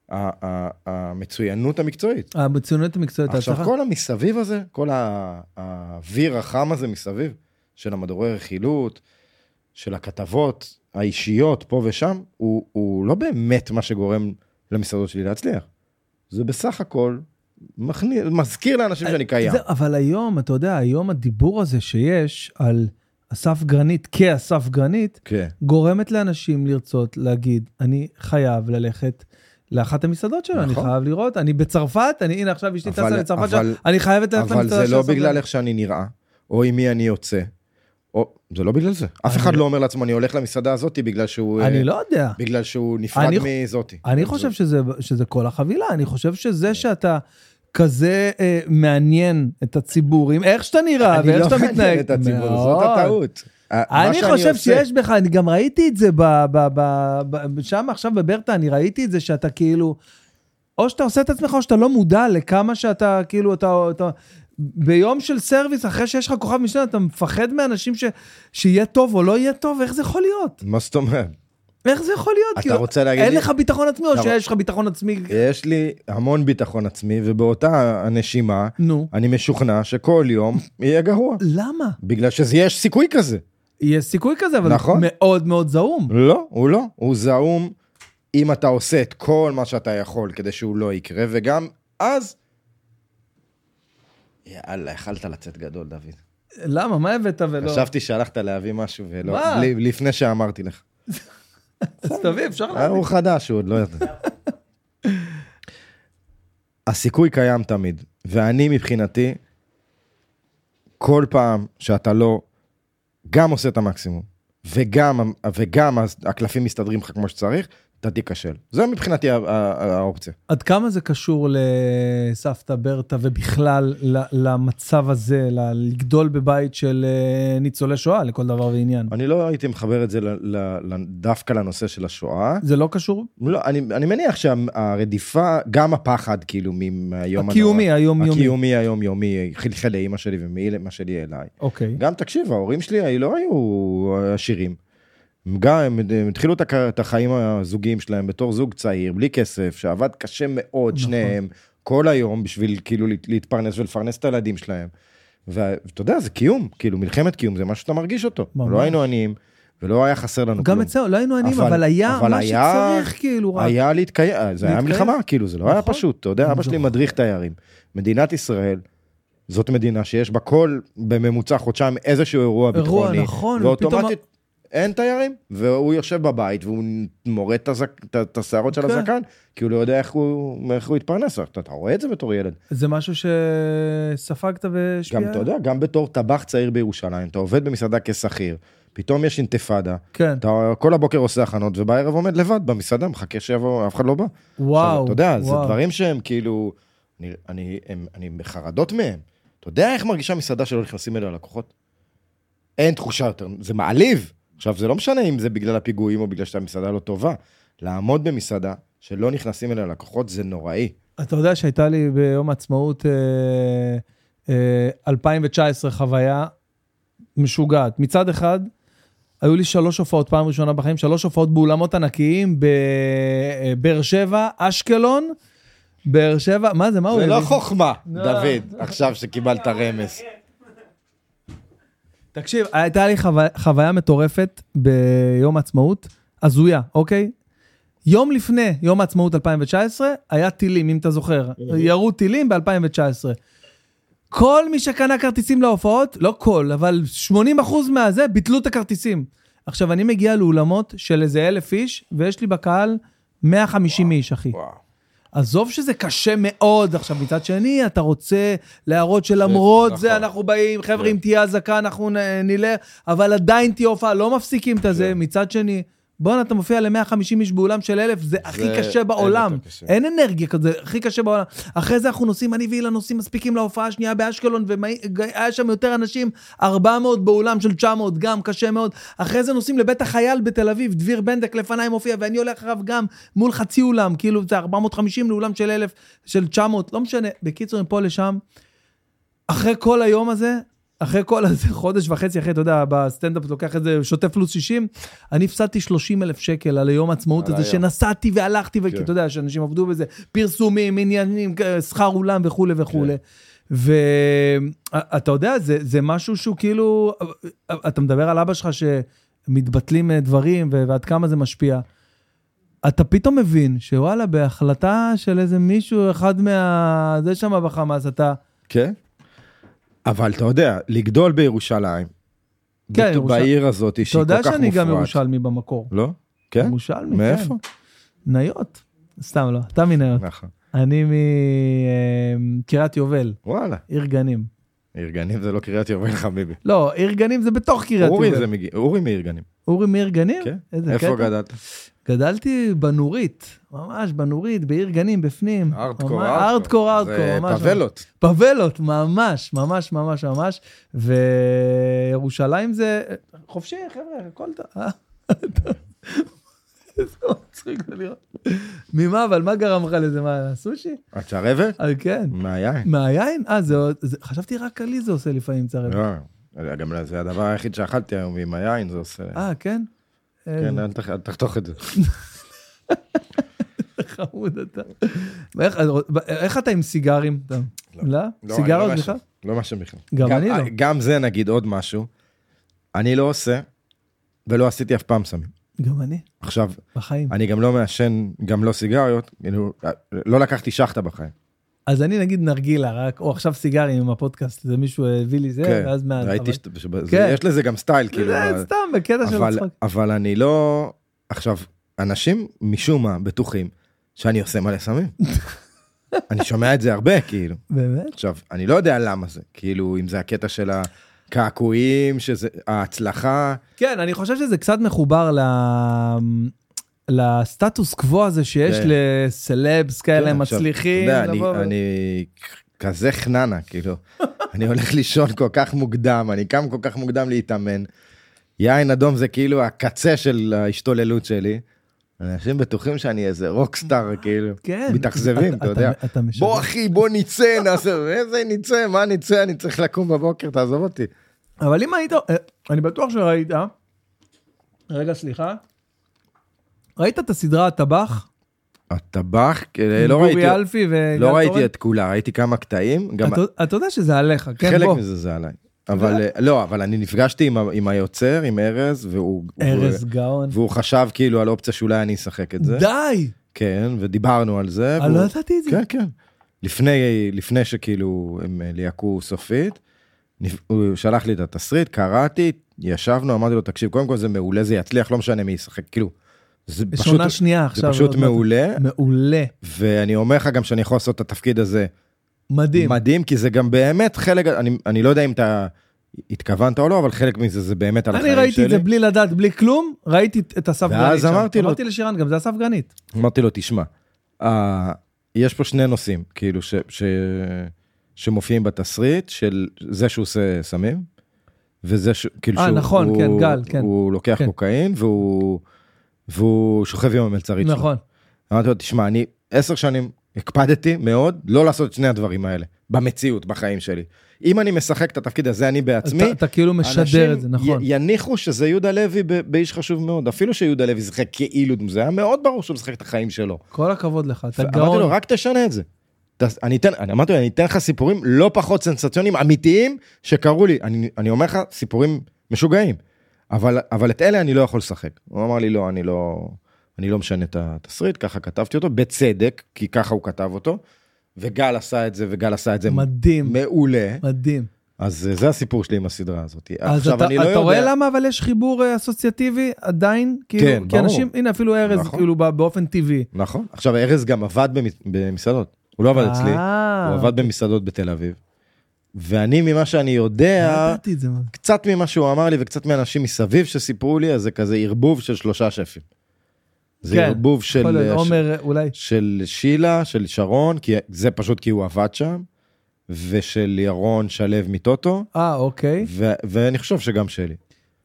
המצוינות המקצועית. המצוינות המקצועית, עכשיו, ההצלחה. כל המסביב הזה, כל האוויר החם הזה מסביב, של המדורי רכילות, של הכתבות האישיות פה ושם, הוא, הוא לא באמת מה שגורם למסעדות שלי להצליח. זה בסך הכל מכניס, מזכיר לאנשים שאני קיים. זה, אבל היום, אתה יודע, היום הדיבור הזה שיש על אסף גרנית כאסף גרנית, כן. גורמת לאנשים לרצות להגיד, אני חייב ללכת לאחת המסעדות שלו, אני נכון. חייב לראות, אני בצרפת, אני, הנה עכשיו אשתי טסה אבל- לצרפת, שם, אבל- אני חייבת ללכת אבל למסעדה זה של לא אסף בגלל גרנית. איך שאני נראה, או עם מי אני יוצא. או, זה לא בגלל זה. אף אחד לא אומר לעצמו, אני הולך למסעדה הזאתי בגלל שהוא... אני אה, לא יודע. בגלל שהוא נפרד אני- מזאתי. אני חושב שזה, שזה כל החבילה, אני חושב שזה שאתה כזה אה, מעניין את הציבור, עם איך שאתה נראה אני ואיך לא שאתה מעניין מתנהג. את הציבור, זאת מאוד. הטעות. מה אני חושב עושה- שיש בך, אני גם ראיתי את זה ב- ב- ב- ב- שם עכשיו בברטה, אני ראיתי את זה שאתה כאילו, או שאתה עושה את עצמך או שאתה לא מודע לכמה שאתה כאילו, אתה, אתה ביום של סרוויס, אחרי שיש לך כוכב משנה, אתה מפחד מאנשים ש, שיהיה טוב או לא יהיה טוב, איך זה יכול להיות? מה זאת אומרת? איך זה יכול להיות? אתה כאילו, רוצה להגיד אין לי- לך ביטחון עצמי, או שיש לך ביטחון עצמי? יש לי המון ביטחון עצמי, ובאותה הנשימה, נו. אני משוכנע שכל יום יהיה גרוע. למה? בגלל שיש סיכוי כזה. יש סיכוי כזה, אבל נכון. מאוד מאוד זעום. לא, הוא לא. הוא זעום אם אתה עושה את כל מה שאתה יכול כדי שהוא לא יקרה, וגם אז... יאללה, יכלת לצאת גדול, דוד. למה? מה הבאת ולא? חשבתי שהלכת להביא משהו, ולא... מה? בלי- לפני שאמרתי לך. אז תביא, אפשר להביא. הוא חדש, הוא עוד לא יודע. הסיכוי קיים תמיד, ואני מבחינתי, כל פעם שאתה לא גם עושה את המקסימום, וגם, וגם הקלפים מסתדרים לך כמו שצריך, אתה תיכשל. זה מבחינתי האופציה. עד כמה זה קשור לסבתא ברטה ובכלל למצב הזה, לגדול בבית של אה, ניצולי שואה לכל דבר ועניין? אני לא הייתי מחבר את זה דווקא לנושא של השואה. זה לא קשור? לא, אני, אני מניח שהרדיפה, גם הפחד, כאילו, מהיום הקיומי, היומיומי. הקיומי היומיומי, חלחל לאימא שלי ומאמא שלי אליי. אוקיי. גם תקשיב, ההורים שלי לא היו עשירים. הם גם, הם, הם התחילו את, החיים הזוגיים שלהם בתור זוג צעיר, בלי כסף, שעבד קשה מאוד, נכון. שניהם, כל היום בשביל כאילו להת- להתפרנס ולפרנס את הילדים שלהם. ואתה יודע, זה קיום, כאילו מלחמת קיום זה משהו שאתה מרגיש אותו. ממש. לא היינו עניים, ולא היה חסר לנו כלום. גם אצלנו, לא היינו עניים, אבל- אבל היה אבל מה היה- שצריך, כאילו, רק. היה להתקיים, זה היה להתקיים. מלחמה, כאילו, זה לא היה נכון. פשוט. אתה יודע, אבא שלי זוכר. מדריך תיירים. מדינת ישראל, זאת מדינה שיש בה כל, בממוצע חודשיים, איזשהו אירוע אירוע, ביטחוני. נכון, ואוטומטית אין תיירים, והוא יושב בבית והוא מורד את הזק- את- את השערות של כן. הזקן, כי הוא לא יודע איך הוא איך הוא יתפרנס. אתה אתה רואה את זה בתור ילד. זה משהו שספגת והשפיע? גם, אתה יודע, גם בתור טבח צעיר בירושלים, אתה עובד במסעדה כשכיר, פתאום יש אינתיפאדה, כן. אתה כל הבוקר עושה הכנות, ובערב עומד לבד במסעדה, מחכה שיבוא, אף אחד לא בא. וואו, עכשיו, אתה יודע, זה וואו. דברים שהם כאילו, אני, אני, הם, אני בחרדות מהם. אתה יודע איך מרגישה מסעדה שלא נכנסים אליה לקוחות? אין תחושה יותר, זה מעליב. עכשיו, זה לא משנה אם זה בגלל הפיגועים או בגלל שהמסעדה לא טובה. לעמוד במסעדה שלא נכנסים אליה לקוחות זה נוראי. אתה יודע שהייתה לי ביום העצמאות אה, אה, 2019 חוויה משוגעת. מצד אחד, היו לי שלוש הופעות, פעם ראשונה בחיים, שלוש הופעות באולמות ענקיים בבאר שבע, אשקלון, באר שבע, מה זה, מה הוא... זה לא? חוכמה, לא. דוד, עכשיו שקיבלת רמז. תקשיב, הייתה לי חוויה, חוויה מטורפת ביום העצמאות, הזויה, אוקיי? יום לפני יום העצמאות 2019, היה טילים, אם אתה זוכר. ירו טילים ב-2019. כל מי שקנה כרטיסים להופעות, לא כל, אבל 80% מהזה, ביטלו את הכרטיסים. עכשיו, אני מגיע לאולמות של איזה אלף איש, ויש לי בקהל 150 איש, אחי. עזוב שזה קשה מאוד, עכשיו מצד שני, אתה רוצה להראות שלמרות נכון. זה אנחנו באים, חבר'ה, אם תהיה אזעקה אנחנו נלך, אבל עדיין תהיה הופעה, לא מפסיקים את הזה. מצד שני, בואנה, אתה מופיע ל-150 איש באולם של אלף, זה הכי קשה בעולם. קשה. אין אנרגיה כזה, הכי קשה בעולם. אחרי זה אנחנו נוסעים, אני ואילן נוסעים מספיקים להופעה השנייה באשקלון, והיה שם יותר אנשים, 400 באולם של 900, גם קשה מאוד. אחרי זה נוסעים לבית החייל בתל אביב, דביר בנדק לפניי מופיע, ואני הולך אחריו גם מול חצי אולם, כאילו זה 450 לאולם של 1,000, של 900, לא משנה. בקיצור, מפה לשם, אחרי כל היום הזה, אחרי כל הזה, חודש וחצי אחרי, אתה יודע, בסטנדאפ לוקח את זה שוטף פלוס 60, אני הפסדתי 30 אלף שקל על היום העצמאות הזה. שנסעתי והלכתי, וכי כן. אתה יודע, שאנשים עבדו בזה, פרסומים, עניינים, שכר אולם וכולי וכולי. ואתה יודע, זה, זה משהו שהוא כאילו, אתה מדבר על אבא שלך שמתבטלים אה, דברים ועד כמה זה משפיע. אתה פתאום מבין שוואלה, בהחלטה של איזה מישהו, אחד מה... זה שם בחמאס, אתה... כן. אבל אתה יודע, לגדול בירושלים, כן, ירושלים. בעיר הזאת אתה שהיא כל כך יודע מופרעת. שאני גם ירושלמי במקור. לא? כן? ירושלמי, מאיפה? כן. ניות. סתם לא, אתה מניות. נכון. אני מקריית יובל, וואלה. עיר גנים. עיר גנים זה לא קריית יובל חביבי. לא, עיר גנים זה בתוך קריית אורי יובל. זה מגיע, אורי מעיר גנים. אורי מעיר גנים? כן. איזה איפה קטע. גדלת? גדלתי בנורית, ממש בנורית, בעיר גנים בפנים. ארדקור, ארדקור. ארדקור, ארדקור, זה ממש. פבלות. פבלות, ממש, ממש, ממש, ממש. וירושלים זה חופשי, חבר'ה, הכל טוב. אה? איזה מצחיק זה לראות. ממה, אבל מה גרם לך לזה? מה, סושי? את צרבת? אה, כן. מהיין. מהיין? אה, זה. זה- חשבתי רק לי זה עושה לפעמים צרבת. לא, גם זה הדבר היחיד שאכלתי היום עם היין, זה עושה... אה, כן? כן, אל תח- אל תחתוך את זה. חמוד אתה. ואיך- איך אתה עם סיגרים? לא? לא, סיגרות אני לא בכלל? מעשן. לא מעשן בכלל. גם אני לא. גם זה נגיד עוד משהו. אני לא עושה, ולא עשיתי אף פעם סמים. גם אני, עכשיו, בחיים. אני גם לא מעשן, גם לא סיגריות, כאילו, לא לקחתי שחטה בחיים. אז אני נגיד נרגילה, רק, או עכשיו סיגרים עם הפודקאסט, זה מישהו הביא לי זה, כן, ואז מאז. ראיתי אבל- שזה- כן. יש לזה גם סטייל, כאילו. זה ב- סתם, בקטע של אבל- הצחוק. אבל אני לא... עכשיו, אנשים משום מה בטוחים שאני עושה מלא סמים. אני שומע את זה הרבה, כאילו. באמת? עכשיו, אני לא יודע למה זה, כאילו, אם זה הקטע של הקעקועים, שזה ההצלחה. כן, אני חושב שזה קצת מחובר ל... לסטטוס קוו הזה שיש כן. לסלבס כאלה כן, מצליחים. אתה יודע, אני- ו- אני כזה חננה, כאילו. אני הולך לישון כל כך מוקדם, אני קם כל כך מוקדם להתאמן. יין אדום זה כאילו הקצה של ההשתוללות שלי. אנשים בטוחים שאני איזה רוקסטאר, כאילו, כן. מתאכזבים, אתה יודע. אתה משדר. בוא אחי, בוא נצא, נעשה, איזה נצא, מה נצא, אני צריך לקום בבוקר, תעזוב אותי. אבל אם היית, אה, אני בטוח שראית, רגע, סליחה. ראית את הסדרה הטבח? הטבח, אה, לא ראיתי, גורי אלפי וגל לא ראיתי? את כולה, ראיתי כמה קטעים, גם אתה- אתה יודע שזה עליך, כן, חלק בוא. מזה זה עליי. אבל אה, לא, אבל אני נפגשתי עם עם היוצר, עם ארז, והוא... ארז והוא- גאון. והוא חשב כאילו על אופציה שאולי אני אשחק את זה. די! כן, ודיברנו על זה. אה, והוא- לא ידעתי את זה. כן, כן. לפני, לפני שכאילו הם אה, ליהקו סופית, הוא שלח לי את התסריט, קראתי, ישבנו, אמרתי לו, תקשיב, קודם כל זה מעולה, זה יצליח, לא משנה מי ישחק, כאילו. זה פשוט, עונה שנייה עכשיו. זה פשוט מעט. מעולה, מעולה. ואני אומר לך גם שאני יכול לעשות את התפקיד הזה מדהים. מדהים, כי זה גם באמת חלק, אני, אני לא יודע אם אתה התכוונת או לא, אבל חלק מזה זה באמת על אני החיים ראיתי שלי. את זה בלי לדעת, בלי כלום, ראיתי את אסף גרנית. ואז. אמרתי לו- אמרתי לשירן, גם זה אסף גרנית. אמרתי לו, תשמע, uh, יש פה שני נושאים, כאילו, ש, ש, שמופיעים בתסריט, של זה שהוא עושה סמים, וזה ש... כאילו אה, שהוא... נכון, הוא, כן, גל, כן. הוא לוקח כן. קוקאין, והוא, והוא שוכב עם המלצרית שלו. נכון. אמרתי לו, תשמע, אני עשר שנים הקפדתי מאוד לא לעשות את שני הדברים האלה, במציאות, בחיים שלי. אם אני משחק את התפקיד הזה, אני בעצמי, אתה- אתה כאילו משדר את זה, נכון. אנשים י- יניחו שזה יהודה לוי ב- באיש חשוב מאוד, אפילו שיהודה לוי שיחק כאילו, זה היה מאוד ברור שהוא משחק את החיים שלו. כל הכבוד לך, אתה אמרתי לו, גאון. רק תשנה את זה. אני אתן, אני אמרתי לו, אני אתן לך סיפורים לא פחות סנסציוניים, אמיתיים, שקרו לי. אני, אני אומר לך, סיפורים משוגעים. אבל, אבל את אלה אני לא יכול לשחק. הוא אמר לי, לא, אני לא, אני לא משנה את התסריט, ככה כתבתי אותו, בצדק, כי ככה הוא כתב אותו. וגל עשה את זה, וגל עשה את זה מדהים, מעולה. מדהים. אז אה, זה הסיפור שלי עם הסדרה הזאת. אז עכשיו, אתה אני לא אתה יודע... רואה למה אבל יש חיבור אה, אסוציאטיבי עדיין? כאילו, כן, כי ברור. אנשים, הנה אפילו ארז, נכון. כאילו בא- באופן טבעי. נכון. עכשיו, ארז גם עבד במס- במסעדות. הוא לא עבד אצלי, אה, הוא עבד במסעדות בתל אביב. ואני, ממה שאני לא יודע, זה. מה. קצת ממה שהוא אמר לי וקצת מאנשים מסביב שסיפרו לי, אז זה כזה ערבוב של שלושה שפים. זה כן, ערבוב של, להיות, אה, עומר אולי. של שילה, של שרון, כי זה פשוט כי הוא עבד שם, ושל ירון שלו מטוטו, אה, אוקיי. ו- ואני חושב שגם שלי.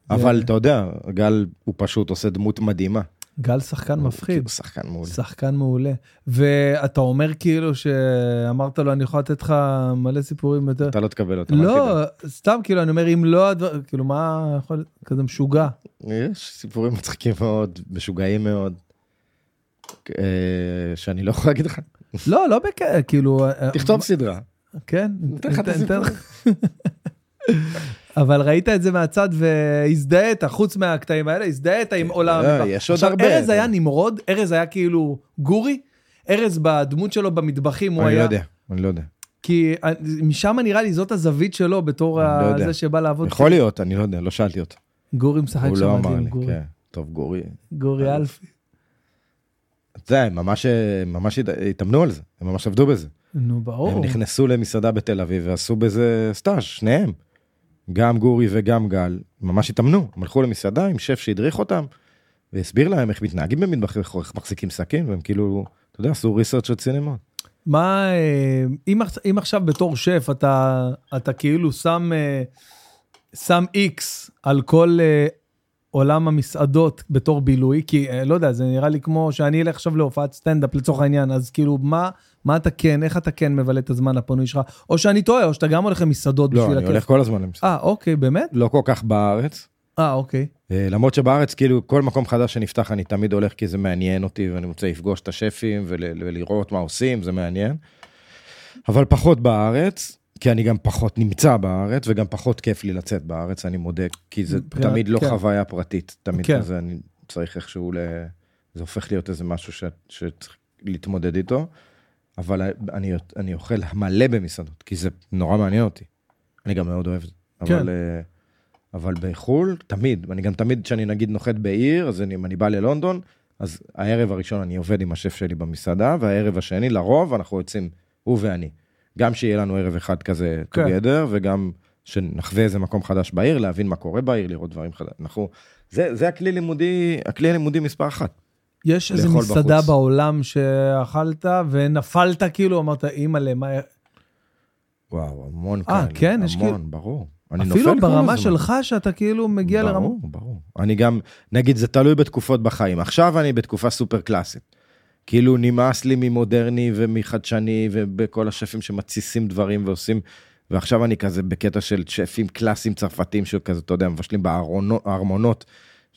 אבל אתה יודע, גל הוא פשוט עושה דמות מדהימה. גל שחקן מפחיד. הוא שחקן מעולה. שחקן מעולה. ואתה אומר כאילו שאמרת לו, אני יכול לתת לך מלא סיפורים יותר. אתה לא תקבל אותם. לא, סתם כאילו, אני אומר, אם לא הדבר, כאילו, מה יכול, כזה משוגע. יש סיפורים מצחיקים מאוד, משוגעים מאוד, אה, שאני לא יכול להגיד לך. לא, לא בכ... כאילו... אה, תכתוב סדרה. כן, ניתן לך את הסיפור. אבל ראית את זה מהצד והזדהית, חוץ מהקטעים האלה, הזדהית עם עולם לא, המטבח. יש עוד הרבה. ארז היה נמרוד, ארז היה כאילו גורי, ארז בדמות שלו במטבחים, הוא אני היה... לא יודע, אני לא יודע. כי אה, משם נראה לי זאת הזווית שלו בתור אני לא ה-. זה שבא לעבוד. יכול להיות, אני לא יודע, לא שאלתי אותו. גורי משחק הוא שם לא אמר לי, גורי. כן. טוב, גורי. גורי אלפי. זה, הם ממש, ממש הת- התאמנו על זה, הם ממש עבדו בזה. נו, ברור. הם נכנסו למסעדה בתל אביב ועשו בזה סטאז', שניהם. גם גורי וגם גל, ממש התאמנו. הם הלכו למסעדה עם שף שהדריך אותם, והסביר להם איך מתנהגים במטבח, איך מחזיקים סכין, והם כאילו, אתה יודע, עשו ריסרצ' רציני מאוד. מה, אה, אם, אם עכשיו בתור שף אתה, אתה כאילו שם, אה, שם איקס על כל אה, עולם המסעדות בתור בילוי, כי אה, לא יודע, זה נראה לי כמו שאני אלך עכשיו להופעת סטנדאפ לצורך העניין, אז כאילו, מה, מה אתה כן, איך אתה כן מבלה את הזמן הפנוי שלך, או שאני טועה, או שאתה גם הולך למסעדות לא, בשביל אני הכיף. הולך כל הזמן למסעדה. אה, אוקיי, באמת? לא כל כך בארץ. אה, אוקיי. אה, למרות שבארץ, כאילו, כל מקום חדש שנפתח, אני תמיד הולך כי זה מעניין אותי, ואני רוצה לפגוש את השפים ול- ולראות מה עושים, זה מעניין. אבל פחות בארץ, כי אני גם פחות נמצא בארץ, וגם פחות כיף לי לצאת בארץ, אני מודה, כי זה תמיד לא כן. חוויה פרטית, תמיד כן. כזה, אני צריך איכשהו ל... זה הופך להיות איזה משהו ש- שצריך להתמודד איתו, אבל אני, אני אוכל מלא במסעדות, כי זה נורא מעניין אותי. אני גם מאוד אוהב את זה. כן. אבל, אה, אבל בחו"ל, תמיד, אני גם תמיד, כשאני נגיד נוחת בעיר, אז אני, אם אני בא ללונדון, אז הערב הראשון אני עובד עם השף שלי במסעדה, והערב השני, לרוב, אנחנו יוצאים, הוא ואני. גם שיהיה לנו ערב אחד כזה כן. together, וגם שנחווה איזה מקום חדש בעיר, להבין מה קורה בעיר, לראות דברים חדשים. אנחנו, זה, זה הכלי לימודי, הכלי הלימודי מספר אחת. יש איזה מסעדה בחוץ. בעולם שאכלת ונפלת כאילו, אמרת, אימא'לה, מה... וואו, המון אה, כאלה. כן? יש המון, כאילו- ברור. אני אפילו נופל ברמה. שלך, שאתה כאילו מגיע לרמה... ברור, ברור. אני גם, נגיד, זה תלוי בתקופות בחיים. עכשיו אני בתקופה סופר קלאסית. כאילו נמאס לי ממודרני ומחדשני ובכל השפים שמתסיסים דברים ועושים, ועכשיו אני כזה בקטע של שפים קלאסיים צרפתים שכזה, אתה יודע, מבשלים בארמונות,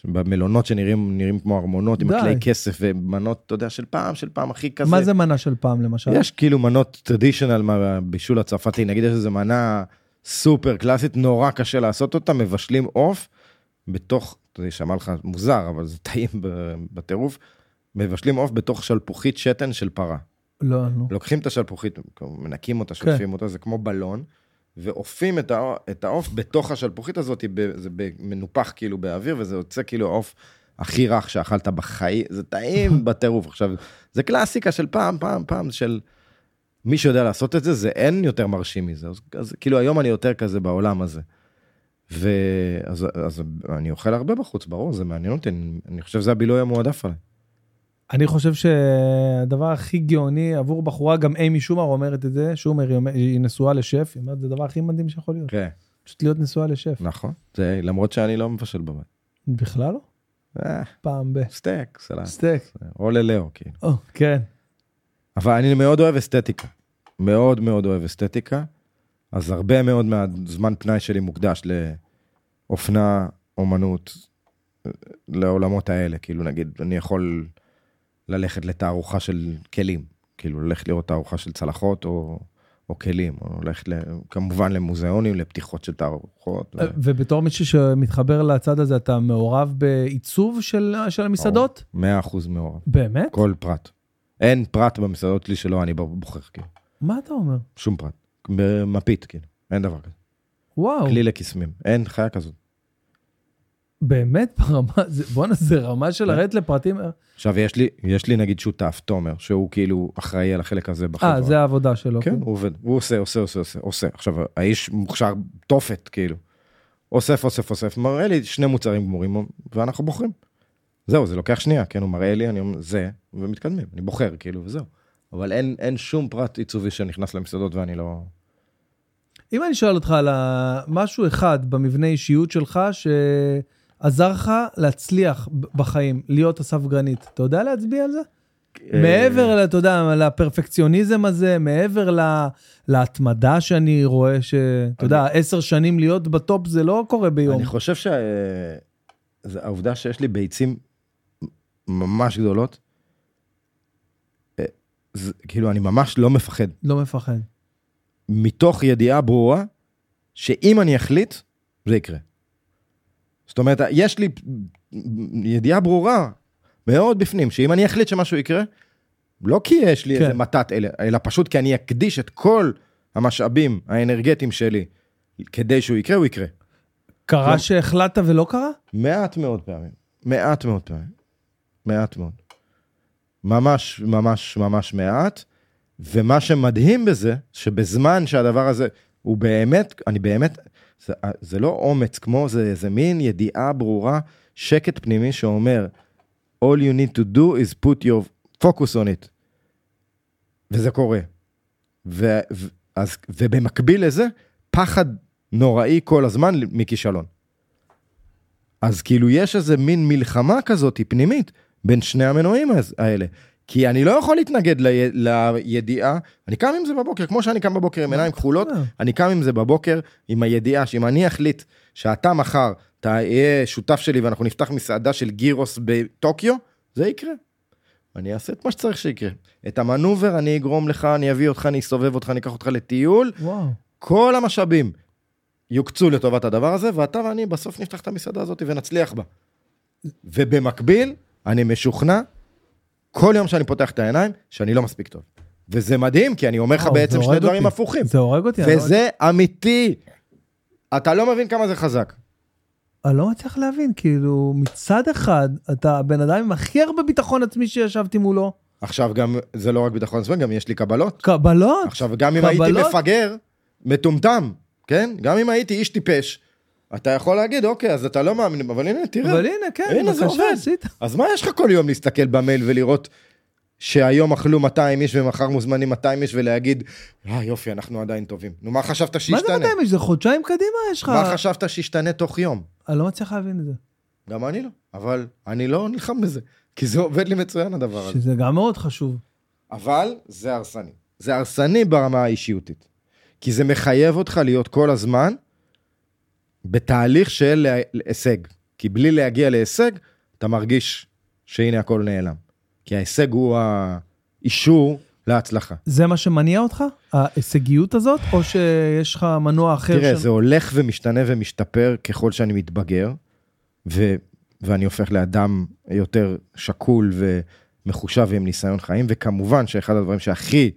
במלונות שנראים נראים כמו ארמונות עם די. כלי כסף ומנות, אתה יודע, של פעם, של פעם הכי כזה. מה זה מנה של פעם למשל? יש כאילו מנות טרדישיונל מהבישול הצרפתי, נגיד יש איזה מנה סופר קלאסית, נורא קשה לעשות אותה, מבשלים עוף בתוך, אתה יודע, שמע לך מוזר, אבל זה טעים בטירוף, מבשלים עוף בתוך שלפוחית שתן של פרה. לא, נו. לוקחים את השלפוחית, מנקים אותה, שוטפים אותה, זה כמו בלון, ועופים את את העוף בתוך השלפוחית הזאת, זה מנופח כאילו באוויר, וזה יוצא כאילו העוף הכי רך שאכלת בחיים, זה טעים בטירוף. עכשיו, זה קלאסיקה של פעם, פעם, פעם, של מי שיודע לעשות את זה, זה אין יותר מרשים מזה. אז, אז כאילו היום אני יותר כזה בעולם הזה. ואז אז אני אוכל הרבה בחוץ, ברור, זה מעניין אותי, אני, אני חושב שזה הבילוי המועדף עליי. אני חושב שהדבר הכי גאוני עבור בחורה, גם אימי שומר אומרת את זה, שומר היא נשואה לשף, היא אומרת, זה הדבר הכי מדהים שיכול להיות. כן. פשוט להיות נשואה לשף. נכון, זה למרות שאני לא מבשל בבית. בכלל לא? אה, פעם ב... סטייק, סלט. סטייק. או ללאו, כאילו. או, כן. אבל אני מאוד אוהב אסתטיקה. מאוד מאוד אוהב אסתטיקה. אז הרבה מאוד מהזמן פנאי שלי מוקדש לאופנה, אומנות, לעולמות האלה. כאילו, נגיד, אני יכול ללכת לתערוכה של כלים. כאילו, ללכת לראות תערוכה של צלחות או, או כלים. או ללכת, ל- כמובן, למוזיאונים, לפתיחות של תערוכות. ו- ובתור מישהו שמתחבר לצד הזה, אתה מעורב בעיצוב של של המסעדות? מאה אחוז מעורב. באמת? כל פרט. אין פרט במסעדות שלי שלא אני בוחר, כאילו. מה אתה אומר? שום פרט. במפית, כאילו. אין דבר כזה. וואו, כלי לקסמים. אין חיה כזאת. באמת ברמה, בואנה, זה רמה של לרדת לפרטים. עכשיו, יש לי, יש לי נגיד שותף, תומר, שהוא כאילו אחראי על החלק הזה בחברה. אה, זה העבודה שלו. כן, הוא עובד. הוא עושה, עושה, עושה, עושה, עושה. עכשיו, האיש מוכשר תופת, כאילו. אוסף, אוסף, אוסף, מראה לי שני מוצרים גמורים, ואנחנו בוחרים. זהו, זה לוקח שנייה, כן, הוא מראה לי, אני אומר, זה, ומתקדמים. אני בוחר, כאילו, וזהו. אבל אין, אין שום פרט עיצובי שנכנס למסעדות ואני לא... אם אני שואל אותך על משהו אחד במבנה אישיות שלך שעזר לך להצליח בחיים, להיות אסף גרנית, אתה יודע להצביע על זה? אה, מעבר, אתה יודע, לפרפקציוניזם הזה, מעבר ל- להתמדה שאני רואה ש... אתה יודע, עשר שנים להיות בטופ זה לא קורה ביום. אני חושב שהעובדה שיש לי ביצים ממש גדולות, אה, זה, כאילו, אני ממש לא מפחד. לא מפחד. מתוך ידיעה ברורה, שאם אני אחליט, זה יקרה. זאת אומרת, יש לי ידיעה ברורה מאוד בפנים, שאם אני אחליט שמשהו יקרה, לא כי יש לי כן. איזה מתת, אלא, אלא פשוט כי אני אקדיש את כל המשאבים האנרגטיים שלי כדי שהוא יקרה, הוא יקרה. קרה לא. שהחלטת ולא קרה? מעט מאוד פעמים. מעט מאוד פעמים. מעט מאוד. ממש, ממש, ממש מעט. ומה שמדהים בזה, שבזמן שהדבר הזה הוא באמת, אני באמת, זה, זה לא אומץ כמו, זה, זה מין ידיעה ברורה, שקט פנימי שאומר, all you need to do is put your focus on it. וזה קורה. ו, ו, אז, ובמקביל לזה, פחד נוראי כל הזמן מכישלון. אז כאילו יש איזה מין מלחמה כזאת פנימית בין שני המנועים האלה. כי אני לא יכול להתנגד לי, לידיעה, אני קם עם זה בבוקר, כמו שאני קם בבוקר עם עיניים כחולות, אני קם עם זה בבוקר עם הידיעה שאם אני אחליט שאתה מחר תהיה שותף שלי ואנחנו נפתח מסעדה של גירוס בטוקיו, זה יקרה. אני אעשה את מה שצריך שיקרה. את המנובר אני אגרום לך, אני אביא אותך, אני אסובב אותך, אני אקח אותך לטיול, וואו. כל המשאבים יוקצו לטובת הדבר הזה, ואתה ואני בסוף נפתח את המסעדה הזאת ונצליח בה. ובמקביל, אני משוכנע, כל יום שאני פותח את העיניים, שאני לא מספיק טוב. וזה מדהים, כי אני אומר לך וואו, בעצם שני דברים. הפוכים. זה הורג אותי. לא- וזה אמיתי. אתה לא מבין כמה זה חזק. אני לא מצליח להבין, כאילו, מצד אחד, אתה הבן אדם עם הכי הרבה ביטחון עצמי שישבתי מולו. עכשיו גם, זה לא רק ביטחון עצמי, גם יש לי קבלות. קבלות? עכשיו, גם אם הייתי קבלות? מפגר, מטומטם, כן? גם אם הייתי איש טיפש, אתה יכול להגיד, אוקיי, אז אתה לא מאמין, אבל הנה, תראה. אבל הנה, כן, הנה, זה עובד. עשית. אז מה יש לך כל יום להסתכל במייל ולראות שהיום אכלו 200 איש ומחר מוזמנים 200 איש ולהגיד, אה יופי, אנחנו עדיין טובים. נו, מה חשבת מה שישתנה? זה 200 איש? זה חודשיים קדימה יש לך? מה חשבת שישתנה תוך יום? אני לא מצליח להבין את זה. גם אני לא, אבל אני לא נלחם בזה, כי זה עובד לי מצוין הדבר הזה. שזה גם מאוד חשוב. אבל זה הרסני. זה הרסני ברמה האישיותית. כי זה מחייב אותך להיות כל הזמן בתהליך של הישג. כי בלי להגיע להישג, אתה מרגיש שהנה הכל נעלם. כי ההישג הוא האישור להצלחה. זה מה שמניע אותך? ההישגיות הזאת? או שיש לך מנוע אחר? תראה, ש- זה הולך ומשתנה ומשתפר ככל שאני מתבגר, ו, ואני הופך לאדם יותר שקול ומחושב ועם ניסיון חיים, וכמובן שאחד הדברים שהכי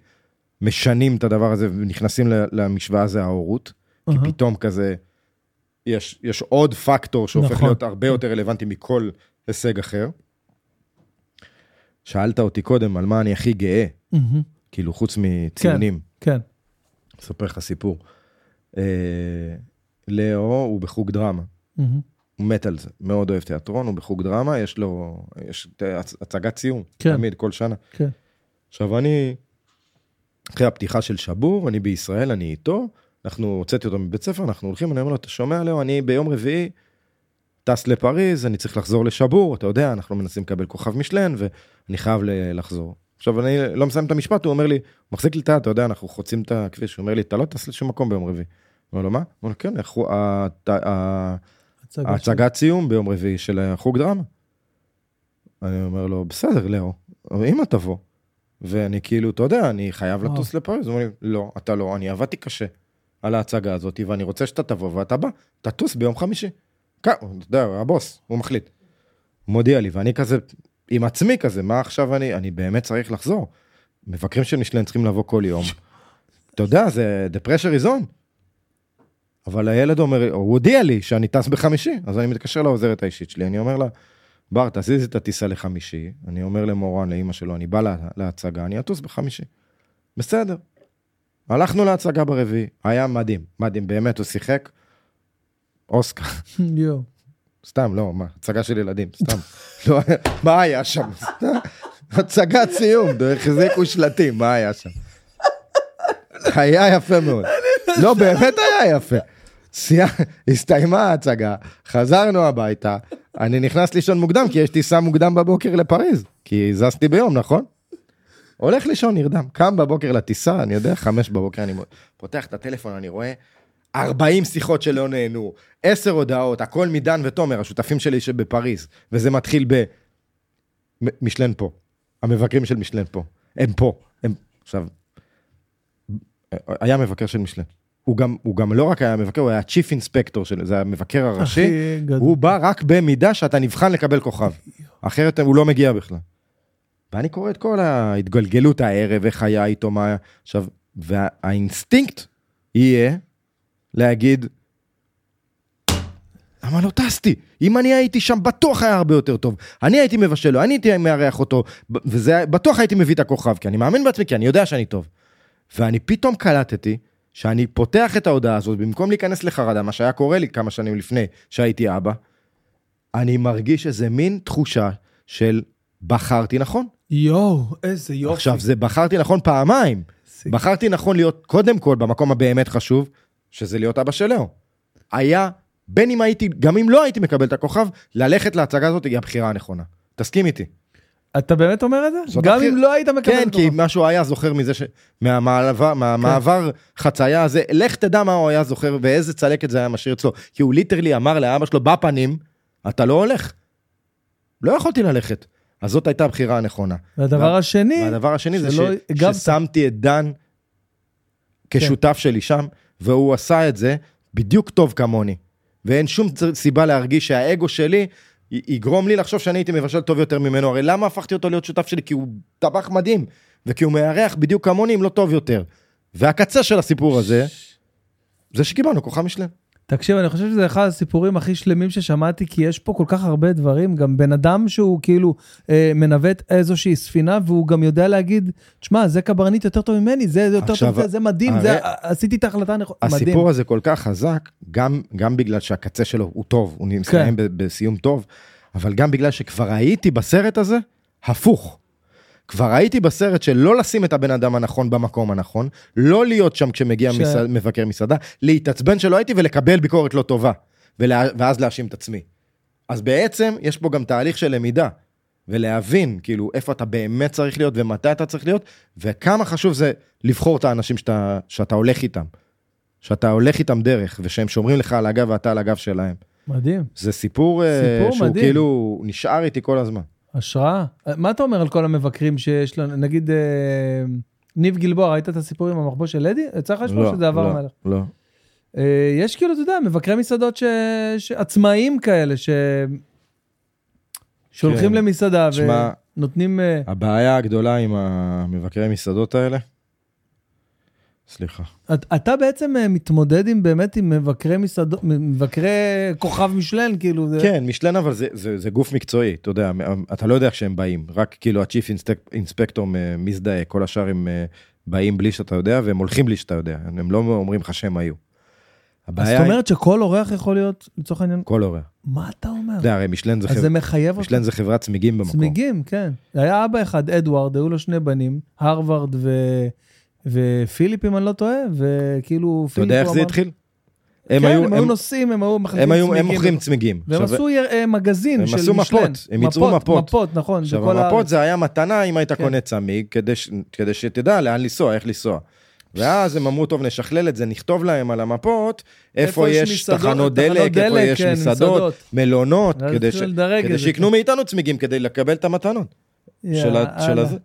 משנים את הדבר הזה ונכנסים למשוואה זה ההורות, כי אהה. פתאום כזה, יש, יש עוד פקטור שהופך נכון. להיות הרבה יותר רלוונטי מכל הישג אחר. שאלת אותי קודם על מה אני הכי גאה, מהמם. כאילו חוץ מציונים. כן. אספר לך סיפור. אה, לאו הוא בחוג דרמה, מהמם. הוא מת על זה, מאוד אוהב תיאטרון, הוא בחוג דרמה, יש לו, יש הצגת סיום, כן. תמיד, כל שנה. כן. עכשיו אני, אחרי הפתיחה של שבור, אני בישראל, אני איתו, אנחנו, הוצאתי אותו מבית ספר, אנחנו הולכים, אני אומר לו, אתה שומע לאו, אני ביום רביעי טס לפריז, אני צריך לחזור לשבור, אתה יודע, אנחנו מנסים לקבל כוכב משלן, ואני חייב לחזור. עכשיו אני לא מסיים את המשפט, הוא אומר לי, הוא מחזיק לי את היד, אתה יודע, אנחנו חוצים את הכביש, הוא אומר לי, אתה לא טס לשום מקום ביום רביעי. אומר לו, מה? הוא אומר, כן, ה- הצגה ההצגת סיום ביום רביעי של החוג דרמה. אני אומר לו, בסדר, לאו, אמא תבוא. ואני כאילו, אתה יודע, אני חייב. לטוס לפריז. הוא אומר לי, לא, אתה לא, אני עבדתי קשה על ההצגה הזאת, ואני רוצה שאתה תבוא ואתה בא, תטוס ביום חמישי. אתה יודע, הבוס, הוא מחליט. מודיע לי, ואני כזה, עם עצמי כזה, מה עכשיו אני, אני באמת צריך לחזור. מבקרים של משלן צריכים לבוא כל יום. אתה יודע, זה, the pressure is on. אבל הילד אומר, הוא הודיע לי שאני טס בחמישי, אז אני מתקשר לעוזרת האישית שלי, אני אומר לה, בר, תזיז את הטיסה לחמישי. אני אומר למורן, לאימא שלו, אני בא לה, להצגה, אני אטוס בחמישי. בסדר. הלכנו להצגה ברביעי, היה מדהים, מדהים, באמת, הוא שיחק. אוסקר, יואו. סתם, לא, מה, הצגה של ילדים, סתם. לא, מה היה שם? הצגת סיום, החזיקו שלטים, מה היה שם? היה יפה מאוד. לא, באמת היה יפה. הסתיימה ההצגה, חזרנו הביתה, אני נכנס לישון מוקדם, כי יש טיסה מוקדם בבוקר לפריז, כי זזתי ביום, נכון? הולך לישון נרדם, קם בבוקר לטיסה, אני יודע, חמש בבוקר, אני פותח את הטלפון, אני רואה 40 שיחות שלא נהנו, 10 הודעות, הכל מדן ותומר, השותפים שלי שבפריז, וזה מתחיל ב... משלן פה, המבקרים של משלן פה, הם פה, הם... עכשיו, היה מבקר של משלן. הוא גם, הוא גם לא רק היה מבקר, הוא היה צ'יפ אינספקטור של זה המבקר הראשי. הוא בא רק במידה שאתה נבחן לקבל כוכב, אחרת הוא לא מגיע בכלל. ואני קורא את כל ההתגלגלות הערב, איך היה איתו, מה היה, עכשיו, והאינסטינקט יהיה להגיד, למה לא טסתי? אם אני הייתי שם, בטוח היה הרבה יותר טוב. אני הייתי מבשל לו, אני הייתי מארח אותו, וזה, בטוח הייתי מביא את הכוכב, כי אני מאמין בעצמי, כי אני יודע שאני טוב. ואני פתאום קלטתי שאני פותח את ההודעה הזאת, במקום להיכנס לחרדה, מה שהיה קורה לי כמה שנים לפני שהייתי אבא, אני מרגיש איזה מין תחושה של בחרתי נכון. יואו, איזה יופי. עכשיו, זה בחרתי נכון פעמיים. זה- בחרתי נכון להיות קודם כל במקום הבאמת חשוב, שזה להיות אבא של לאו. היה, בין אם הייתי, גם אם לא הייתי מקבל את הכוכב, ללכת להצגה הזאת היא הבחירה הנכונה. תסכים איתי. אתה באמת אומר את זה? גם הבחיר- אם לא היית מקבל כן, את כי הכוכב. משהו היה זוכר מזה ש... מהמעבר, כן. מהמעבר חצייה הזה, לך תדע מה הוא היה זוכר ואיזה צלקת זה היה משאיר אצלו. כי הוא ליטרלי אמר לאבא שלו בפנים, אתה לא הולך. לא יכולתי ללכת. אז זאת הייתה הבחירה הנכונה. והדבר וה- השני, והדבר השני זה ש... ששמתי את דן כשותף שלי שם, והוא עשה את זה בדיוק טוב כמוני. ואין שום סיבה להרגיש שהאגו שלי י- יגרום לי לחשוב שאני הייתי מבשל טוב יותר ממנו. הרי למה הפכתי אותו להיות שותף שלי? כי הוא טבח מדהים, וכי הוא מארח בדיוק כמוני אם לא טוב יותר. והקצה של הסיפור הזה, זה שקיבלנו כוכב משלם. תקשיב, אני חושב שזה אחד הסיפורים הכי שלמים ששמעתי, כי יש פה כל כך הרבה דברים, גם בן אדם שהוא כאילו אה, מנווט איזושהי ספינה, והוא גם יודע להגיד, תשמע, זה קברניט יותר טוב ממני, זה יותר עכשיו, טוב, זה, זה מדהים, הרי- זה, עשיתי את ההחלטה הנכונה, מדהים. הסיפור הזה כל כך חזק, גם, גם בגלל שהקצה שלו הוא טוב, הוא מסתיים כן. בסיום טוב, אבל גם בגלל שכבר הייתי בסרט הזה, הפוך. כבר הייתי בסרט של לא לשים את הבן אדם הנכון במקום הנכון, לא להיות שם כשמגיע ש- ש... מסע, מבקר מסעדה, להתעצבן שלא הייתי ולקבל ביקורת לא טובה, ולה... ואז להאשים את עצמי. אז בעצם יש פה גם תהליך של למידה, ולהבין כאילו איפה אתה באמת צריך להיות ומתי אתה צריך להיות, וכמה חשוב זה לבחור את האנשים שאתה, שאתה הולך איתם. שאתה הולך איתם דרך, ושהם שומרים לך על הגב ואתה על הגב שלהם. מדהים. זה סיפור, אה, סיפור שהוא מדהים. כאילו נשאר איתי כל הזמן. השראה. מה אתה אומר על כל המבקרים שיש לנו, נגיד, אה, ניב גלבוע, ראית את הסיפור עם המחבוא של לדי? יצא לך לשמוע לא, שזה עבר לא, המלך. לא. אה, יש כאילו, אתה יודע, מבקרי מסעדות ש... ש... עצמאיים כאלה, ש... שהולכים כן. למסעדה תשמע, ונותנים... אה, הבעיה הגדולה עם המבקרי מסעדות האלה, סליחה. את- אתה בעצם אה, מתמודד עם באמת עם מבקרי מסעדות, מבקרי כוכב משלן, כאילו, זה... כן, משלן אבל זה, זה, זה גוף מקצועי, אתה יודע, אתה לא יודע כשהם באים, רק כאילו הצ'יפ אינספקטור מזדהה, כל השאר הם אה, באים בלי שאתה יודע, והם הולכים בלי שאתה יודע, הם לא אומרים לך שהם היו. אז זאת היא, אומרת שכל אורח יכול להיות, לצורך העניין, כל הורה. מה אתה אומר? אתה יודע, הרי משלן זה, חבר... זה מחייב. משלן זה חברת צמיגים במקום. צמיגים, כן. היה אבא אחד, אדוארד, היו לו שני בנים, הרווארד ו... ופיליפ, אם אני לא טועה, וכאילו... אתה יודע איך זה התחיל? הם כן, היו, הם היו הם, נוסעים, הם היו מחליפים הם צמיגים. הם מוכרים צמיגים. והם עשו אה, מגזין הם של עשו משלן. מפות, הם ייצרו מפות. מפות, נכון. עכשיו, המפות. זה היה מתנה אם היית כן. קונה צמיג, כדי, שתדע לאן לנסוע, איך לנסוע. ואז הם אמרו, טוב, נשכלל את זה, נכתוב להם על המפות, איפה, יש תחנות דלק, איפה יש כן, מסעדות. מלונות, כדי, שיקנו כן. מאיתנו צמיגים כדי לקבל את המתנות. של. הזה.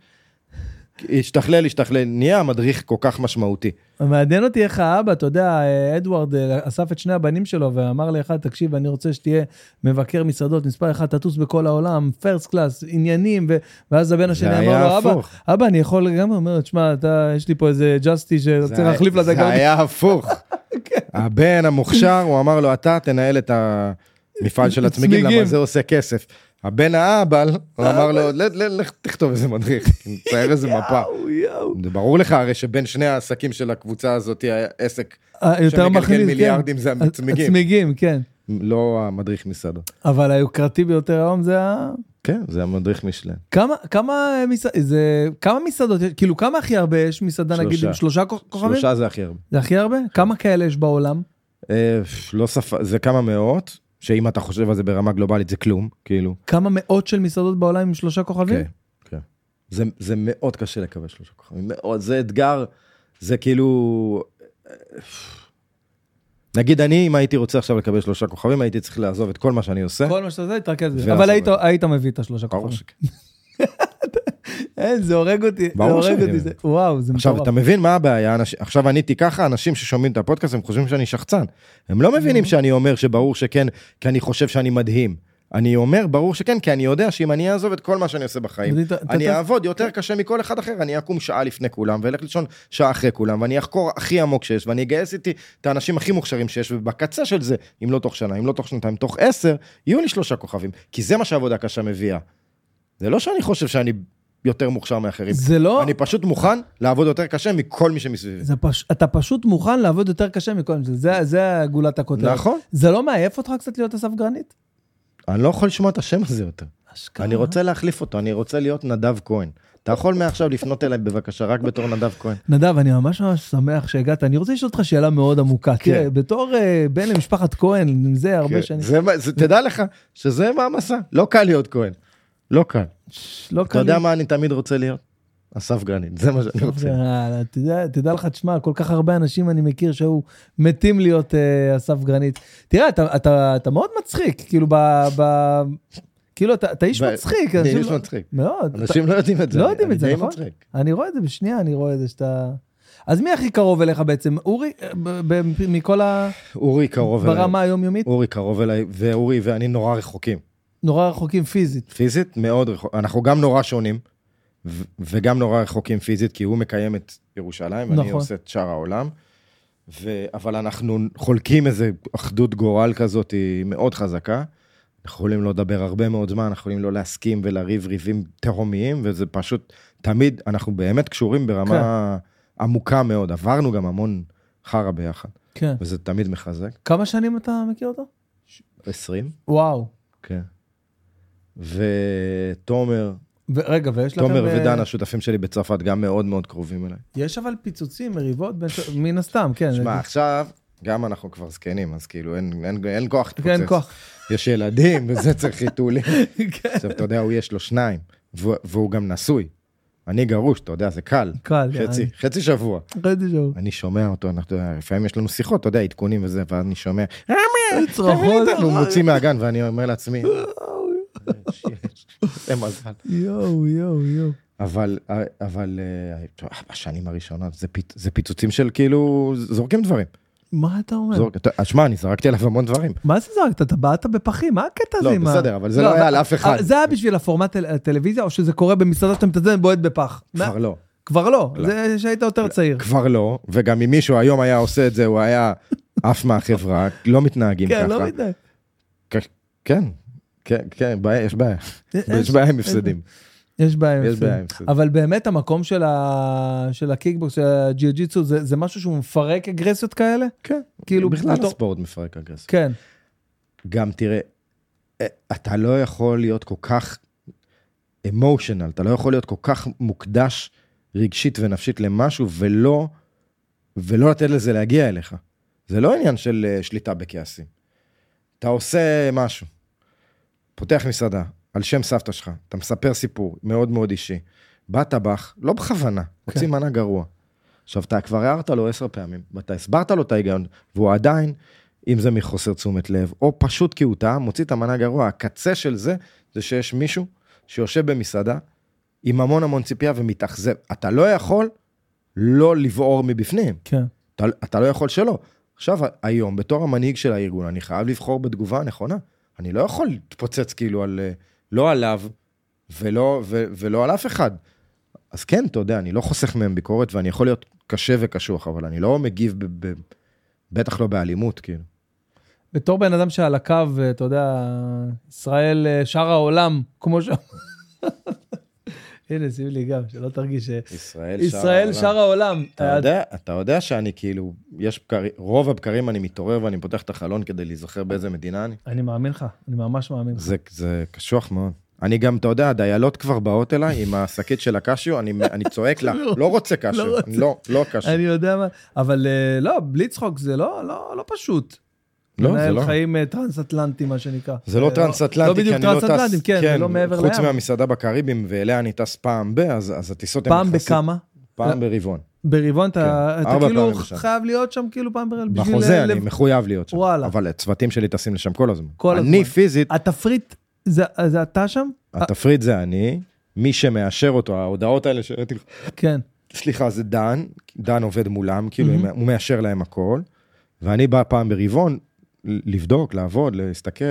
השתכלל, השתכלל, נהיה מדריך כל כך משמעותי. מעניין אותי איך האבא, אתה יודע, אדוארד אה, אסף את שני הבנים שלו ואמר לאחד, תקשיב, אני רוצה שתהיה מבקר מסעדות, מספר אחד, תטוס בכל העולם, פרסט קלאס, עניינים, ו... ואז הבן השני אמר לו, אבא. אבא, אני יכול גם, הוא אומר, תשמע, אתה, יש לי פה איזה ג'אסטי שרוצה להחליף לזה זה היה הפוך. כן. הבן המוכשר, הוא אמר לו, אתה תנהל את המפעל של הצמיגים, צמיגים. למה זה עושה כסף. הבן האבל, הוא אמר לו, "ל- ל- לך תכתוב איזה מדריך, תצייר איזה מפה. זה ברור לך הרי שבין שני העסקים של הקבוצה הזאת, העסק אה, יותר שמגלגל כן. מיליארדים זה הצמיגים. הצמיגים, כן. לא המדריך מסעדות. אבל היוקרתי ביותר היום זה ה... כן, זה המדריך משלן. כמה, כמה, מסע... זה... כמה מסעדות? כאילו כמה הכי הרבה יש מסעדה נגיד. עם שלושה כוכ- כוכבים? שלושה זה הכי הרבה. זה הכי הרבה? כמה כאלה יש בעולם? אה, לא ספ... זה כמה מאות, שאם אתה חושב על זה ברמה גלובלית זה כלום, כאילו. כמה מאות של מסעדות בעולם עם שלושה כוכבים? כן, כן. זה, זה מאוד קשה לקבל שלושה כוכבים, מאוד, זה אתגר, זה כאילו... נגיד אני, אם הייתי רוצה עכשיו לקבל שלושה כוכבים, הייתי צריך לעזוב את כל מה שאני עושה. כל מה שאתה עושה, תתרכז בזה. אבל היית. היית מביא את השלושה כוכבים. אין, זה הורג אותי, זה הורג אותי. זה- וואו, זה עכשיו, מטורף. אתה מבין מה הבעיה? אנש... עכשיו עניתי ככה, אנשים ששומעים את הפודקאסט, הם חושבים שאני שחצן. הם לא מבינים שאני אומר שברור שכן, כי אני חושב שאני מדהים. אני אומר, ברור שכן, כי אני יודע שאם אני אעזוב את כל מה שאני עושה בחיים, אני אעבוד יותר קשה מכל אחד אחר, אני אקום שעה לפני כולם, ואלך לישון שעה אחרי כולם, ואני אחקור הכי עמוק שיש, ואני אגייס איתי את האנשים הכי מוכשרים שיש, ובקצה של זה, אם לא תוך שנה, אם לא תוך שנתיים, תוך עשר, יהיו לי שלושה כוכבים, כי זה מה שעבודה קשה מביאה. זה לא שאני חושב שאני יותר מוכשר מאחרים. זה לא, אני פשוט מוכן לעבוד יותר קשה מכל מי שמסביבי. פש... אתה פשוט מוכן לעבוד יותר קשה מכל זה, זה, זה גולת הכותרת. נכון. זה לא מעייף אותך קצת להיות אסף גרנית? אני לא יכול לשמוע את השם הזה יותר. אשכרה. אני רוצה להחליף אותו, אני רוצה להיות נדב כהן. אתה יכול מעכשיו לפנות אליי בבקשה, רק בתור נדב כהן. נדב, אני ממש ממש שמח שהגעת. אני רוצה לשאול אותך שאלה מאוד עמוקה. כן. תראה, בתור אה, בן למשפחת כהן, זה הרבה כן, שנים. זה זה- תדע לך שזה מעמסה, לא קל להיות כהן. לא קל. לא אתה יודע מה אני תמיד רוצה להיות? אסף גרנית, זה מה שאני רוצה. תדע, תדע לך, תשמע, כל כך הרבה אנשים אני מכיר שהיו מתים להיות אה, אסף גרנית. תראה, אתה, אתה, אתה מאוד מצחיק, כאילו, ב... ב... כאילו, אתה, אתה איש ב- מצחיק. אני איש לא- מצחיק. מאוד. אנשים לא יודעים את זה. לא יודעים את זה, נכון? מצחיק. אני רואה את זה בשנייה, אני רואה את זה שאתה... אז מי הכי קרוב אליך בעצם? אורי? אה, מכל ה... אורי קרוב אליי. ברמה היומיומית? אורי קרוב אליי, ואורי ואני נורא רחוקים. נורא רחוקים פיזית. פיזית מאוד רחוק, אנחנו גם נורא שונים, ו- וגם נורא רחוקים פיזית, כי הוא מקיים את ירושלים, ואני נכון. עושה את שאר העולם. ו- אבל אנחנו חולקים איזה אחדות גורל כזאת היא מאוד חזקה. אנחנו יכולים לא לדבר הרבה מאוד זמן, אנחנו יכולים לא להסכים ולריב ריבים תהומיים, וזה פשוט, תמיד, אנחנו באמת קשורים ברמה עמוקה מאוד. עברנו גם המון חרא ביחד, כן. וזה תמיד מחזק. כמה שנים אתה מכיר אותו? 20, וואו. כן. ותומר, רגע, ויש לכם... תומר אה, ודן, השותפים שלי בצרפת, גם מאוד מאוד קרובים אליי. יש אבל פיצוצים, מריבות, בין מן הסתם, כן. שמע, עכשיו, גם אנחנו כבר זקנים, אז כאילו אין, אין, אין כוח להתפוצץ. כן, כוח. יש ילדים, וזה צריך חיתולים. כן. עכשיו, אתה יודע, הוא יש לו שניים, והוא, גם נשוי. אני גרוש, אתה יודע, זה קל. קל, חצי, יעני. חצי שבוע. חצי שבוע. אני שומע אותו, אנחנו, לפעמים יש לנו שיחות, אתה יודע, עדכונים וזה, ואז אני שומע, צרחות. הוא מוציא מהגן, ואני אומר לעצמי, זה מזל. יואו, יואו, יואו. אבל, אבל אה, בשנים הראשונות זה, פיצ, זה פיצוצים של כאילו, זורקים דברים. מה אתה אומר? זורק, אתה- שמע, אני זרקתי עליו המון דברים. מה זה זרקת? אתה בעט בפחים? מה הקטע הזה לא. בסדר, אבל זה לא היה על אף אחד. זה היה בשביל הפורמט טל- הטלוויזיה, או שזה קורה במסעדה שאתה מתזמן בועט בפח? כבר לא. כבר לא, לא. זה שהיית יותר צעיר. כבר לא, וגם אם מישהו היום היה עושה את זה, הוא היה עף מהחברה, לא מתנהגים כן, ככה. לא מתנהג. כן, כן, כן, בעיה, יש בעיה. יש בעיה עם הפסדים. יש בעיה עם יש הפסדים. בעיה עם הפסדים. אבל באמת המקום של ה- של הקיקבוקס, של הג'יוג'יצו, זה זה משהו שהוא מפרק אגרסיות כאלה? כן, כאילו, בכלל בתור- הספורט מפרק אגרסיה. כן. גם תראה, אה, אתה לא יכול להיות כל כך אמושיונל, אתה לא יכול להיות כל כך מוקדש רגשית ונפשית למשהו ולא, ולא לתת לזה להגיע אליך. זה לא עניין של אה, שליטה בכעסים. אתה עושה משהו, פותח מסעדה על שם סבתא שלך, אתה מספר סיפור מאוד מאוד אישי, בא טבח, לא בכוונה, הוציא מנה גרוע. עכשיו, אתה כבר הערת לו עשר פעמים, ואתה הסברת לו את ההיגיון, והוא עדיין, אם זה מחוסר תשומת לב, או פשוט כי הוא טעה, מוציא את המנה גרוע. הקצה של זה, זה שיש מישהו שיושב במסעדה עם המון המון ציפייה ומתאכזב. אתה לא יכול לא לבעור מבפנים. כן. אתה, אתה לא יכול שלא. עכשיו, היום, בתור המנהיג של הארגון, אני חייב לבחור בתגובה הנכונה. אני לא יכול להתפוצץ כאילו על, אה, לא עליו ולא, ו, ולא על אף אחד. אז כן, אתה יודע, אני לא חוסך מהם ביקורת ואני יכול להיות קשה וקשוח, אבל אני לא מגיב, ב, ב, בטח לא באלימות, כאילו. בתור בן אדם שעל הקו, אתה יודע, ישראל, אה, שאר העולם, כמו ש... הנה, שים לי גם, שלא תרגיש ש... ישראל, ישראל, שאר העולם. אתה יודע, אתה יודע שאני כאילו, יש בקרים, רוב הבקרים אני מתעורר ואני פותח את החלון כדי להיזכר באיזה מדינה אני. אני מאמין לך, אני ממש מאמין לך. זה, זה קשוח מאוד. אני גם, אתה יודע, הדיילות כבר באות אליי עם השקית של הקשיו, אני, אני צועק לה, לא רוצה קשיו, לא לא, לא קשיו. אני יודע מה, אבל אה, לא, בלי צחוק, זה לא, לא, לא פשוט. לא, זה לא. חיים אה, טרנס-אטלנטי, מה שנקרא. זה לא אה, טרנס-אטלנטי, לא בדיוק לא טרנס-אטלנטי, כן, זה לא מעבר לים. חוץ מהמסעדה בקריבים, ואליה אני טס פעם ב, אז, הטיסות הן פעם יחסית- בכמה? פעם ברבעון. ברבעון אתה כן, כאילו. חייב להיות שם כאילו פעם ברבעון. בחוזה אה, אני מחויב להיות שם. וואלה. אבל הצוותים שלי טסים לשם כל הזמן. כל הזמן. אני פיזית, התפריט, זה זה אתה שם? התפריט זה אני, מי שמאשר אותו, ההודעות האלה שהראיתי לך, כן. סליחה, זה דן, דן עובד מולם, כאילו הוא מאשר להם הכל, ואני בא פעם ברבעון לבדוק, לעבוד, להסתכל,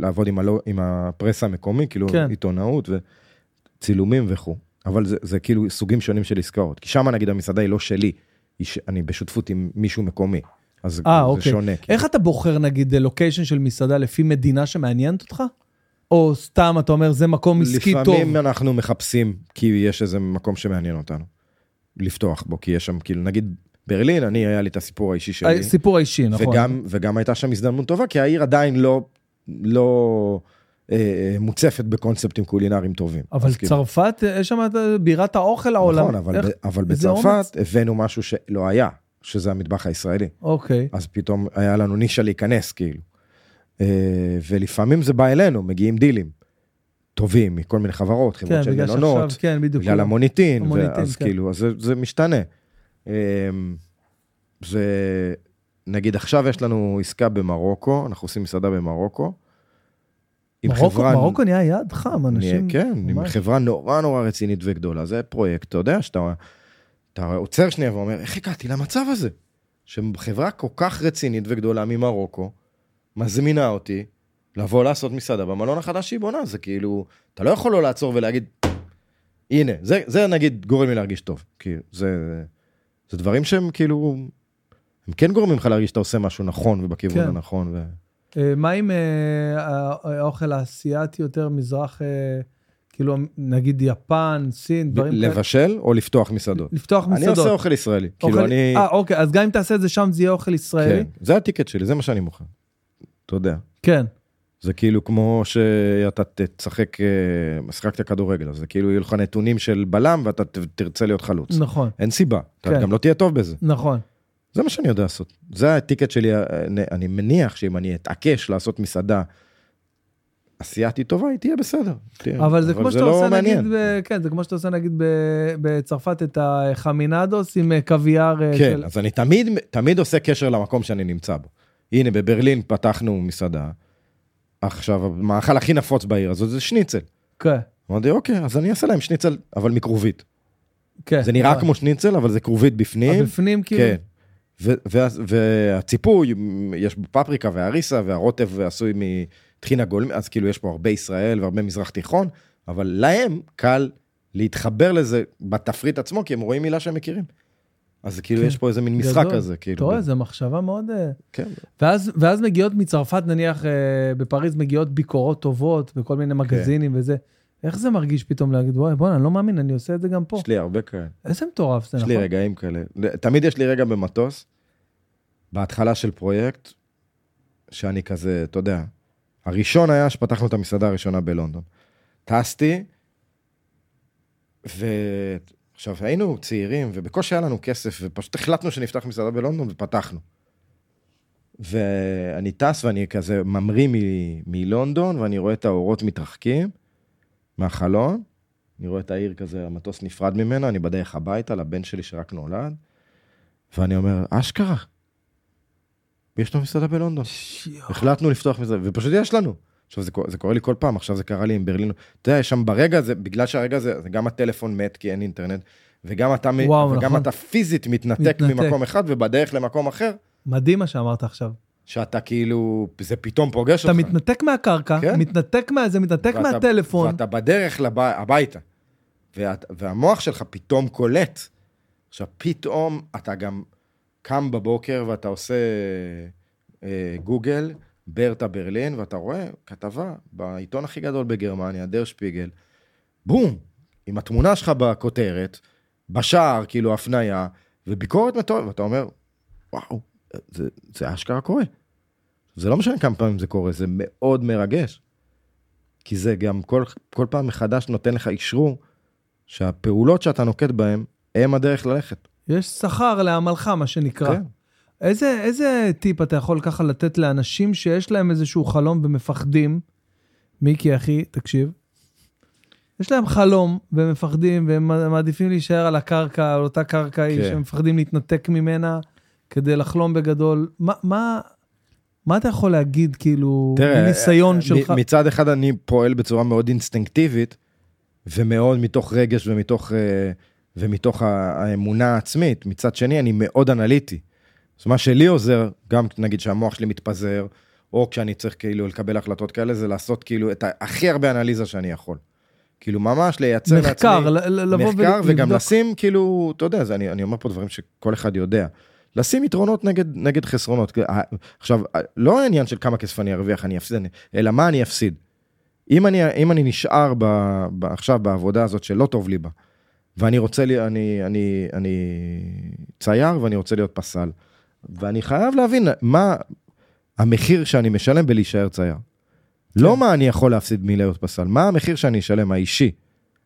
לעבוד עם, הלא, עם הפרס המקומי, כאילו כן. עיתונאות וצילומים וכו'. אבל זה, זה כאילו סוגים שונים של עסקאות. כי שם נגיד המסעדה היא לא שלי, היא ש... אני בשותפות עם מישהו מקומי. אז זה, אה, זה אוקיי. שונה. כאילו. איך אתה בוחר נגיד לוקיישן של מסעדה לפי מדינה שמעניינת אותך? או סתם אתה אומר זה מקום עסקי טוב? לפעמים אנחנו מחפשים, כי יש איזה מקום שמעניין אותנו. לפתוח בו, כי יש שם, כאילו, נגיד ברלין, אני, היה לי את הסיפור האישי שלי. הסיפור האישי, נכון. וגם, וגם הייתה שם הזדמנות טובה, כי העיר עדיין לא, לא אה, מוצפת בקונספטים קולינריים טובים. אבל כאילו- צרפת, יש שם את בירת האוכל העולם. נכון, אבל, איך- אבל איזה אומץ. בצרפת הבאנו משהו שלא היה, שזה המטבח הישראלי. אוקיי. אז פתאום היה לנו נישה להיכנס, כאילו. אה, ולפעמים זה בא אלינו, מגיעים דילים. טובים מכל מיני חברות, חברות כן, של מלונות, כן, בדיוק. בגלל המוניטין, המוניטין, ואז כן. כאילו, אז זה, זה משתנה. אמ, זה, נגיד עכשיו יש לנו עסקה במרוקו, אנחנו עושים מסעדה במרוקו. עם מרוקו, חברה- מרוקו נהיה יעד חם, אנשים... נהיה- כן, עם ממש. חברה נורא נורא רצינית וגדולה, זה פרויקט, אתה יודע, שאתה אתה עוצר שנייה ואומר, איך הגעתי למצב הזה? שחברה כל כך רצינית וגדולה ממרוקו, מזמינה אותי לבוא לעשות מסעדה במלון החדש שהיא בונה, זה כאילו, אתה לא יכול לא לעצור ולהגיד, הנה, זה, זה נגיד גורם לי להרגיש טוב, כי זה, זה דברים שהם כאילו, הם כן גורמים לך להרגיש שאתה עושה משהו נכון ובכיוון כן. הנכון. ו... אה, מה עם אה, הא- האוכל האסייתי יותר מזרח, אה, כאילו נגיד יפן, סין, דברים כאלה? לבשל או לפתוח מסעדות? לפתוח אני מסעדות. עושה אוכל ישראלי. כאילו אוכל- אני... אה, אוקיי, אז גם אם תעשה את זה שם, זה יהיה אוכל ישראלי? כן, זה הטיקט שלי, זה מה שאני מוכר. אתה יודע. כן. זה כאילו כמו שאתה תשחק, אה, משחקת כדורגל, אז זה כאילו יהיו לך נתונים של בלם ואתה תרצה להיות חלוץ. נכון. אין סיבה, אתה כן. גם לא תהיה טוב בזה. נכון. זה מה שאני יודע לעשות. זה הטיקט שלי, אה, אני מניח שאם אני אתעקש לעשות מסעדה אסיאתית טובה, היא תהיה בסדר. תהיה. אבל זה כמו שאתה לא עושה מעניין. נגיד, ב- כן, זה כמו שאתה עושה נגיד ב- בצרפת את החמינדוס עם אה, קוויאר כן, של... אז אני תמיד, תמיד עושה קשר למקום שאני נמצא בו. הנה, בברלין פתחנו מסעדה. עכשיו, המאכל הכי נפוץ בעיר הזאת זה שניצל. כן, אמרתי, אוקיי, אז אני אעשה להם שניצל, אבל מכרובית. כן. זה נראה אבל- כמו שניצל, אבל זה כרובית בפנים. הבפנים כאילו? כן. והציפוי, יש בו פפריקה והריסה, והרוטב עשוי מטחינה גולמי, אז כאילו יש פה הרבה ישראל והרבה מזרח תיכון, אבל להם קל להתחבר לזה בתפריט עצמו, כי הם רואים מילה שהם מכירים. אז כאילו כן. יש פה איזה מין משחק גדול. כזה, כאילו. אתה רואה, זו מחשבה מאוד... אה, כן. ואז, ואז מגיעות מצרפת, נניח, אה, בפריז מגיעות ביקורות טובות בכל מיני מגזינים וזה. איך זה מרגיש פתאום להגיד, וואי, בוא'נה, אני לא מאמין, אני עושה את זה גם פה. יש לי הרבה כאלה. איזה מטורף זה, יש נכון? לי רגעים כאלה. תמיד יש לי רגע במטוס, בהתחלה של פרויקט, שאני כזה, אתה יודע, הראשון היה שפתחנו את המסעדה הראשונה בלונדון. טסתי, ועכשיו היינו צעירים, ובקושי היה לנו כסף, ופשוט החלטנו שנפתח מסעדה בלונדון ופתחנו. ואני טס ואני כזה ממריא מ- מלונדון, ואני רואה את האורות מתרחקים מהחלון, אני רואה את העיר כזה, המטוס נפרד ממנה, אני בדרך הביתה לבן שלי שרק נולד, ואני אומר, אשכרה, יש לנו מסעדה בלונדון. החלטנו לפתוח מסעדה, ופשוט יש לנו. עכשיו, זה, זה קורה לי כל פעם, עכשיו זה קרה לי עם ברלין. אתה יודע, שם ברגע הזה, בגלל שהרגע הזה, זה גם הטלפון מת כי אין אינטרנט, וגם אתה, וואו, וגם נכון. אתה פיזית מתנתק, מתנתק. ממקום אחד, ובדרך למקום אחר, מדהים מה שאמרת עכשיו. שאתה כאילו, זה פתאום פוגש אתה אותך. מתנתק מהקרקע, כן. מתנתק מהזה, מתנתק ואתה- מהטלפון. ואתה בדרך לב... הביתה. ואת... והמוח שלך פתאום קולט. עכשיו, פתאום אתה גם קם בבוקר ואתה עושה אה, גוגל, ברטה ברלין, ואתה רואה כתבה בעיתון הכי גדול בגרמניה, דר שפיגל, בום, עם התמונה שלך בכותרת, בשער, כאילו הפנייה, וביקורת מטורפת, ואתה אומר, וואו, זה, זה אשכרה קורה. זה לא משנה כמה פעמים זה קורה, זה מאוד מרגש. כי זה גם כל, כל פעם מחדש נותן לך אישרור שהפעולות שאתה נוקט בהן, הם הדרך ללכת. יש שכר לעמלך, מה שנקרא. כן. איזה, איזה טיפ אתה יכול ככה לתת לאנשים שיש להם איזשהו חלום ומפחדים? מיקי, אחי, תקשיב. יש להם חלום והם מפחדים והם מעדיפים להישאר על הקרקע, על אותה קרקע כן. שהם מפחדים להתנתק ממנה כדי לחלום בגדול. מה, מה, מה אתה יכול להגיד, כאילו, מניסיון מ- שלך? מצד אחד אני פועל בצורה מאוד אינסטינקטיבית, ומאוד מתוך רגש ומתוך, אה, ומתוך האמונה העצמית. מצד שני, אני מאוד אנליטי. אז מה שלי עוזר, גם נגיד שהמוח שלי מתפזר, או כשאני צריך כאילו לקבל החלטות כאלה, זה לעשות כאילו את הכי הרבה אנליזה שאני יכול. כאילו ממש לייצר מחקר, לעצמי... לבוא מחקר, וגם ולבדוק. לשים כאילו, אתה יודע, זה, אני, אני אומר פה דברים שכל אחד יודע. לשים יתרונות נגד, נגד חסרונות. עכשיו, לא העניין של כמה כסף אני ארוויח, אני אפסיד, אני- אלא מה אני אפסיד. אם אני, אם אני נשאר ב, ב, עכשיו בעבודה הזאת שלא טוב לי בה, ואני רוצה, לי, אני, אני, אני צייר ואני רוצה להיות פסל, ואני חייב להבין מה המחיר שאני משלם בלהישאר צייר. לא מה אני יכול להפסיד מלהיות פסל, מה המחיר שאני אשלם, האישי,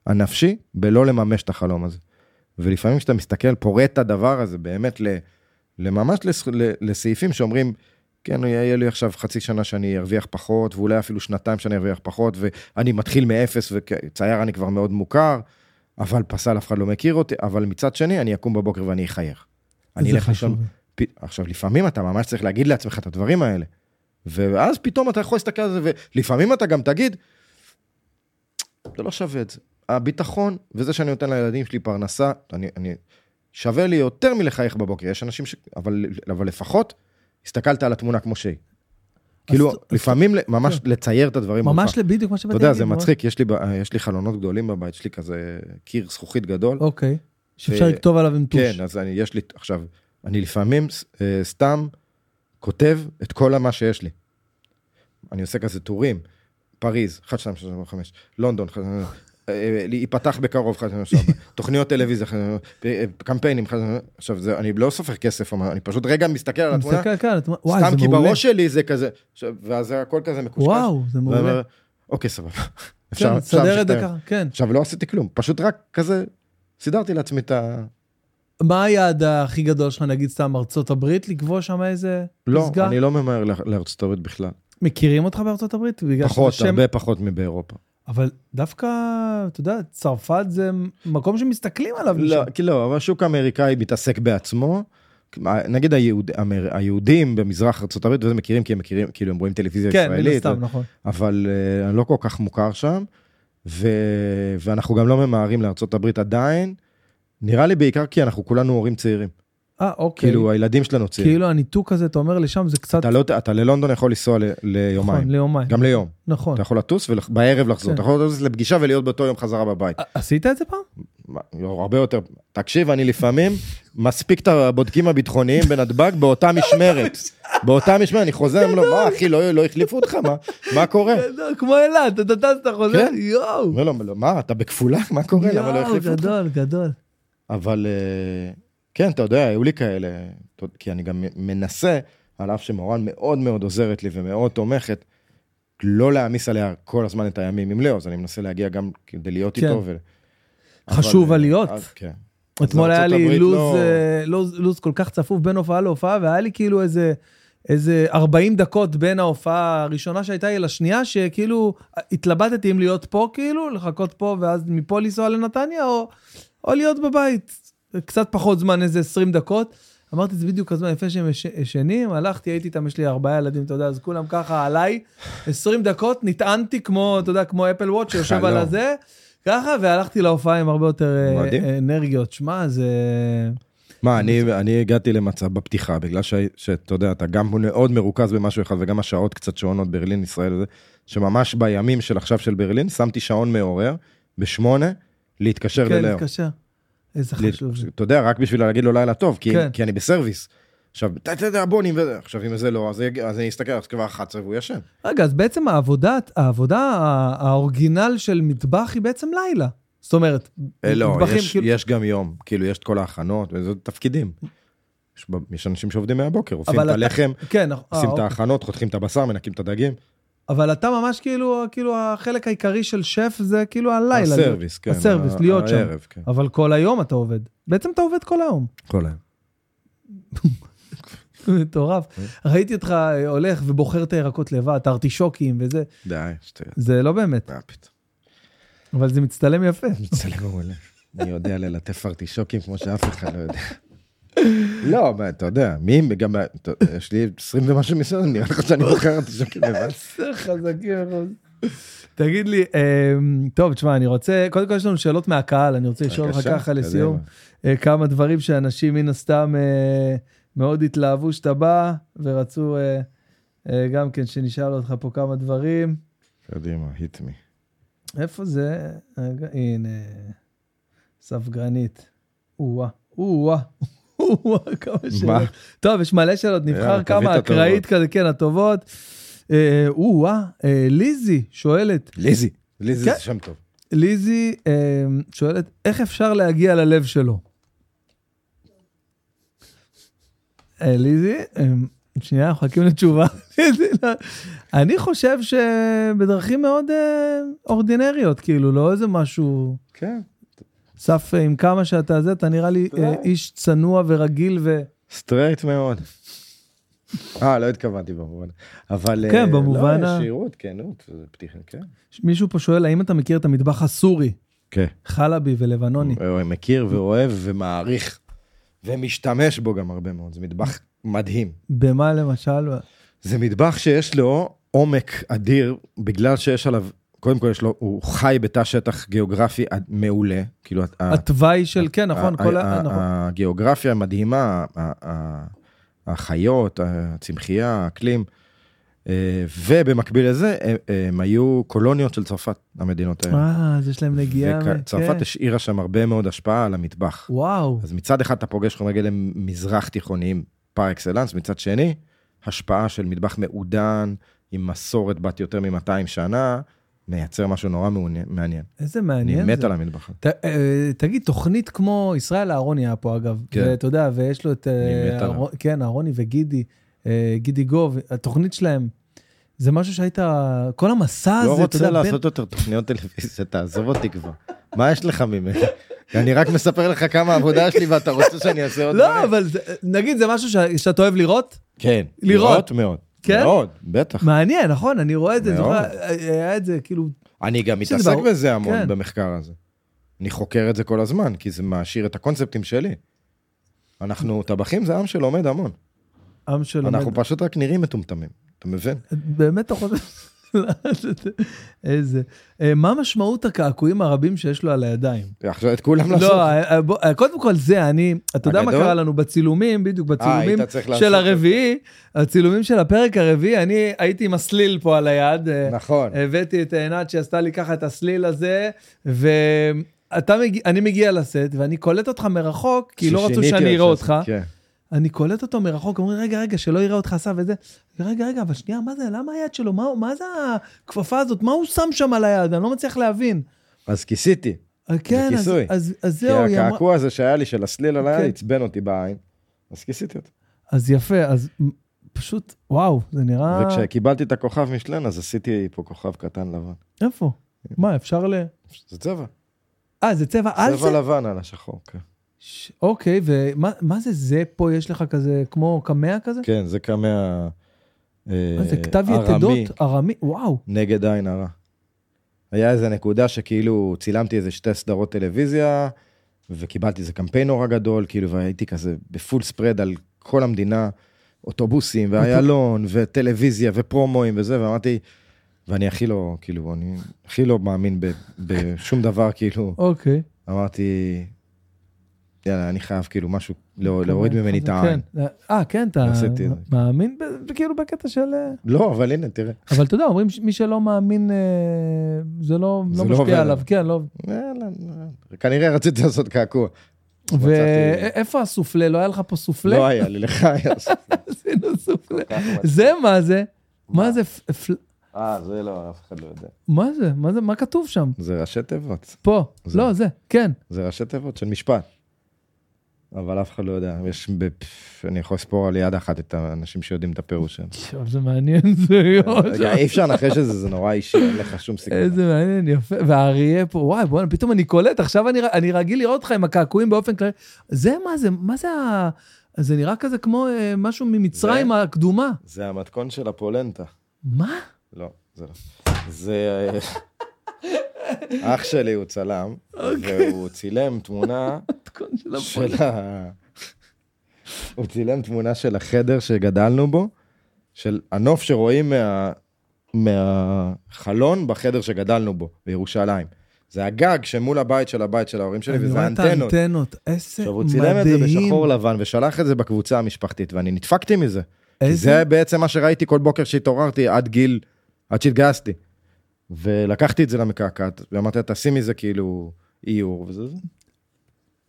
הנפשי, בלא לממש את החלום הזה. ולפעמים כשאתה מסתכל, פורט את הדבר הזה באמת ל, לממש לס, ל, לסעיפים שאומרים, כן, יהיה לי עכשיו חצי שנה שאני ארוויח פחות, ואולי אפילו שנתיים שאני ארוויח פחות, ואני מתחיל מאפס, וצייר אני כבר מאוד מוכר, אבל פסל אף אחד לא מכיר אותי, אבל מצד שני, אני אקום בבוקר ואני אחייך. אני אלך לישון. עכשיו, לפעמים אתה ממש צריך להגיד לעצמך את הדברים האלה. ואז פתאום אתה יכול להסתכל על זה, ולפעמים אתה גם תגיד, זה לא שווה את זה. הביטחון, וזה שאני נותן לילדים שלי פרנסה, אני, אני, שווה לי יותר מלחייך בבוקר. יש אנשים ש... אבל, אבל לפחות, הסתכלת על התמונה כמו שהיא. כאילו, לפעמים ממש לצייר את הדברים. ממש. בדיוק מה שבאתי אתה יודע, להגיד, זה. מצחיק, יש לי, חלונות גדולים בבית, יש לי כזה קיר זכוכית גדול. אוקיי. שאפשר לכתוב עליו עם טוש. כן, אז יש לי, עכשיו, אני לפעמים אה, סתם כותב את כל מה שיש לי. אני עושה כזה טורים, פריז, 1, 2, 3, 4, 5, לונדון, 1, אה, אה, ייפתח בקרוב, 1, 2, 3, 4, תוכניות טלוויזיה, אחד, אה, קמפיינים, עכשיו, זה, אני לא סופר כסף, אני פשוט רגע מסתכל על התמונה, כן, סתם כי. בראש שלי זה כזה, ואז הכל כזה מקושקש. וואו, זה מעולה. אוקיי, סבבה. כן, תסדר להמשיך את זה היום." ככה, כן. עכשיו, לא עשיתי כלום, פשוט רק כזה, סידרתי לעצמי את ה... מה היעד הכי גדול שלך, נגיד סתם ארצות הברית, לקבוע שם איזה לא, פסגה? אני לא ממהר לארצות הברית בכלל. מכירים אותך בארצות הברית? פחות, שם- הרבה פחות מבאירופה. אבל דווקא, אתה יודע, צרפת זה מקום שמסתכלים עליו. לא. כי לא, אבל השוק האמריקאי מתעסק בעצמו. נגיד היהוד, אמר, היהודים במזרח ארה"ב וזה מכירים כי הם מכירים כאילו הם רואים טלוויזיה כן, מן ישראלית הסתם, ו- נכון. אבל uh, אני לא כל כך מוכר שם ו... ואנחנו גם לא ממהרים לארצות הברית עדיין נראה לי בעיקר כי אנחנו כולנו הורים צעירים אה, אוקיי. כאילו הילדים שלנו צעירים כאילו הניתוק הזה, אתה אומר לשם, זה קצת... אתה לא אתה ללונדון יכול לנסוע ל- ליומיים נכון, ליומיים. גם ליום נכון. אתה יכול לטוס ובערב לחזור כן. אתה יכול לטוס לפגישה ולהיות באותו יום חזרה בבית. עשית את זה פעם? מה, הרבה יותר. תקשיב, אני לפעמים מספיק את הבודקים הביטחוניים בנתב"ג באותה משמרת. באותה משמרת, אני חוזר, הם לא, מה אחי, לא לא החליפו אותך, מה- קורה? כמו אילת, אתה טס, אתה חוזר, כן. יואו. "לא, מה, אתה בכפולה? מה קורה? למה לא יואו, החליפו אותך? גדול, גדול. אבל אה, כן, אתה יודע, היו לי כאלה, כי אני גם מנסה, על אף שמורן מאוד מאוד עוזרת לי ומאוד תומכת, לא להעמיס עליה כל הזמן את הימים עם לאו, אז אני מנסה להגיע גם כדי להיות כן. איתו. ו- חשוב אבל, הלהיות. אז, כן. אתמול היה לי לוז, לא- אה, לוז, לוז כל כך צפוף בין הופעה להופעה, והיה לי כאילו איזה, איזה 40 דקות בין ההופעה הראשונה שהייתה לי לשנייה, שכאילו התלבטתי אם להיות פה, כאילו, לחכות פה ואז מפה לנסוע לנתניה, או, או להיות בבית. קצת פחות זמן, איזה 20 דקות. אמרתי, זה בדיוק הזמן לפני שהם יש- ישנים, הלכתי, הייתי איתם, יש לי ארבעה ילדים, אתה יודע, אז כולם ככה עליי, 20 דקות, נטענתי כמו, אתה יודע, כמו אפל וואט שיושב. על הזה, ככה, והלכתי להופעה עם הרבה יותר אה, מדהים. אה, אנרגיות. שמע, זה... מה, אני, אני הגעתי למצב בפתיחה, בגלל ש- שאתה יודע, אתה גם מאוד מרוכז במשהו אחד, וגם השעות קצת שונות, ברלין, ישראל שממש בימים של עכשיו של ברלין, שמתי שעון מעורר, בשמונה, להתקשר כן, ללאו. להתקשר. איזה חשוב. אתה יודע, רק בשביל להגיד לו לילה טוב, כי, כן. כי אני בסרוויס. עכשיו, אתה יודע, בונים וזה, עכשיו אם זה לא, אז, יג- אז אני אסתכל, אז כבר 11 והוא ישן. רגע, אז בעצם העבודה, העבודה האורגינל של מטבח היא בעצם לילה. זאת אומרת, אה, לא, מטבחים, יש, כאילו- יש גם יום, כאילו יש את כל ההכנות, וזה תפקידים. יש, יש אנשים שעובדים מהבוקר, עושים את הלחם, כן, אה, עושים את אוקיי. ההכנות, חותכים את הבשר, מנקים את הדגים. אבל אתה ממש כאילו, כאילו החלק העיקרי של שף זה כאילו הלילה. הסרוויס, כן. הסרוויס, להיות שם. הערב, כן. אבל כל היום אתה עובד. בעצם אתה עובד כל היום. כל היום. מטורף. ראיתי אותך אה, הולך ובוחר את הירקות לבד, את הארטישוקים וזה. די, שטויות. זה לא באמת, מה פתאום. אבל זה מצטלם יפה. מצלם מעולה. אני יודע ללטף ארטישוקים כמו שאף אחד לא יודע. לא, מה, אתה יודע, מי, גם, יש לי 20 ומשהו ניסיון, נראה לך שאני בוחר ארטישוקים לבד. חזקים. תגיד לי, אמ, טוב, תשמע, אני רוצה, קודם כל יש לנו שאלות מהקהל, אני רוצה לשאול בבקשה, ככה. לסיום, אה, כמה דברים שאנשים מן הסתם אה, מאוד התלהבו שאתה בא, ורצו אה, גם כן שנשאל אותך פה כמה דברים. קדימה, hit me. איפה זה? הנה, ספגרנית. או-אה, או-אה, כמה שאלות. טוב, יש מלא שאלות, נבחר כמה. אקראית כזה, כן, הטובות. אה, או-אה, אה, ליזי שואלת, ליזי. ליזי כן. זה שם טוב. ליזי אה, שואלת, איך אפשר להגיע ללב שלו? אה, ליזי, אה, שנייה, אנחנו מחכים לתשובה. אני חושב שבדרכים מאוד אה, אורדינריות, כאילו, לא איזה משהו... כן. אסף, אה, עם כמה שאתה זה, אתה נראה לי אה, איש צנוע ורגיל ו... straight מאוד. אה, לא התכוונתי במובן. אבל... כן, אה, במובן לא, ה- ישירות, כנות, זה פתיחה, כן. מישהו פה שואל, האם אתה מכיר את המטבח הסורי, כן. חלבי ולבנוני? מכיר ואוהב ומעריך, ומשתמש בו גם הרבה מאוד. זה מטבח מדהים. במה למשל? זה מטבח שיש לו עומק אדיר, בגלל שיש עליו, קודם כל יש לו, הוא חי בתא שטח גיאוגרפי מעולה. כאילו, התוואי של, כן, נכון, כל ה-. נכון. הגיאוגרפיה מדהימה, ה- ה- החיות, הצמחייה, האקלים, אה, ובמקביל לזה, הם- היו קולוניות של צרפת, המדינות האלה. אה, אז יש להם נגיעה. מ- וצרפת כן. השאירה שם הרבה מאוד השפעה על המטבח. וואו, אז מצד אחד אתה פוגש חומרי גלם מזרח תיכוניים פר אקסלנס, מצד שני, השפעה של מטבח מעודן, עם מסורת בת יותר מ-200 שנה, מייצר משהו נורא מעניין. איזה אני מעניין מת זה. על המטבח. ת- אה, תגיד, תוכנית כמו ישראל אהרוני היה פה אגב, כן. ואתה יודע, ויש לו את, אה, אני מת עליו. כן, אהרוני וגידי, אה, גידי גוב, התוכנית שלהם, זה משהו שהיית, כל המסע הזה, לא אתה רוצה יודע, בין- לעשות יותר תוכניות טלוויזיה, תעזוב אותי כבר. מה יש לך ממני? אני רק מספר לך כמה עבודה יש לי ואתה רוצה שאני אעשה עוד לא, דברים. אבל זה- נגיד זה משהו שאתה אוהב לראות? כן, לראות. לראות מאוד. כן? מאוד, בטח. מעניין, נכון? אני רואה את זה, מאוד. זוכר, היה את זה, כאילו, אני גם מתעסק ברור- בזה המון כן. במחקר הזה. אני חוקר את זה כל הזמן, כי זה מעשיר את הקונספטים שלי. אנחנו, טבחים זה עם שלומד המון. עם שלומד. אנחנו פשוט רק נראים מטומטמים, אתה מבין? באמת אתה חושב... איזה... אה, מה משמעות הקעקועים הרבים שיש לו על הידיים? עכשיו את כולם לעשות. לא, בוא, אה, קודם כל זה, אני, אתה יודע מה? קרה לנו בצילומים, בדיוק בצילומים לעשות של. הרביעי, הצילומים של הפרק הרביעי, אני הייתי עם הסליל פה על היד. נכון. הבאתי את עינת שעשתה לי ככה את הסליל הזה, ואתה מגיע, אני מגיע לסט, ואני קולט אותך מרחוק, כי לא רצו שאני אראה אותך. כן. אני קולט אותו מרחוק, אומרים, רגע, רגע, שלא יראה אותך עשה וזה. רגע, רגע, אבל שנייה, מה זה, למה היד שלו? מה, מה זה הכפפה הזאת? מה הוא שם שם על היד? אני לא מצליח להבין. אז כיסיתי. אה, כן, אז, כיסוי. אז, אז כי זהו, אמרה... הקעקוע הזה שהיה לי של הסליל על היד כן. עצבן אותי בעין, אז כיסיתי אותו. אז יפה, אז פשוט, וואו, זה נראה... וכשקיבלתי את הכוכב משלן, אז עשיתי פה כוכב קטן לבן. איפה? מה, אפשר ל... זה צבע. אה, זה צבע על צבע זה? לבן על השחור, כן. ש- אוקיי, ומה מה זה זה פה? יש לך כזה, כמו קמע כזה? כן, זה קמע אה, מה זה, כתב יתדות? ארמי? וואו. נגד עין הרע. היה איזה נקודה שכאילו צילמתי איזה שתי סדרות טלוויזיה, וקיבלתי איזה קמפיין נורא גדול, כאילו, והייתי כזה בפול ספרד על כל המדינה, אוטובוסים, ואיילון, וטלוויזיה, ופרומואים וזה, ואמרתי, ואני הכי לא, כאילו, אני הכי לא מאמין ב- בשום דבר, כאילו, אוקיי. אמרתי, יאללה, אני חייב כאילו משהו, לא- להוריד ממני את העין. כן. אה, כן, אתה. מאמין כאילו בקטע של... אה, לא, אבל הנה, תראה. אבל אתה יודע, אומרים שמי שלא מאמין, אה, זה לא זה לא לא משפיע עליו. כן, לא... יאללה, כנראה רציתי לעשות קעקוע. ואיפה הסופלה? לא היה לך פה סופלה? לא היה לי, לך היה. עשינו סופלה. זה מה זה? מה זה? אה, זה לא, אף אחד לא יודע. מה זה? מה זה? מה כתוב שם? זה ראשי תיבות. פה. לא, זה. כן. זה ראשי תיבות של משפט. אבל אף אחד לא יודע. יש. אני יכול לספור על יד אחת את האנשים שיודעים את הפירוש שלהם. עכשיו זה מעניין. זה רגע, אי אפשר לנחש את זה, זה נורא אישי, אין לך שום סיכוי. איזה מעניין, יפה. והאריה פה, וואי, בוא'נה, פתאום אני קולט, עכשיו אני, אני רגיל לראות אותך עם הקעקועים באופן כללי. זה מה זה, מה זה ה... זה נראה כזה כמו אה, משהו ממצרים זה? הקדומה. זה המתכון של הפולנטה. מה? לא, זה לא. זה... אח שלי הוא צלם, והוא צילם תמונה של. ה... הוא צילם תמונה של החדר שגדלנו בו, של הנוף שרואים מה... מהחלון בחדר שגדלנו בו, בירושלים. זה הגג שמול הבית של הבית של ההורים שלי, אני וזה רואה את האנטנות. האנטנות, איזה עכשיו, הוא צילם את זה מדהים. בשחור לבן ושלח את זה בקבוצה המשפחתית, ואני נדפקתי מזה. כי איזה- זה בעצם מה שראיתי כל בוקר שהתעוררתי עד גיל, עד שהתגייסתי. ולקחתי את זה למקעקעת, ואמרתי לה, תשים מזה כאילו איור, וזה זה.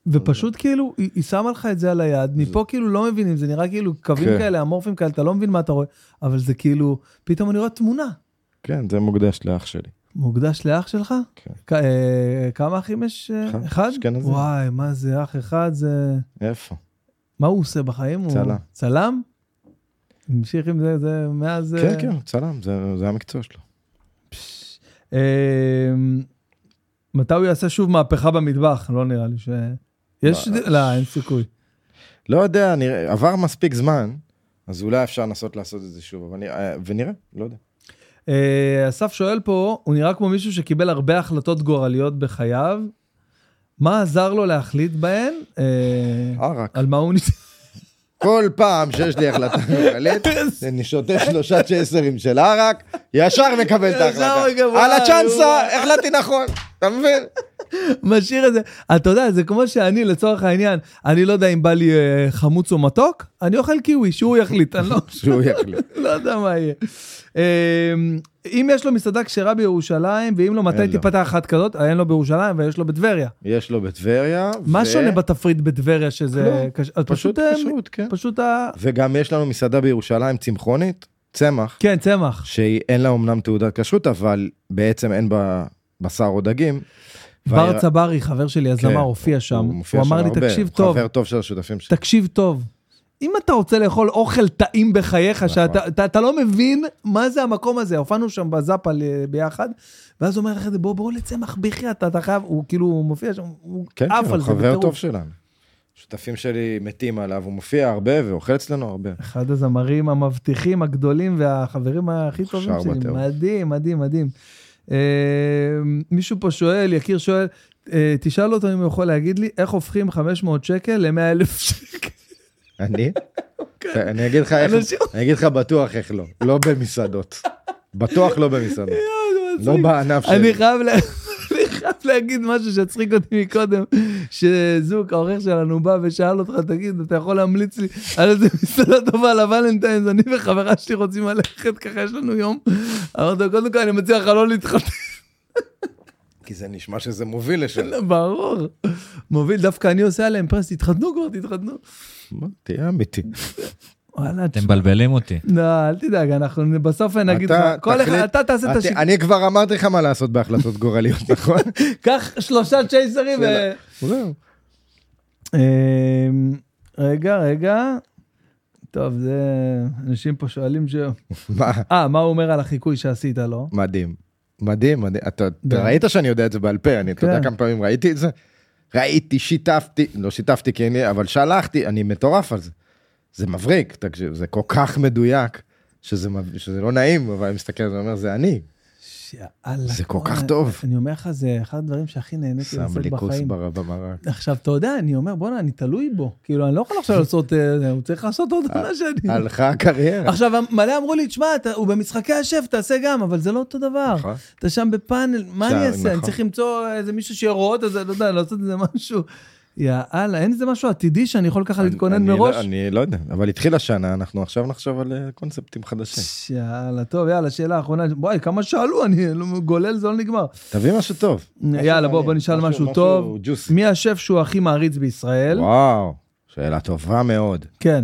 ופשוט כאילו, היא, היא שמה לך את זה על היד, מפה כאילו לא מבינים, זה נראה כאילו קווים כן. כאלה, אמורפים כאלה, אתה לא מבין מה אתה רואה, אבל זה כאילו, פתאום אני רואה תמונה. כן, זה מוקדש לאח שלי. מוקדש לאח שלך? כן. כ- אה, כמה אחים יש? אה, אחד, אחד? אשכנזי. וואי, מה זה אח אחד? זה... איפה? מה הוא עושה בחיים? הוא צלם. צלם? המשיך עם זה, זה מאז... כן, אה, כן, צלם, זה זה המקצוע שלו. אה, מתי הוא יעשה שוב מהפכה במטבח? לא נראה לי ש... יש... לא, אין סיכוי. לא יודע, נראה, עבר מספיק זמן, אז אולי אפשר לנסות לעשות את זה שוב, אבל נראה, ונראה, לא יודע. אה, אסף שואל פה, הוא נראה כמו מישהו שקיבל הרבה החלטות גורליות בחייו. מה עזר לו להחליט בהן? אה, ערק. על מה הוא ניס... כל פעם שיש לי החלטה גורלית, אני שותה שלושה צ'ייסרים של ערק, ישר מקבל את ההחלטה. על הצ'אנסה. החלטתי נכון, אתה מבין? משאיר את זה. אתה יודע, זה כמו שאני, לצורך העניין, אני לא יודע אם בא לי אה, חמוץ או מתוק, אני אוכל קיווי, שהוא יחליט, אני לא... שהוא יחליט. לא יודע מה יהיה. אה, אם יש לו מסעדה כשרה בירושלים, ואם לא, מתי לו. תיפתח אחת כזאת? אין לו בירושלים ויש לו בטבריה. יש לו בטבריה. מה ו- שונה בתפריט בטבריה שזה... כלום. קש- אז פשוט אה, כן. פשוט ה... וגם יש לנו מסעדה בירושלים צמחונית, צמח, כן, צמח. שאין לה אמנם תעודת כשרות, אבל בעצם אין בה בשר או דגים. בר והעיר- צברי, חבר שלי, הזמר, כן, הופיע שם. הוא מופיע הוא אמר לי, הרבה, תקשיב הוא טוב, חבר טוב של השותפים שלי. תקשיב טוב. אם אתה רוצה לאכול אוכל טעים בחייך, שאתה אתה, אתה לא מבין מה זה המקום הזה, הופענו שם בזאפה ביחד, ואז הוא אומר לך, בוא, בוא לצמח בחייאת, אתה, אתה חייב, הוא כאילו הוא מופיע שם, הוא כן, עף כן, על הוא זה חבר בטירוף. טוב שלנו. שותפים שלי מתים עליו, הוא מופיע הרבה ואוכל אצלנו הרבה. אחד הזמרים המבטיחים הגדולים והחברים הכי טובים שלי. מדהים, מדהים, מדהים. אה, מישהו פה שואל, יקיר שואל, אה, תשאל אותו אם הוא יכול להגיד לי איך הופכים 500 שקל ל-100 אלף שקל. אני? אני אגיד לך איך, אני אגיד לך בטוח איך לא, לא במסעדות. בטוח לא במסעדות. לא בענף אני שלי. חייב לה- אני חייב להגיד משהו שהצחיק אותי מקודם, שזוק, העורך שלנו בא ושאל אותך, תגיד, אתה יכול להמליץ לי על איזה מסעדה טובה לוולנטיינס, אני וחברה שלי רוצים ללכת, ככה יש לנו יום. אמרתי לו, קודם כל אני מציע לך לא להתחתן. כי זה נשמע שזה מוביל לשם. ברור. מוביל, דווקא אני עושה עליהם פרס, תתחתנו כבר, תתחתנו. תהיה אמיתי. וואלה, אתם מבלבלים אותי. לא, אל תדאג, אנחנו בסוף נגיד לך, אתה כל אחד, אתה תעשה את השיקול. אני כבר אמרתי לך מה לעשות בהחלטות גורליות, נכון? קח שלושה צ'ייסרים ו... אמ, רגע, רגע. טוב, זה... אנשים פה שואלים ש... מה? אה, מה הוא אומר על החיקוי שעשית לו? מדהים. מדהים, מדהים. אתה? ראית שאני יודע את זה בעל פה, אני, אתה יודע כן. כמה פעמים ראיתי את זה? ראיתי, שיתפתי, לא שיתפתי כי אני, אבל שלחתי, אני מטורף על זה. זה מבריק, תקשיב, זה כל כך מדויק, שזה שזה לא נעים, אבל אני מסתכל ואומר, אומר, זה אני. יאללה. זה כל כך טוב. אני אומר לך, זה אחד הדברים שהכי נהניתי שם לעשות לי כוס בחיים. בר- במרק. עכשיו, אתה יודע, אני אומר, בואנה, אני תלוי בו. כאילו, אני לא יכול עכשיו לעשות, אה, הוא צריך לעשות עוד עונה שאני... הלכה הקריירה. עכשיו, מלא אמרו לי, תשמע, הוא במשחקי השף, תעשה גם, אבל זה לא אותו דבר. נכון. אתה שם בפאנל, מה שם, אני אעשה? אני נכון. צריך למצוא איזה מישהו שיראות, אז לא יודע, לעשות איזה משהו. יאללה, אין איזה משהו עתידי שאני יכול ככה להתכונן לא- מראש? אני לא יודע, אבל התחילה שנה, אנחנו עכשיו נחשוב על אה, קונספטים חדשים. יאללה, טוב, יאללה, שאלה אחרונה. וואי, כמה שאלו, אני לא- גולל, זה לא נגמר. תביא משהו טוב. יאללה, בוא, בוא נשאל משהו טוב. ג'וסי. מי השף שהוא הכי מעריץ בישראל? וואו, שאלה טובה מאוד. כן.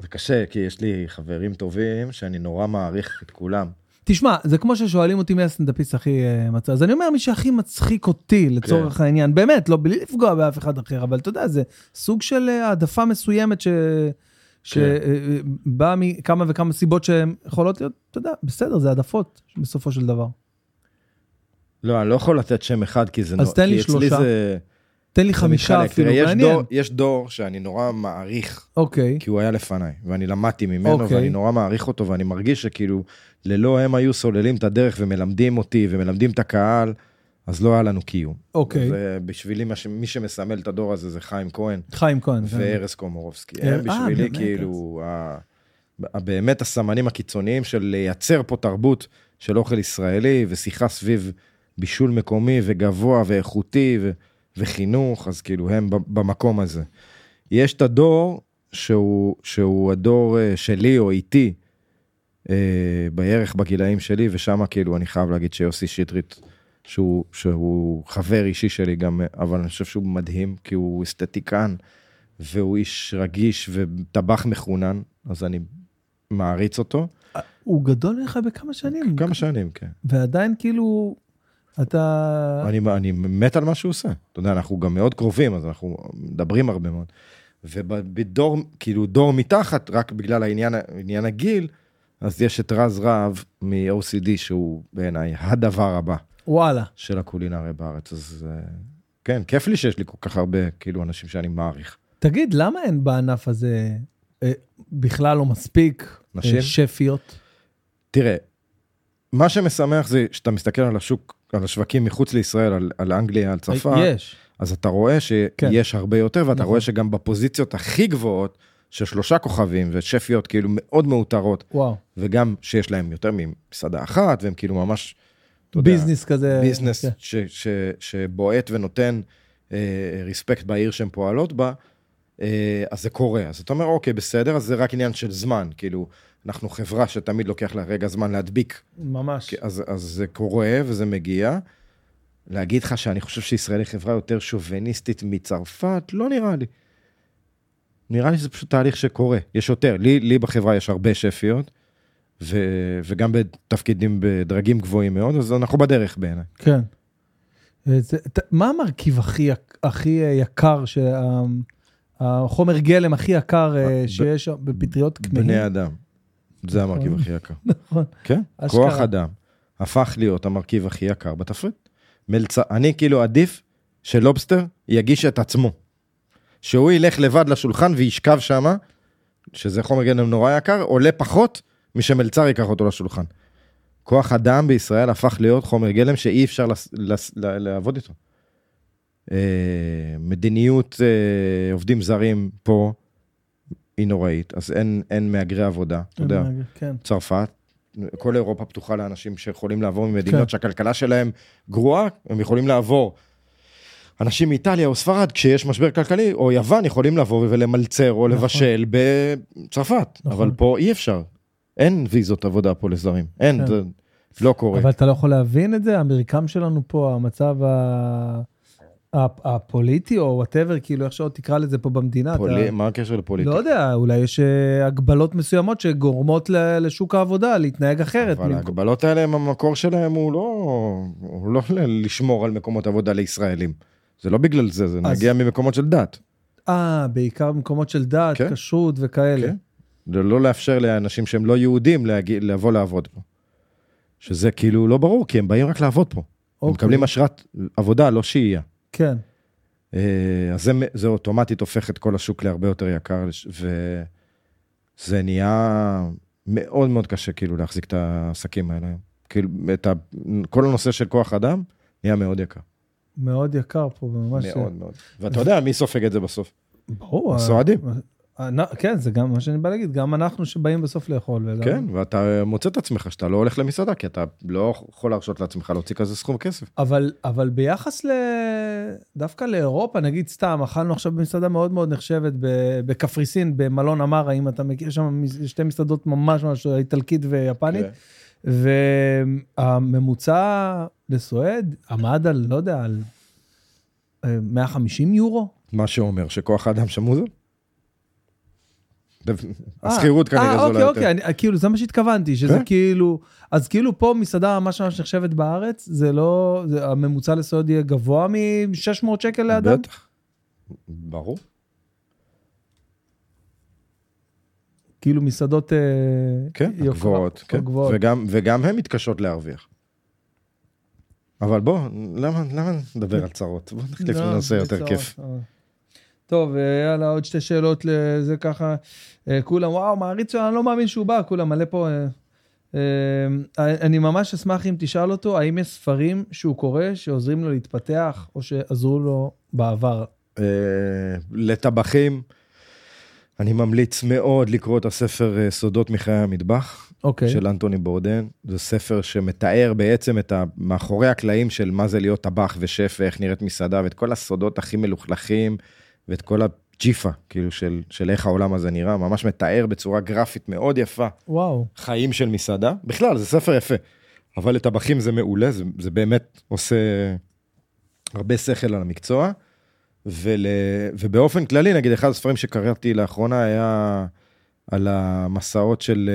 זה קשה, כי יש לי חברים טובים שאני נורא מעריך את כולם. תשמע, זה כמו ששואלים אותי מי הסטנדאפיסט הכי אה, מצחיק. אז אני אומר, מי שהכי מצחיק אותי, לצורך העניין, באמת, לא, בלי לפגוע באף אחד אחר, אבל אתה יודע, זה סוג של אה, העדפה מסוימת ש... שבאה מכמה וכמה סיבות שהן יכולות להיות, אתה יודע, בסדר, זה העדפות בסופו של דבר. לא, אני לא יכול לתת שם אחד, כי זה... אז נו- תן לי שלושה. זה- תן לי חמישה. אפילו, יש מעניין. דור- יש דור שאני נורא מעריך, אוקיי. כי הוא היה לפניי, ואני למדתי ממנו, אוקיי. ואני נורא מעריך אותו, ואני מרגיש שכאילו, ללא הם היו סוללים את הדרך ומלמדים אותי, ומלמדים את הקהל, אז לא היה לנו קיום. אוקיי. ובשבילי, מה ש- מי שמסמל את הדור הזה זה חיים כהן. חיים כהן. כן. וארז קומורובסקי. אה, הם בשבילי כאילו, ה- באמת הסמנים הקיצוניים של לייצר פה תרבות של אוכל ישראלי ושיחה סביב בישול מקומי וגבוה ואיכותי ו- וחינוך, אז כאילו הם במקום הזה. יש את הדור שהוא, שהוא הדור אה, שלי או איתי, בערך בגילאים שלי, ושם כאילו אני חייב להגיד שיוסי שטרית, שהוא, שהוא חבר אישי שלי גם, אה, אבל אני חושב שהוא מדהים, כי הוא אסתטיקן, והוא איש רגיש וטבח מחונן, אז אני מעריץ אותו. הוא גדול ממך בכמה שנים. כמה שנים, כן. ועדיין כאילו, אתה... אני, אני מת על מה שהוא עושה. אתה יודע, אנחנו גם מאוד קרובים, אז אנחנו מדברים הרבה מאוד. ובדור, כאילו דור מתחת, רק בגלל העניין, עניין הגיל, אז יש את רז רהב מ-OCD, שהוא בעיניי הדבר הבא וואלה. של הקולינריה בארץ. אז אה, כן, כיף לי שיש לי כל כך הרבה, כאילו, אנשים שאני מעריך. תגיד, למה אין בענף הזה אה, בכלל לא מספיק נשים? אה, שפיות? תראה, מה שמשמח זה שאתה מסתכל על השוק, על השווקים מחוץ לישראל, על, על אנגליה, על צרפת. יש. אז אתה רואה כן. שיש הרבה יותר, ואתה נכון. רואה שגם בפוזיציות הכי גבוהות, של שלושה כוכבים ושפיות כאילו מאוד מאותרות, וואו. וגם שיש להם יותר ממסעדה אחת, והם כאילו ממש, אתה יודע, ביזנס כזה. ביזנס כן. ש, ש, שבועט ונותן אה, ריספקט בעיר שהן פועלות בה, אה, אז זה קורה. אז אתה אומר, אוקיי, בסדר, אז זה רק עניין של זמן, כאילו, אנחנו חברה שתמיד לוקח לה רגע זמן להדביק, ממש. אז, אז זה קורה וזה מגיע. להגיד לך שאני חושב שישראל היא חברה יותר שוביניסטית מצרפת? לא נראה לי. נראה לי שזה פשוט תהליך שקורה, יש יותר. לי, לי בחברה יש הרבה שפיות, ו, וגם בתפקידים בדרגים גבוהים מאוד, אז אנחנו בדרך בעיניי. כן. אה, זה- ת- מה המרכיב הכי הכי אה, יקר, שה- החומר גלם הכי יקר אה, ב- שיש בפטריות כמהים? בני אדם. זה המרכיב נכון. הכי יקר. נכון. כן, אשכרה. כוח אדם הפך להיות המרכיב הכי יקר בתפריט. מלצ... אני כאילו עדיף של לובסטר יגיש את עצמו. שהוא ילך לבד לשולחן וישכב שמה, שזה חומר גלם נורא יקר, עולה פחות משמלצר ייקח אותו לשולחן. כוח אדם בישראל הפך להיות חומר גלם שאי אפשר לס, לס, לעבוד איתו. אה, מדיניות אה, עובדים זרים פה היא נוראית, אז אין, אין מהגרי עבודה, אתה יודע. כן. צרפת, כל אירופה פתוחה לאנשים שיכולים לעבור ממדינות כן. שהכלכלה שלהם גרועה, הם יכולים לעבור. אנשים מאיטליה או ספרד, כשיש משבר כלכלי, או יוון, יכולים לבוא ולמלצר או לבשל בצרפת, נכון. אבל פה אי אפשר. אין ויזות עבודה פה לזרים, אין, כן. זה לא קורה. אבל אתה לא יכול להבין את זה? המרקם שלנו פה, המצב ה... הפוליטי או whatever, כאילו איך שעוד תקרא לזה פה במדינה. פולי- אתה... מה הקשר לפוליטיקה? לא יודע, אולי יש אה, הגבלות מסוימות שגורמות לשוק העבודה להתנהג אחרת. אבל במקום- ההגבלות האלה, המקור שלהם הוא לא, הוא לא לשמור על מקומות עבודה לישראלים. זה לא בגלל זה, זה אז- מגיע ממקומות של דת. אה, בעיקר במקומות של דת, כן. כשרות וכאלה. כן. זה לא לאפשר לאנשים שהם לא יהודים להגיע, לבוא לעבוד פה. שזה כאילו לא ברור, כי הם באים רק לעבוד פה. הם אוקיי. מקבלים אשרת עבודה, לא שהייה. כן. אה, אז זה, זה אוטומטית הופך את כל השוק להרבה יותר יקר, וזה נהיה מאוד מאוד קשה כאילו להחזיק את העסקים האלה. כאילו, את ה... כל הנושא של כוח אדם נהיה מאוד יקר. מאוד יקר פה, ממש... מאוד מאוד. ואתה יודע, מי סופג את זה בסוף? ברור. הסועדים. אה, אה, כן, זה גם מה שאני בא להגיד, גם אנחנו שבאים בסוף לאכול. וגם- כן, ואתה מוצא את עצמך שאתה לא הולך למסעדה, כי אתה לא יכול להרשות לעצמך להוציא כזה סכום כסף. אבל, אבל ביחס ל... דווקא לאירופה, נגיד סתם, אכלנו עכשיו במסעדה מאוד מאוד נחשבת בקפריסין, במלון אמרה, אם אתה מכיר, שם שתי מסעדות ממש ממש איטלקית ויפנית, כן. והממוצע לסועד עמד על, לא יודע, על אה, 150 יורו? מה שאומר שכוח האדם שם הוא זול. אה, השכירות כנראה אה, זולה אוקיי, יותר. אוקיי, אני- כאילו, זה מה שהתכוונתי, שזה כן. כאילו, אז כאילו פה מסעדה ממש ממש נחשבת בארץ, זה לא, זה- הממוצע לסועד יהיה גבוה מ-600 שקל לאדם? בטח. ברור. כאילו מסעדות... אה, כן, גבוהות, כן. גבוהות. וגם, וגם הן מתקשות להרוויח. אבל בוא, למה, למה נדבר על צרות? בוא נחליף לא, לנושא יותר בצרות, כיף. אה. טוב, אה, יאללה, עוד שתי שאלות לזה ככה. כולם, וואו, מעריץ שלו, אני לא מאמין שהוא בא, כולם מלא פה. אני ממש אשמח אם תשאל אותו, האם יש ספרים שהוא קורא שעוזרים לו להתפתח, או שעזרו לו בעבר? לטבחים, אני ממליץ מאוד לקרוא את הספר אה, סודות מחיי המטבח, אוקיי. של אנטוני בורדן. זה ספר שמתאר בעצם את מאחורי הקלעים של מה זה להיות טבח ושף ואיך נראית מסעדה, ואת כל הסודות הכי מלוכלכים, ואת כל הג'יפה, כאילו, של, של איך העולם הזה נראה, ממש מתאר בצורה גרפית מאוד יפה. וואו. חיים של מסעדה. בכלל, זה ספר יפה. אבל לטבחים זה מעולה, זה, זה באמת עושה הרבה שכל על המקצוע. ול, ובאופן כללי, נגיד, אחד הספרים שקראתי לאחרונה היה על המסעות של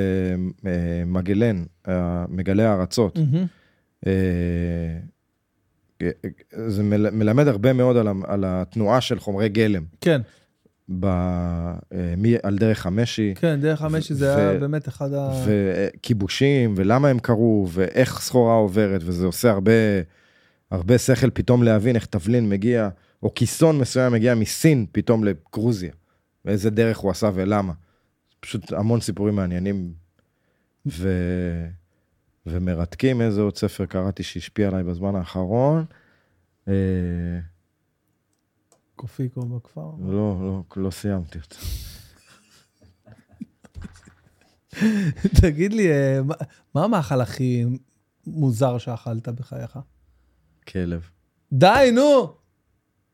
אה, אה, מגלן, אה, מגלי הארצות. אה, זה מל- מלמד הרבה מאוד על, ה- על התנועה של חומרי גלם. כן, ב, מי, על דרך המשי. כן, דרך המשי זה ו- היה באמת אחד ה... וכיבושים, ולמה הם קרו, ואיך סחורה עוברת, וזה עושה הרבה, הרבה שכל פתאום להבין איך תבלין מגיע, או כיסון מסוים מגיע מסין פתאום לגרוזיה, ואיזה דרך הוא עשה ולמה. פשוט המון סיפורים מעניינים ו... ומרתקים. איזה עוד ספר קראתי שהשפיע עליי בזמן האחרון. אה, קופיקו בכפר. לא, לא, לא סיימתי אותו. תגיד לי, אה, מה- מה המאכל הכי מוזר שאכלת בחייך? כלב. די, נו!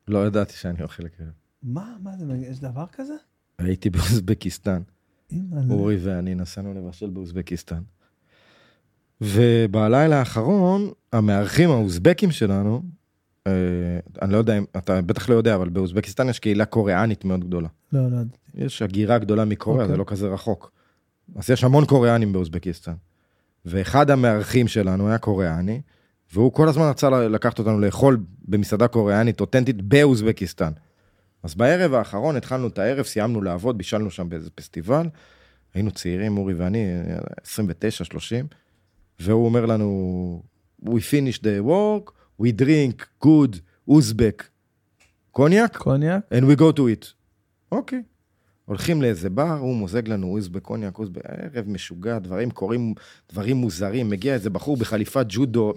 לא ידעתי שאני אוכל כלב. מה, מה זה, יש דבר כזה? הייתי באוזבקיסטן. אורי ואני נסענו לבשל באוזבקיסטן. ובלילה האחרון, המארחים האוזבקים שלנו, אה, אני לא יודע אם, אתה בטח לא יודע, אבל באוזבקיסטן יש קהילה קוריאנית מאוד גדולה. לא, לא. ידעתי. יש הגירה גדולה מקוריאה, אוקיי. זה לא כזה רחוק. אז יש המון קוריאנים באוזבקיסטן. ואחד המארחים שלנו היה קוריאני, והוא כל הזמן רצה לקחת אותנו לאכול במסעדה קוריאנית אותנטית באוזבקיסטן. אז בערב האחרון התחלנו את הערב, סיימנו לעבוד, בישלנו שם באיזה פסטיבל. היינו צעירים, אורי ואני, 29-30, והוא אומר לנו, We finish the work, we drink good Uzbek קוניאק? קוניאק. and we go to it. אוקיי. הולכים לאיזה בר, הוא מוזג לנו עוז בקוניאק, עוז בערב משוגע, דברים קורים, דברים מוזרים, מגיע איזה בחור בחליפת ג'ודו,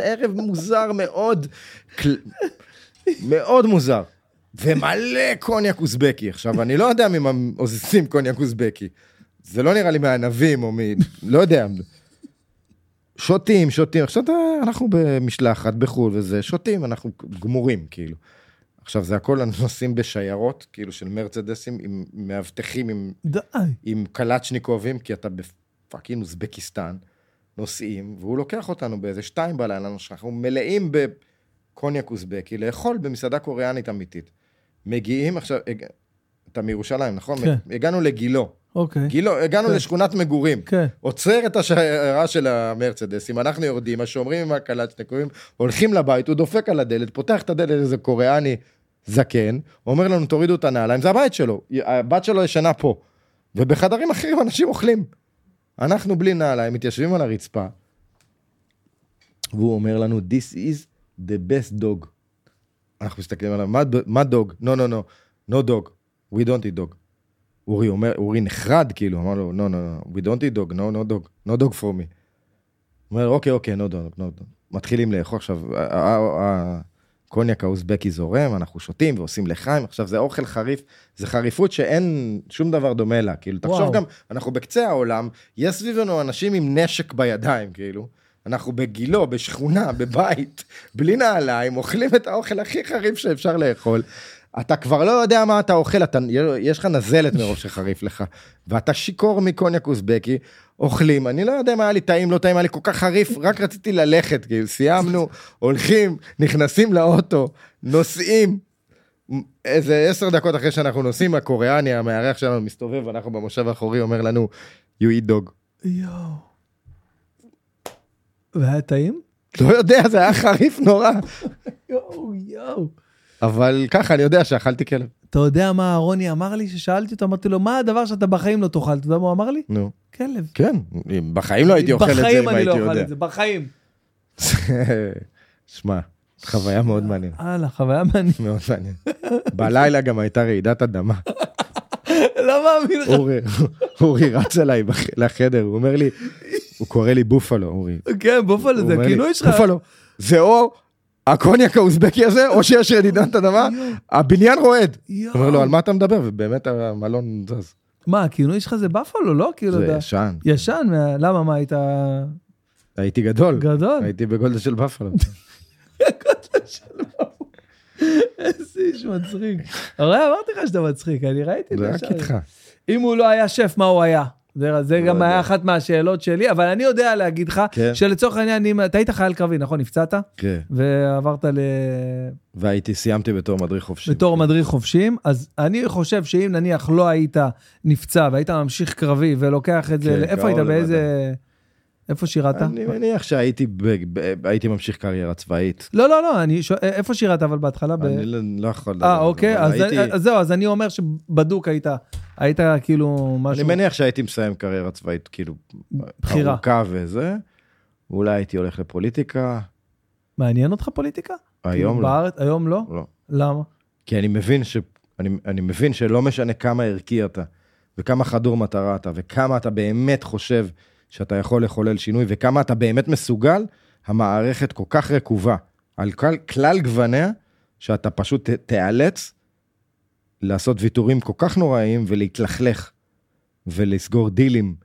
ערב מוזר מאוד, מאוד מוזר. ומלא קוניאק אוזבקי. עכשיו, אני לא יודע ממה עושים קוניאק אוזבקי. זה לא נראה לי מהענבים או מ... לא יודע. שותים, שותים. עכשיו אנחנו במשלחת בחו"ל וזה, שותים, אנחנו גמורים, כאילו. עכשיו, זה הכל נוסעים בשיירות, כאילו של מרצדסים, עם מאבטחים, עם, די. עם קלצ'ניקובים, כי אתה ב fucking אוזבקיסטן, נוסעים, והוא לוקח אותנו באיזה שתיים בלילה, אנחנו מלאים בקוניאק אוזבקי, לאכול במסעדה קוריאנית אמיתית. מגיעים עכשיו, אתה מירושלים, נכון? כן. הגענו לגילו. אוקיי. גילו, הגענו כן. לשכונת מגורים. כן. עוצר את השיירה של המרצדסים, אנחנו יורדים, השומרים עם הקלצ'ניקובים, הולכים לבית, הוא דופק על הדלת, פותח את הדלת איזה קוריאני זקן, אומר לנו תורידו את הנעליים, זה הבית שלו, הבת שלו ישנה פה. ובחדרים אחרים אנשים אוכלים. אנחנו בלי נעליים, מתיישבים על הרצפה, והוא אומר לנו, This is the best dog. אנחנו מסתכלים עליו, מה, מה דוג? No, no, no, no dog, we don't eat dog. אורי אומר, אורי נחרד, כאילו, אמר לו, no, no, no, we don't eat dog, no, no dog, no dog for me. הוא אומר, אוקיי, אוקיי, no dog, no dog. מתחילים לאכול עכשיו, הקוניאק האוזבקי זורם, אנחנו שותים ועושים לחיים, עכשיו זה אוכל חריף, זה חריפות שאין שום דבר דומה לה, כאילו, תחשוב וואו. גם, אנחנו בקצה העולם, יש סביבנו אנשים עם נשק בידיים, כאילו. אנחנו בגילו, בשכונה, בבית, בלי נעליים, אוכלים את האוכל הכי חריף שאפשר לאכול. אתה כבר לא יודע מה אתה אוכל, אתה, יש לך נזלת מרוב שחריף לך, ואתה שיכור מקוניאק אוזבקי, אוכלים, אני לא יודע מה היה לי טעים, לא טעים, היה לי כל כך חריף, רק רציתי ללכת, כאילו, סיימנו, הולכים, נכנסים לאוטו, נוסעים, איזה עשר דקות אחרי שאנחנו נוסעים, הקוריאני, המארח שלנו מסתובב, אנחנו במושב האחורי, אומר לנו, you eat dog. יואו. והיה טעים? לא יודע, זה היה חריף נורא, יואו, יואו. אבל ככה, אני יודע שאכלתי כלב. אתה יודע מה אהרוני אמר לי? ששאלתי אותו, אמרתי לו, מה הדבר שאתה בחיים לא תאכל? אתה יודע מה הוא אמר לי? נו. כלב. כן, בחיים לא הייתי אוכל את זה בחיים אם אני הייתי לא אוכל יודע. את זה, בחיים. שמע, חוויה מאוד מעניינת, הלאה, חוויה מעניינת. מאוד מעניינת. בלילה גם הייתה רעידת אדמה. לא מאמין לך. אורי, אורי רץ אליי לחדר, הוא אומר לי, הוא קורא לי בופלו, אורי. כן, בופלו זה הכינוי שלך. בופלו, זה או הקוניאק האוזבקי הזה, או שיש רעידת אדמה, הבניין רועד. אומר לו, על מה אתה מדבר? ובאמת המלון זז. מה, הכינוי שלך זה בפלו, לא? כאילו, זה. ישן. ישן, מה- למה, מה, היית הייתי גדול. גדול? הייתי בגולדה של בפלו. איזה איש מצחיק. הרי אמרתי לך שאתה מצחיק, אני ראיתי את זה זה. רק. איתך. אם הוא לא היה שף, מה הוא היה? זה, זה לא גם יודע. היה אחת מהשאלות שלי, אבל אני יודע להגיד לך, כן. שלצורך העניין, אם אתה היית חייל קרבי, נכון? נפצעת? כן. ועברת ל... והייתי, סיימתי בתור מדריך חופשי. בתור מדריך חובשים, אז אני חושב שאם נניח לא היית נפצע והיית ממשיך קרבי ולוקח את זה, כן, איפה היית? קרוב באיזה... איפה שירת? אני מניח שהייתי ב- ב- הייתי ממשיך קריירה צבאית. לא, לא, לא, אני שואל, איפה שירת אבל בהתחלה? ב- אני לא- לא יכול לדבר. אה, אוקיי, אז הייתי- אז זהו, אז אני אומר שבדוק היית, היית כאילו אני משהו... מניח שהייתי מסיים קריירה צבאית, כאילו, בחירה. ארוכה וזה. אולי הייתי הולך לפוליטיקה, מעניין אותך פוליטיקה? היום כאילו, לא. בארץ, היום לא? לא. למה? כי אני מבין ש... אני, אני מבין שלא משנה כמה ערכי אתה, וכמה חדור מטרה אתה, וכמה אתה באמת חושב שאתה יכול לחולל שינוי, וכמה אתה באמת מסוגל, המערכת כל כך רקובה על כל, כלל גווניה, שאתה פשוט ת, תיאלץ לעשות ויתורים כל כך נוראיים ולהתלכלך ולסגור דילים,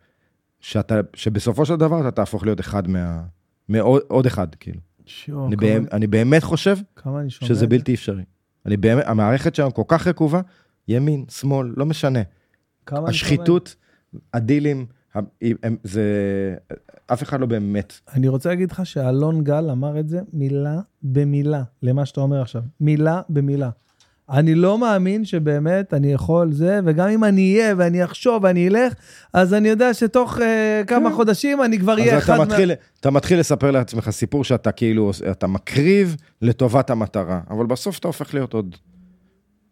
שאתה, שבסופו של דבר אתה תהפוך להיות אחד מה... מעוד עוד אחד, כאילו. שיו, אני, כמה- באמת, אני באמת חושב אני שזה. בלתי אפשרי. אני באמת, המערכת שלנו כל כך רקובה, ימין, שמאל, לא משנה. השחיתות, הדילים, זה, אף אחד לא באמת. אני רוצה להגיד לך שאלון גל אמר את זה מילה במילה, למה שאתה אומר עכשיו. מילה במילה. אני לא מאמין שבאמת אני יכול זה, וגם אם אני אהיה ואני אחשוב ואני אלך, אז אני יודע שתוך uh, כמה חודשים אני כבר אהיה כן. אז אחד אתה מתחיל, אתה מתחיל לספר לעצמך סיפור שאתה כאילו, אתה מקריב לטובת המטרה, אבל בסוף אתה הופך להיות עוד,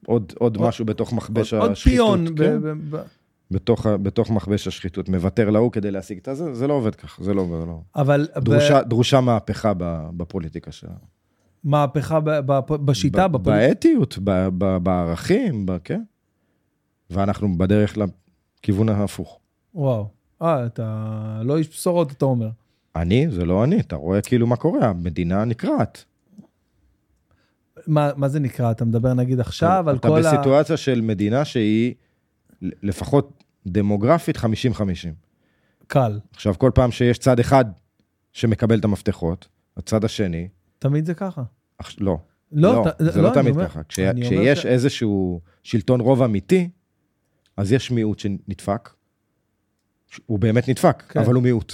עוד, עוד עוד- משהו בתוך מכבש עוד השחיתות. פיון. ב- כן? ב- ב- בתוך, בתוך מכבש השחיתות, מוותר להוא כדי להשיג את הזה, זה לא עובד ככה, זה לא, זה לא. אבל... ב- דרושה, דרושה מהפכה בפוליטיקה שלנו. מהפכה ב- ב- בשיטה, ב- בפוליטיקה. באתיות, ב- ב- בערכים, ב- כן. ואנחנו בדרך לכיוון ההפוך. וואו. אה, אתה לא איש בשורות, אתה אומר. אני, זה לא אני, אתה רואה כאילו מה קורה, המדינה נקרעת. מה, מה זה נקרא? אתה מדבר נגיד עכשיו על אתה כל ה... בסיטואציה של מדינה שהיא לפחות דמוגרפית 50-50. קל. עכשיו, כל פעם שיש צד אחד שמקבל את המפתחות, הצד השני, תמיד זה ככה. אח- לא. לא, לא, ת- זה לא, לא תמיד אומר- ככה. כש- כשיש ש- איזשהו שלטון רוב אמיתי, אז יש מיעוט שנדפק. הוא באמת נדפק, כן. אבל הוא מיעוט.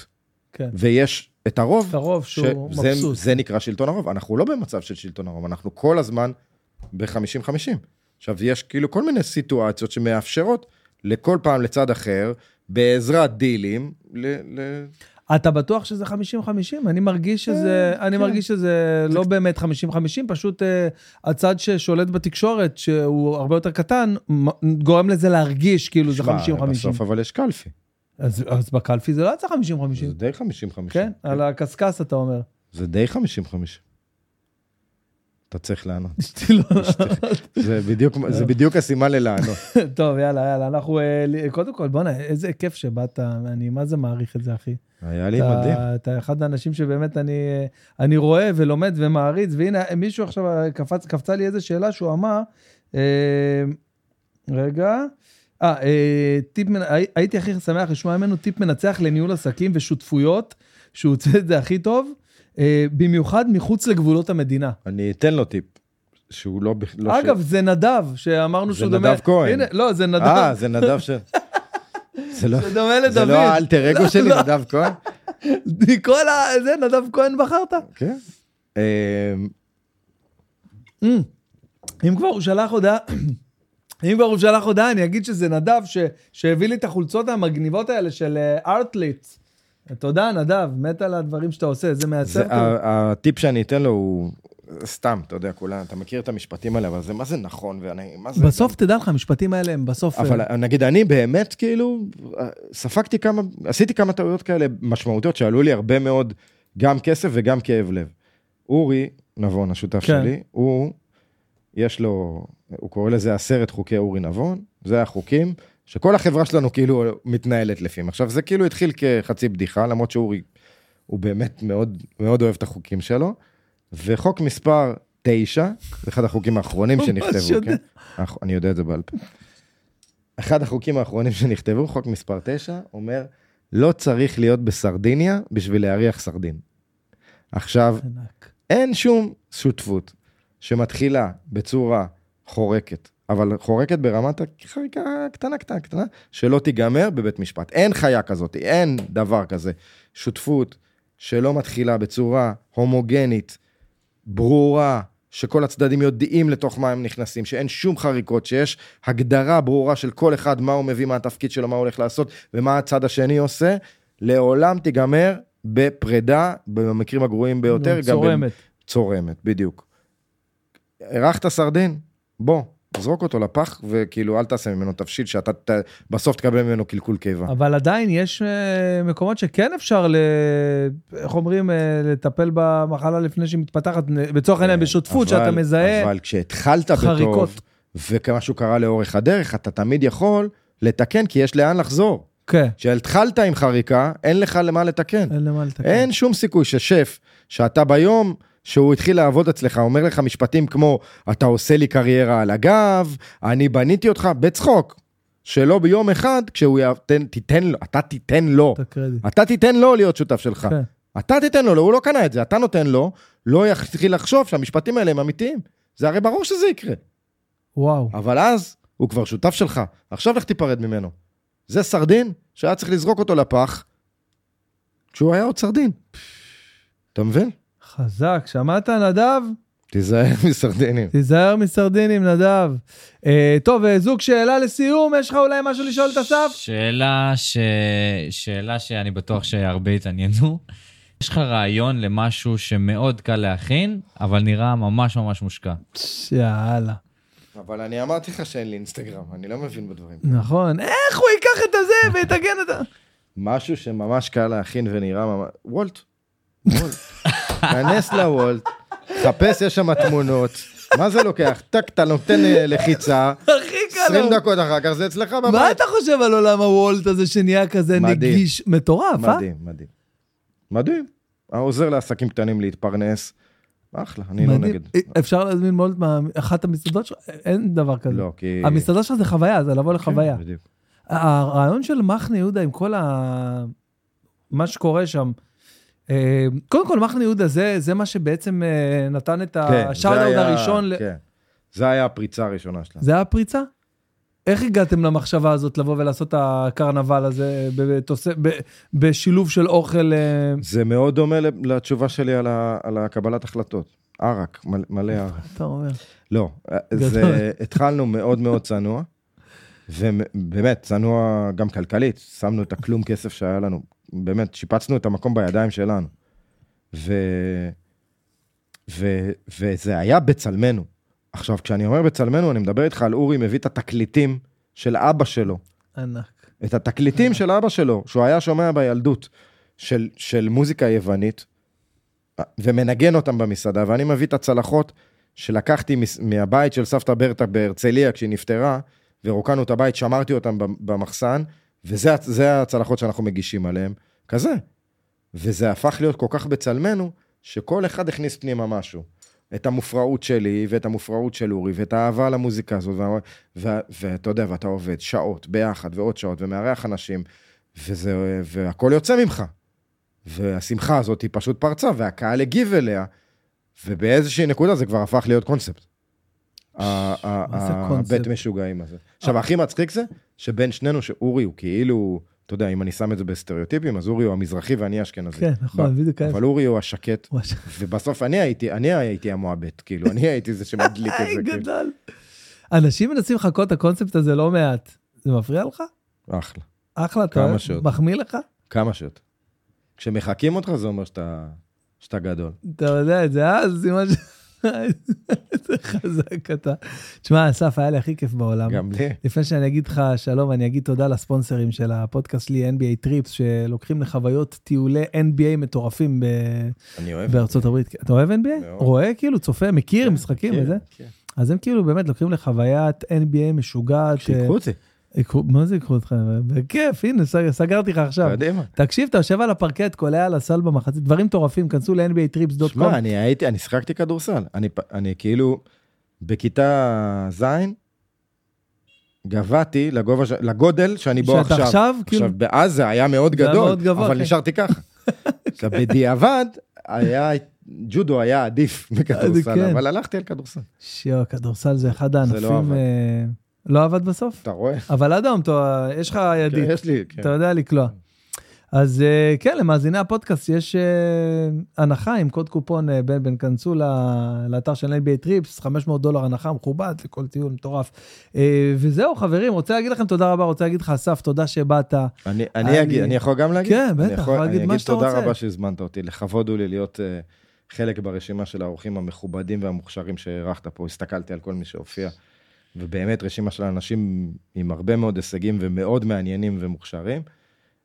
כן. ויש את הרוב, את הרוב שהוא שזה- מבסוט. זה נקרא שלטון הרוב. אנחנו לא במצב של שלטון הרוב, אנחנו כל הזמן ב-50-50. עכשיו, יש כאילו כל מיני סיטואציות שמאפשרות לכל פעם לצד אחר, בעזרת דילים, ל- ל- אתה בטוח שזה 50-50? אני מרגיש שזה, אה, אני כן. מרגיש שזה לא באמת 50-50, פשוט אה, הצד ששולט בתקשורת, שהוא הרבה יותר קטן, גורם לזה להרגיש כאילו זה 50-50. שמע, בסוף אבל יש קלפי. אז, אז בקלפי זה לא יצא 50-50. זה די 50-50. כן, על הקשקש אתה אומר. זה די 50-50. אתה צריך לענות. אשתי לא... זה בדיוק, זה בדיוק הסימן ללענות. טוב, יאללה, יאללה, אנחנו... אה, קודם כל, בואנה, איזה כיף שבאת, אני מה זה מעריך את זה, אחי. היה לי מדהים. אתה אחד האנשים שבאמת אני, אני רואה ולומד ומעריץ, והנה, מישהו עכשיו קפץ, קפצה לי איזה שאלה שהוא אמר, אה, רגע, אה, אה, טיפ, הייתי הכי שמח לשמוע ממנו טיפ מנצח לניהול עסקים ושותפויות, שהוא עושה את זה הכי טוב, אה, במיוחד מחוץ לגבולות המדינה. אני אתן לו טיפ. שהוא לא... לא אגב, זה נדב, שאמרנו זה שהוא דומה... נדב כהן. הנה, לא, זה נדב. אה, זה נדב ש... זה לא... זה דומה לדוד. זה לא האלטר אגו לא, שלי, לא. נדב כהן? מכל ה... זה, נדב כהן בחרת? כן. אה, אמ, אם כבר הוא שלח הודעה, אם כבר הוא שלח הודעה, אני אגיד שזה נדב ש, שהביא לי את החולצות המגניבות האלה של ארטליטס. תודה, נדב, מת על הדברים שאתה עושה, זה מעצב. ה- הטיפ שאני אתן לו הוא... סתם, אתה יודע, כולם, אתה מכיר את המשפטים האלה, אבל זה מה זה נכון, ואני... מה זה... בסוף, תדע לך, המשפטים האלה הם בסוף... אבל אה, נגיד, אני באמת, כאילו, ספגתי כמה, עשיתי כמה טעויות כאלה משמעותיות שעלו לי הרבה מאוד, גם כסף וגם כאב לב. אורי נבון, השותף כן. שלי, הוא, יש לו, הוא קורא לזה עשרת חוקי אורי נבון, זה החוקים שכל החברה שלנו כאילו מתנהלת לפיהם. עכשיו, זה כאילו התחיל כחצי בדיחה, למרות שאורי, הוא באמת מאוד, מאוד אוהב את החוקים שלו, וחוק מספר תשע, זה אחד החוקים האחרונים שנכתבו. כן? אני יודע את זה בעל פה. אחד החוקים האחרונים שנכתבו, חוק מספר 9, אומר, לא צריך להיות בסרדיניה בשביל להריח סרדין. עכשיו, ענק. אין שום שותפות שמתחילה בצורה חורקת, אבל חורקת ברמת החריקה קטנה קטנה קטנה, שלא תיגמר בבית משפט. אין חיה כזאת, אין דבר כזה. שותפות שלא מתחילה בצורה הומוגנית, ברורה, שכל הצדדים יודעים לתוך מה הם נכנסים, שאין שום חריקות, שיש הגדרה ברורה של כל אחד, מה הוא מביא, מה התפקיד שלו, מה הוא הולך לעשות, ומה הצד השני עושה, לעולם תיגמר בפרידה, במקרים הגרועים ביותר. גם צורמת. צורמת, בדיוק. הרחת סרדין? בוא, זרוק אותו לפח, וכאילו אל תעשה ממנו תבשיל שאתה ת, בסוף תקבל ממנו קלקול קיבה. אבל עדיין יש אה, מקומות שכן אפשר, ל... איך אומרים, אה, לטפל במחלה לפני שהיא מתפתחת, לצורך העניין בשותפות, כן, אבל- שאתה מזהה אבל כשהתחלת חריקות. בטוב, ומשהו קרה לאורך הדרך, אתה תמיד יכול לתקן, כי יש לאן לחזור. כן, כשהתחלת עם חריקה, אין לך למה לתקן. אין למה לתקן. אין שום סיכוי ששף, שאתה ביום שהוא התחיל לעבוד אצלך, אומר לך משפטים כמו, אתה עושה לי קריירה על הגב, אני בניתי אותך, בצחוק. שלא ביום אחד, כשהוא יתן, תיתן לו, אתה תיתן לו. אתה תיתן לו להיות שותף שלך. כן. אתה תיתן לו, הוא לא קנה את זה, אתה נותן לו, לא יתחיל לחשוב שהמשפטים האלה הם אמיתיים. זה הרי ברור שזה יקרה. וואו. אבל אז הוא כבר שותף שלך, עכשיו לך תיפרד ממנו. זה סרדין שהיה צריך לזרוק אותו לפח, כשהוא היה עוד סרדין. אתה מבין? חזק, שמעת נדב? תיזהר מסרדינים. תיזהר מסרדינים, נדב. אה, טוב, אה, זוג שאלה לסיום, יש לך אולי משהו לשאול את אסף? שאלה, ש... שאלה שאני בטוח שהרבה התעניינו. יש לך רעיון למשהו שמאוד קל להכין, אבל נראה ממש ממש מושקע. יאללה. אבל אני אמרתי לך שאין לי אינסטגרם, אני לא מבין בדברים. נכון, איך הוא ייקח את הזה ויתגן את ה... משהו שממש קל להכין ונראה ממש... וולט. וולט. כנס לוולט, חפש, יש שם תמונות. מה זה לוקח? טק, אתה נותן אה, לחיצה, הכי קל. 20 דקות אחר כך זה אצלך בבית. מה אתה חושב על עולם הוולט הזה שנהיה כזה מדהים. נגיש? מטורף, אה? מדהים, מדהים. מדהים. עוזר לעסקים קטנים להתפרנס. אחלה, אני לא מדהים. נגד. אפשר להזמין וולט מאחת המסעדות שלך? אין דבר כזה. לא, כי... המסעדה שלך זה חוויה, זה לבוא לחוויה. כן, בדיוק. הרעיון של מחנה יהודה עם כל ה... מה שקורה שם, אה, קודם כל מחנה יהודה זה, זה מה שבעצם אה, נתן את כן, היה- הראשון. ל- כן. זה היה הפריצה הראשונה שלנו. זה היה הפריצה? איך הגעתם למחשבה הזאת לבוא ולעשות את הקרנבל הזה בתוס- ב- בשילוב של אוכל? אה, זה מאוד דומה ל- לתשובה שלי על ה- על הקבלת החלטות. ערק, מל- מלא ערק. אתה אומר. לא. זה, התחלנו מאוד מאוד צנוע, ובאמת, צנוע גם כלכלית, שמנו את הכלום כסף שהיה לנו, באמת, שיפצנו את המקום בידיים שלנו. ו, ו, וזה היה בצלמנו. עכשיו, כשאני אומר בצלמנו, אני מדבר איתך על אורי מביא את התקליטים של אבא שלו. ענק. את התקליטים של אבא שלו, שהוא היה שומע בילדות, של, של מוזיקה יוונית, ומנגן אותם במסעדה, ואני מביא את הצלחות שלקחתי מהבית של סבתא ברטה בהרצליה כשהיא נפטרה, ורוקנו את הבית, שמרתי אותם במ- במחסן, וזה הצ- זה הצלחות שאנחנו מגישים עליהם, כזה. וזה הפך להיות כל כך בצלמנו, שכל אחד הכניס פנימה משהו. את המופרעות שלי, ואת המופרעות של אורי, ואת האהבה למוזיקה הזאת, ואתה יודע, ואתה עובד שעות ביחד, ועוד שעות, ומארח אנשים, וזה, והכל יוצא ממך. והשמחה הזאת היא פשוט פרצה, והקהל הגיב אליה, ובאיזושהי נקודה זה כבר הפך להיות קונספט. הבית משוגעים הזה. עכשיו, הכי מצחיק זה, שבין שנינו, שאורי הוא כאילו, אתה יודע, אם אני שם את זה בסטריאוטיפים, אז אורי הוא המזרחי ואני האשכנזי. כן, נכון, בדיוק. אבל אורי הוא השקט, ובסוף אני הייתי, אני הייתי המועבט, כאילו, אני הייתי זה שמדליק את זה, כאילו. גדול. אנשים מנסים לחכות את הקונספט הזה לא מעט. זה מפריע לך? אחלה, אחלה, אתה. מחמיא לך? כמה שיותר. כשמחקים אותך זה אומר שאתה גדול. אתה יודע את זה, אה? זה סימן ש... איזה חזק אתה. תשמע, אסף, היה לי הכי כיף בעולם. גם לי. לפני שאני אגיד לך שלום, אני אגיד תודה לספונסרים של הפודקאסט שלי, NBA טריפס, שלוקחים לחוויות טיולי NBA מטורפים ב... אני אוהב. בארצות הברית. אתה אוהב NBA? מאוד. רואה כאילו, צופה, מכיר משחקים כן, וזה? כן. אז הם כאילו באמת לוקחים לחוויית NBA משוגעת. שיקחו אותי. יקחו- מה זה יקחו אותך? בכיף, הנה, סג- סגרתי לך עכשיו. קדימה. תקשיב, אתה יושב על הפרקט, קולע על הסל במחצית, דברים מטורפים, כנסו ל-NBAtrips.com. שמע, אני הייתי, אני שיחקתי כדורסל. אני, אני כאילו, בכיתה ז', גבהתי לגובה, לגודל שאני בו שאתה עכשיו. עכשיו, כאילו- עכשיו, באז זה היה מאוד זה גדול, מאוד גבוה, אבל כן. נשארתי ככה. עכשיו, בדיעבד, היה, ג'ודו היה עדיף מכדורסל, כן. אבל הלכתי על כדורסל. שיו, כדורסל זה אחד לא הענפים... עבד. לא עבד בסוף? אתה רואה? אבל אתה- יש לך ידית. כן, יש לי, כן. אתה יודע לקלוע. אז אה, כן, למאזיני הפודקאסט יש אה, הנחה עם קוד קופון אה, בן בן, כנסו לאתר של NBA טריפס, 500 דולר הנחה מכובד לכל טיול מטורף. וזהו, חברים, רוצה להגיד לכם תודה רבה, רוצה להגיד לך, אסף, תודה שבאת. אני, אני- אני, אגיד, אני יכול גם להגיד? כן, אני בטח, יכול- להגיד אני מה אגיד שאתה תודה רוצה. רבה שהזמנת אותי, לכבוד הוא לי להיות חלק ברשימה של האורחים המכובדים והמוכשרים שאירחת פה. הסתכלתי על כל מי שהופיע, ובאמת רשימה של אנשים עם הרבה מאוד הישגים ומאוד מעניינים ומוכשרים.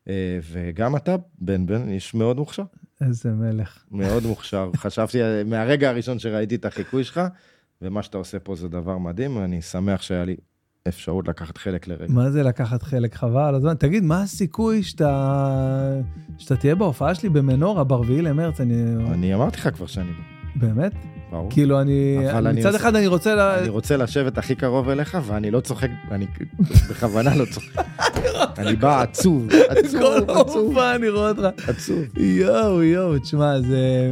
אה, וגם אתה, בן בן, איש מאוד מוכשר, איזה מלך. מאוד מוכשר. חשבתי מהרגע הראשון שראיתי את החיקוי שלך, ומה שאתה עושה פה זה דבר מדהים, ואני שמח שהיה לי אפשרות לקחת חלק לרגע. מה זה לקחת חלק חבל הזמן? תגיד, מה הסיכוי שאתה, שאתה תהיה בהופעה שלי במנורה ב-4 למרץ? אני... אני אמרתי לך כבר שאני בא, באמת? ברור. כאילו, אני... אני מצד אחד אני רוצה... אני רוצה לשבת הכי קרוב אליך, ואני לא צוחק, אני בכוונה לא צוחק. אני בא עצוב, עצוב, כל עצוב, ההופעה אני רואה אותך. עצוב. יואו, יואו, תשמע, זה...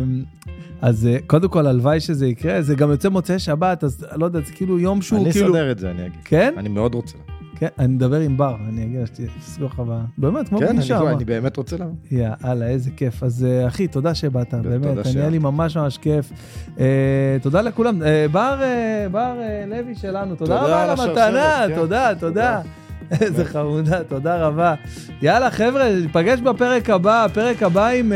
אז אה, קודם כל, הלוואי שזה יקרה, זה גם יוצא מוצאי שבת, אז לא יודע, זה כאילו יום שהוא אני כאילו... אסדר את זה, אני אגיד. כן? אני מאוד רוצה. כן, אני אדבר עם בר, אני אגיד לה שתסגור לך ב... באמת, כמו כן, אני- פגישה. מה? אני באמת רוצה לבוא. יאללה, איזה כיף. אז אה, אחי, תודה שבאת, באמת, היה. לי ממש ממש כיף. אה, תודה לכולם. אה, בר לוי שלנו, תודה תודה רבה על המתנה, כן. תודה, תודה. איזה חמודה, תודה רבה. יאללה, חבר'ה, ניפגש בפרק הבא, הפרק הבא עם...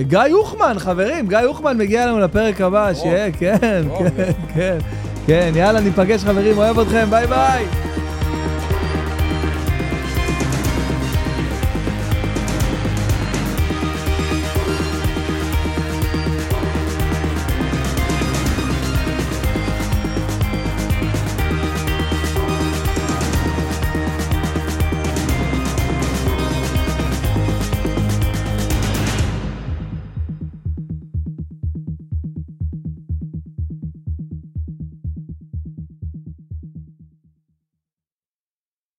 גיא יוחמן, חברים, גיא יוחמן מגיע לנו לפרק הבא, שיהיה, כן, כן, כן, כן, יאללה, ניפגש חברים, אוהב אתכם, ביי ביי.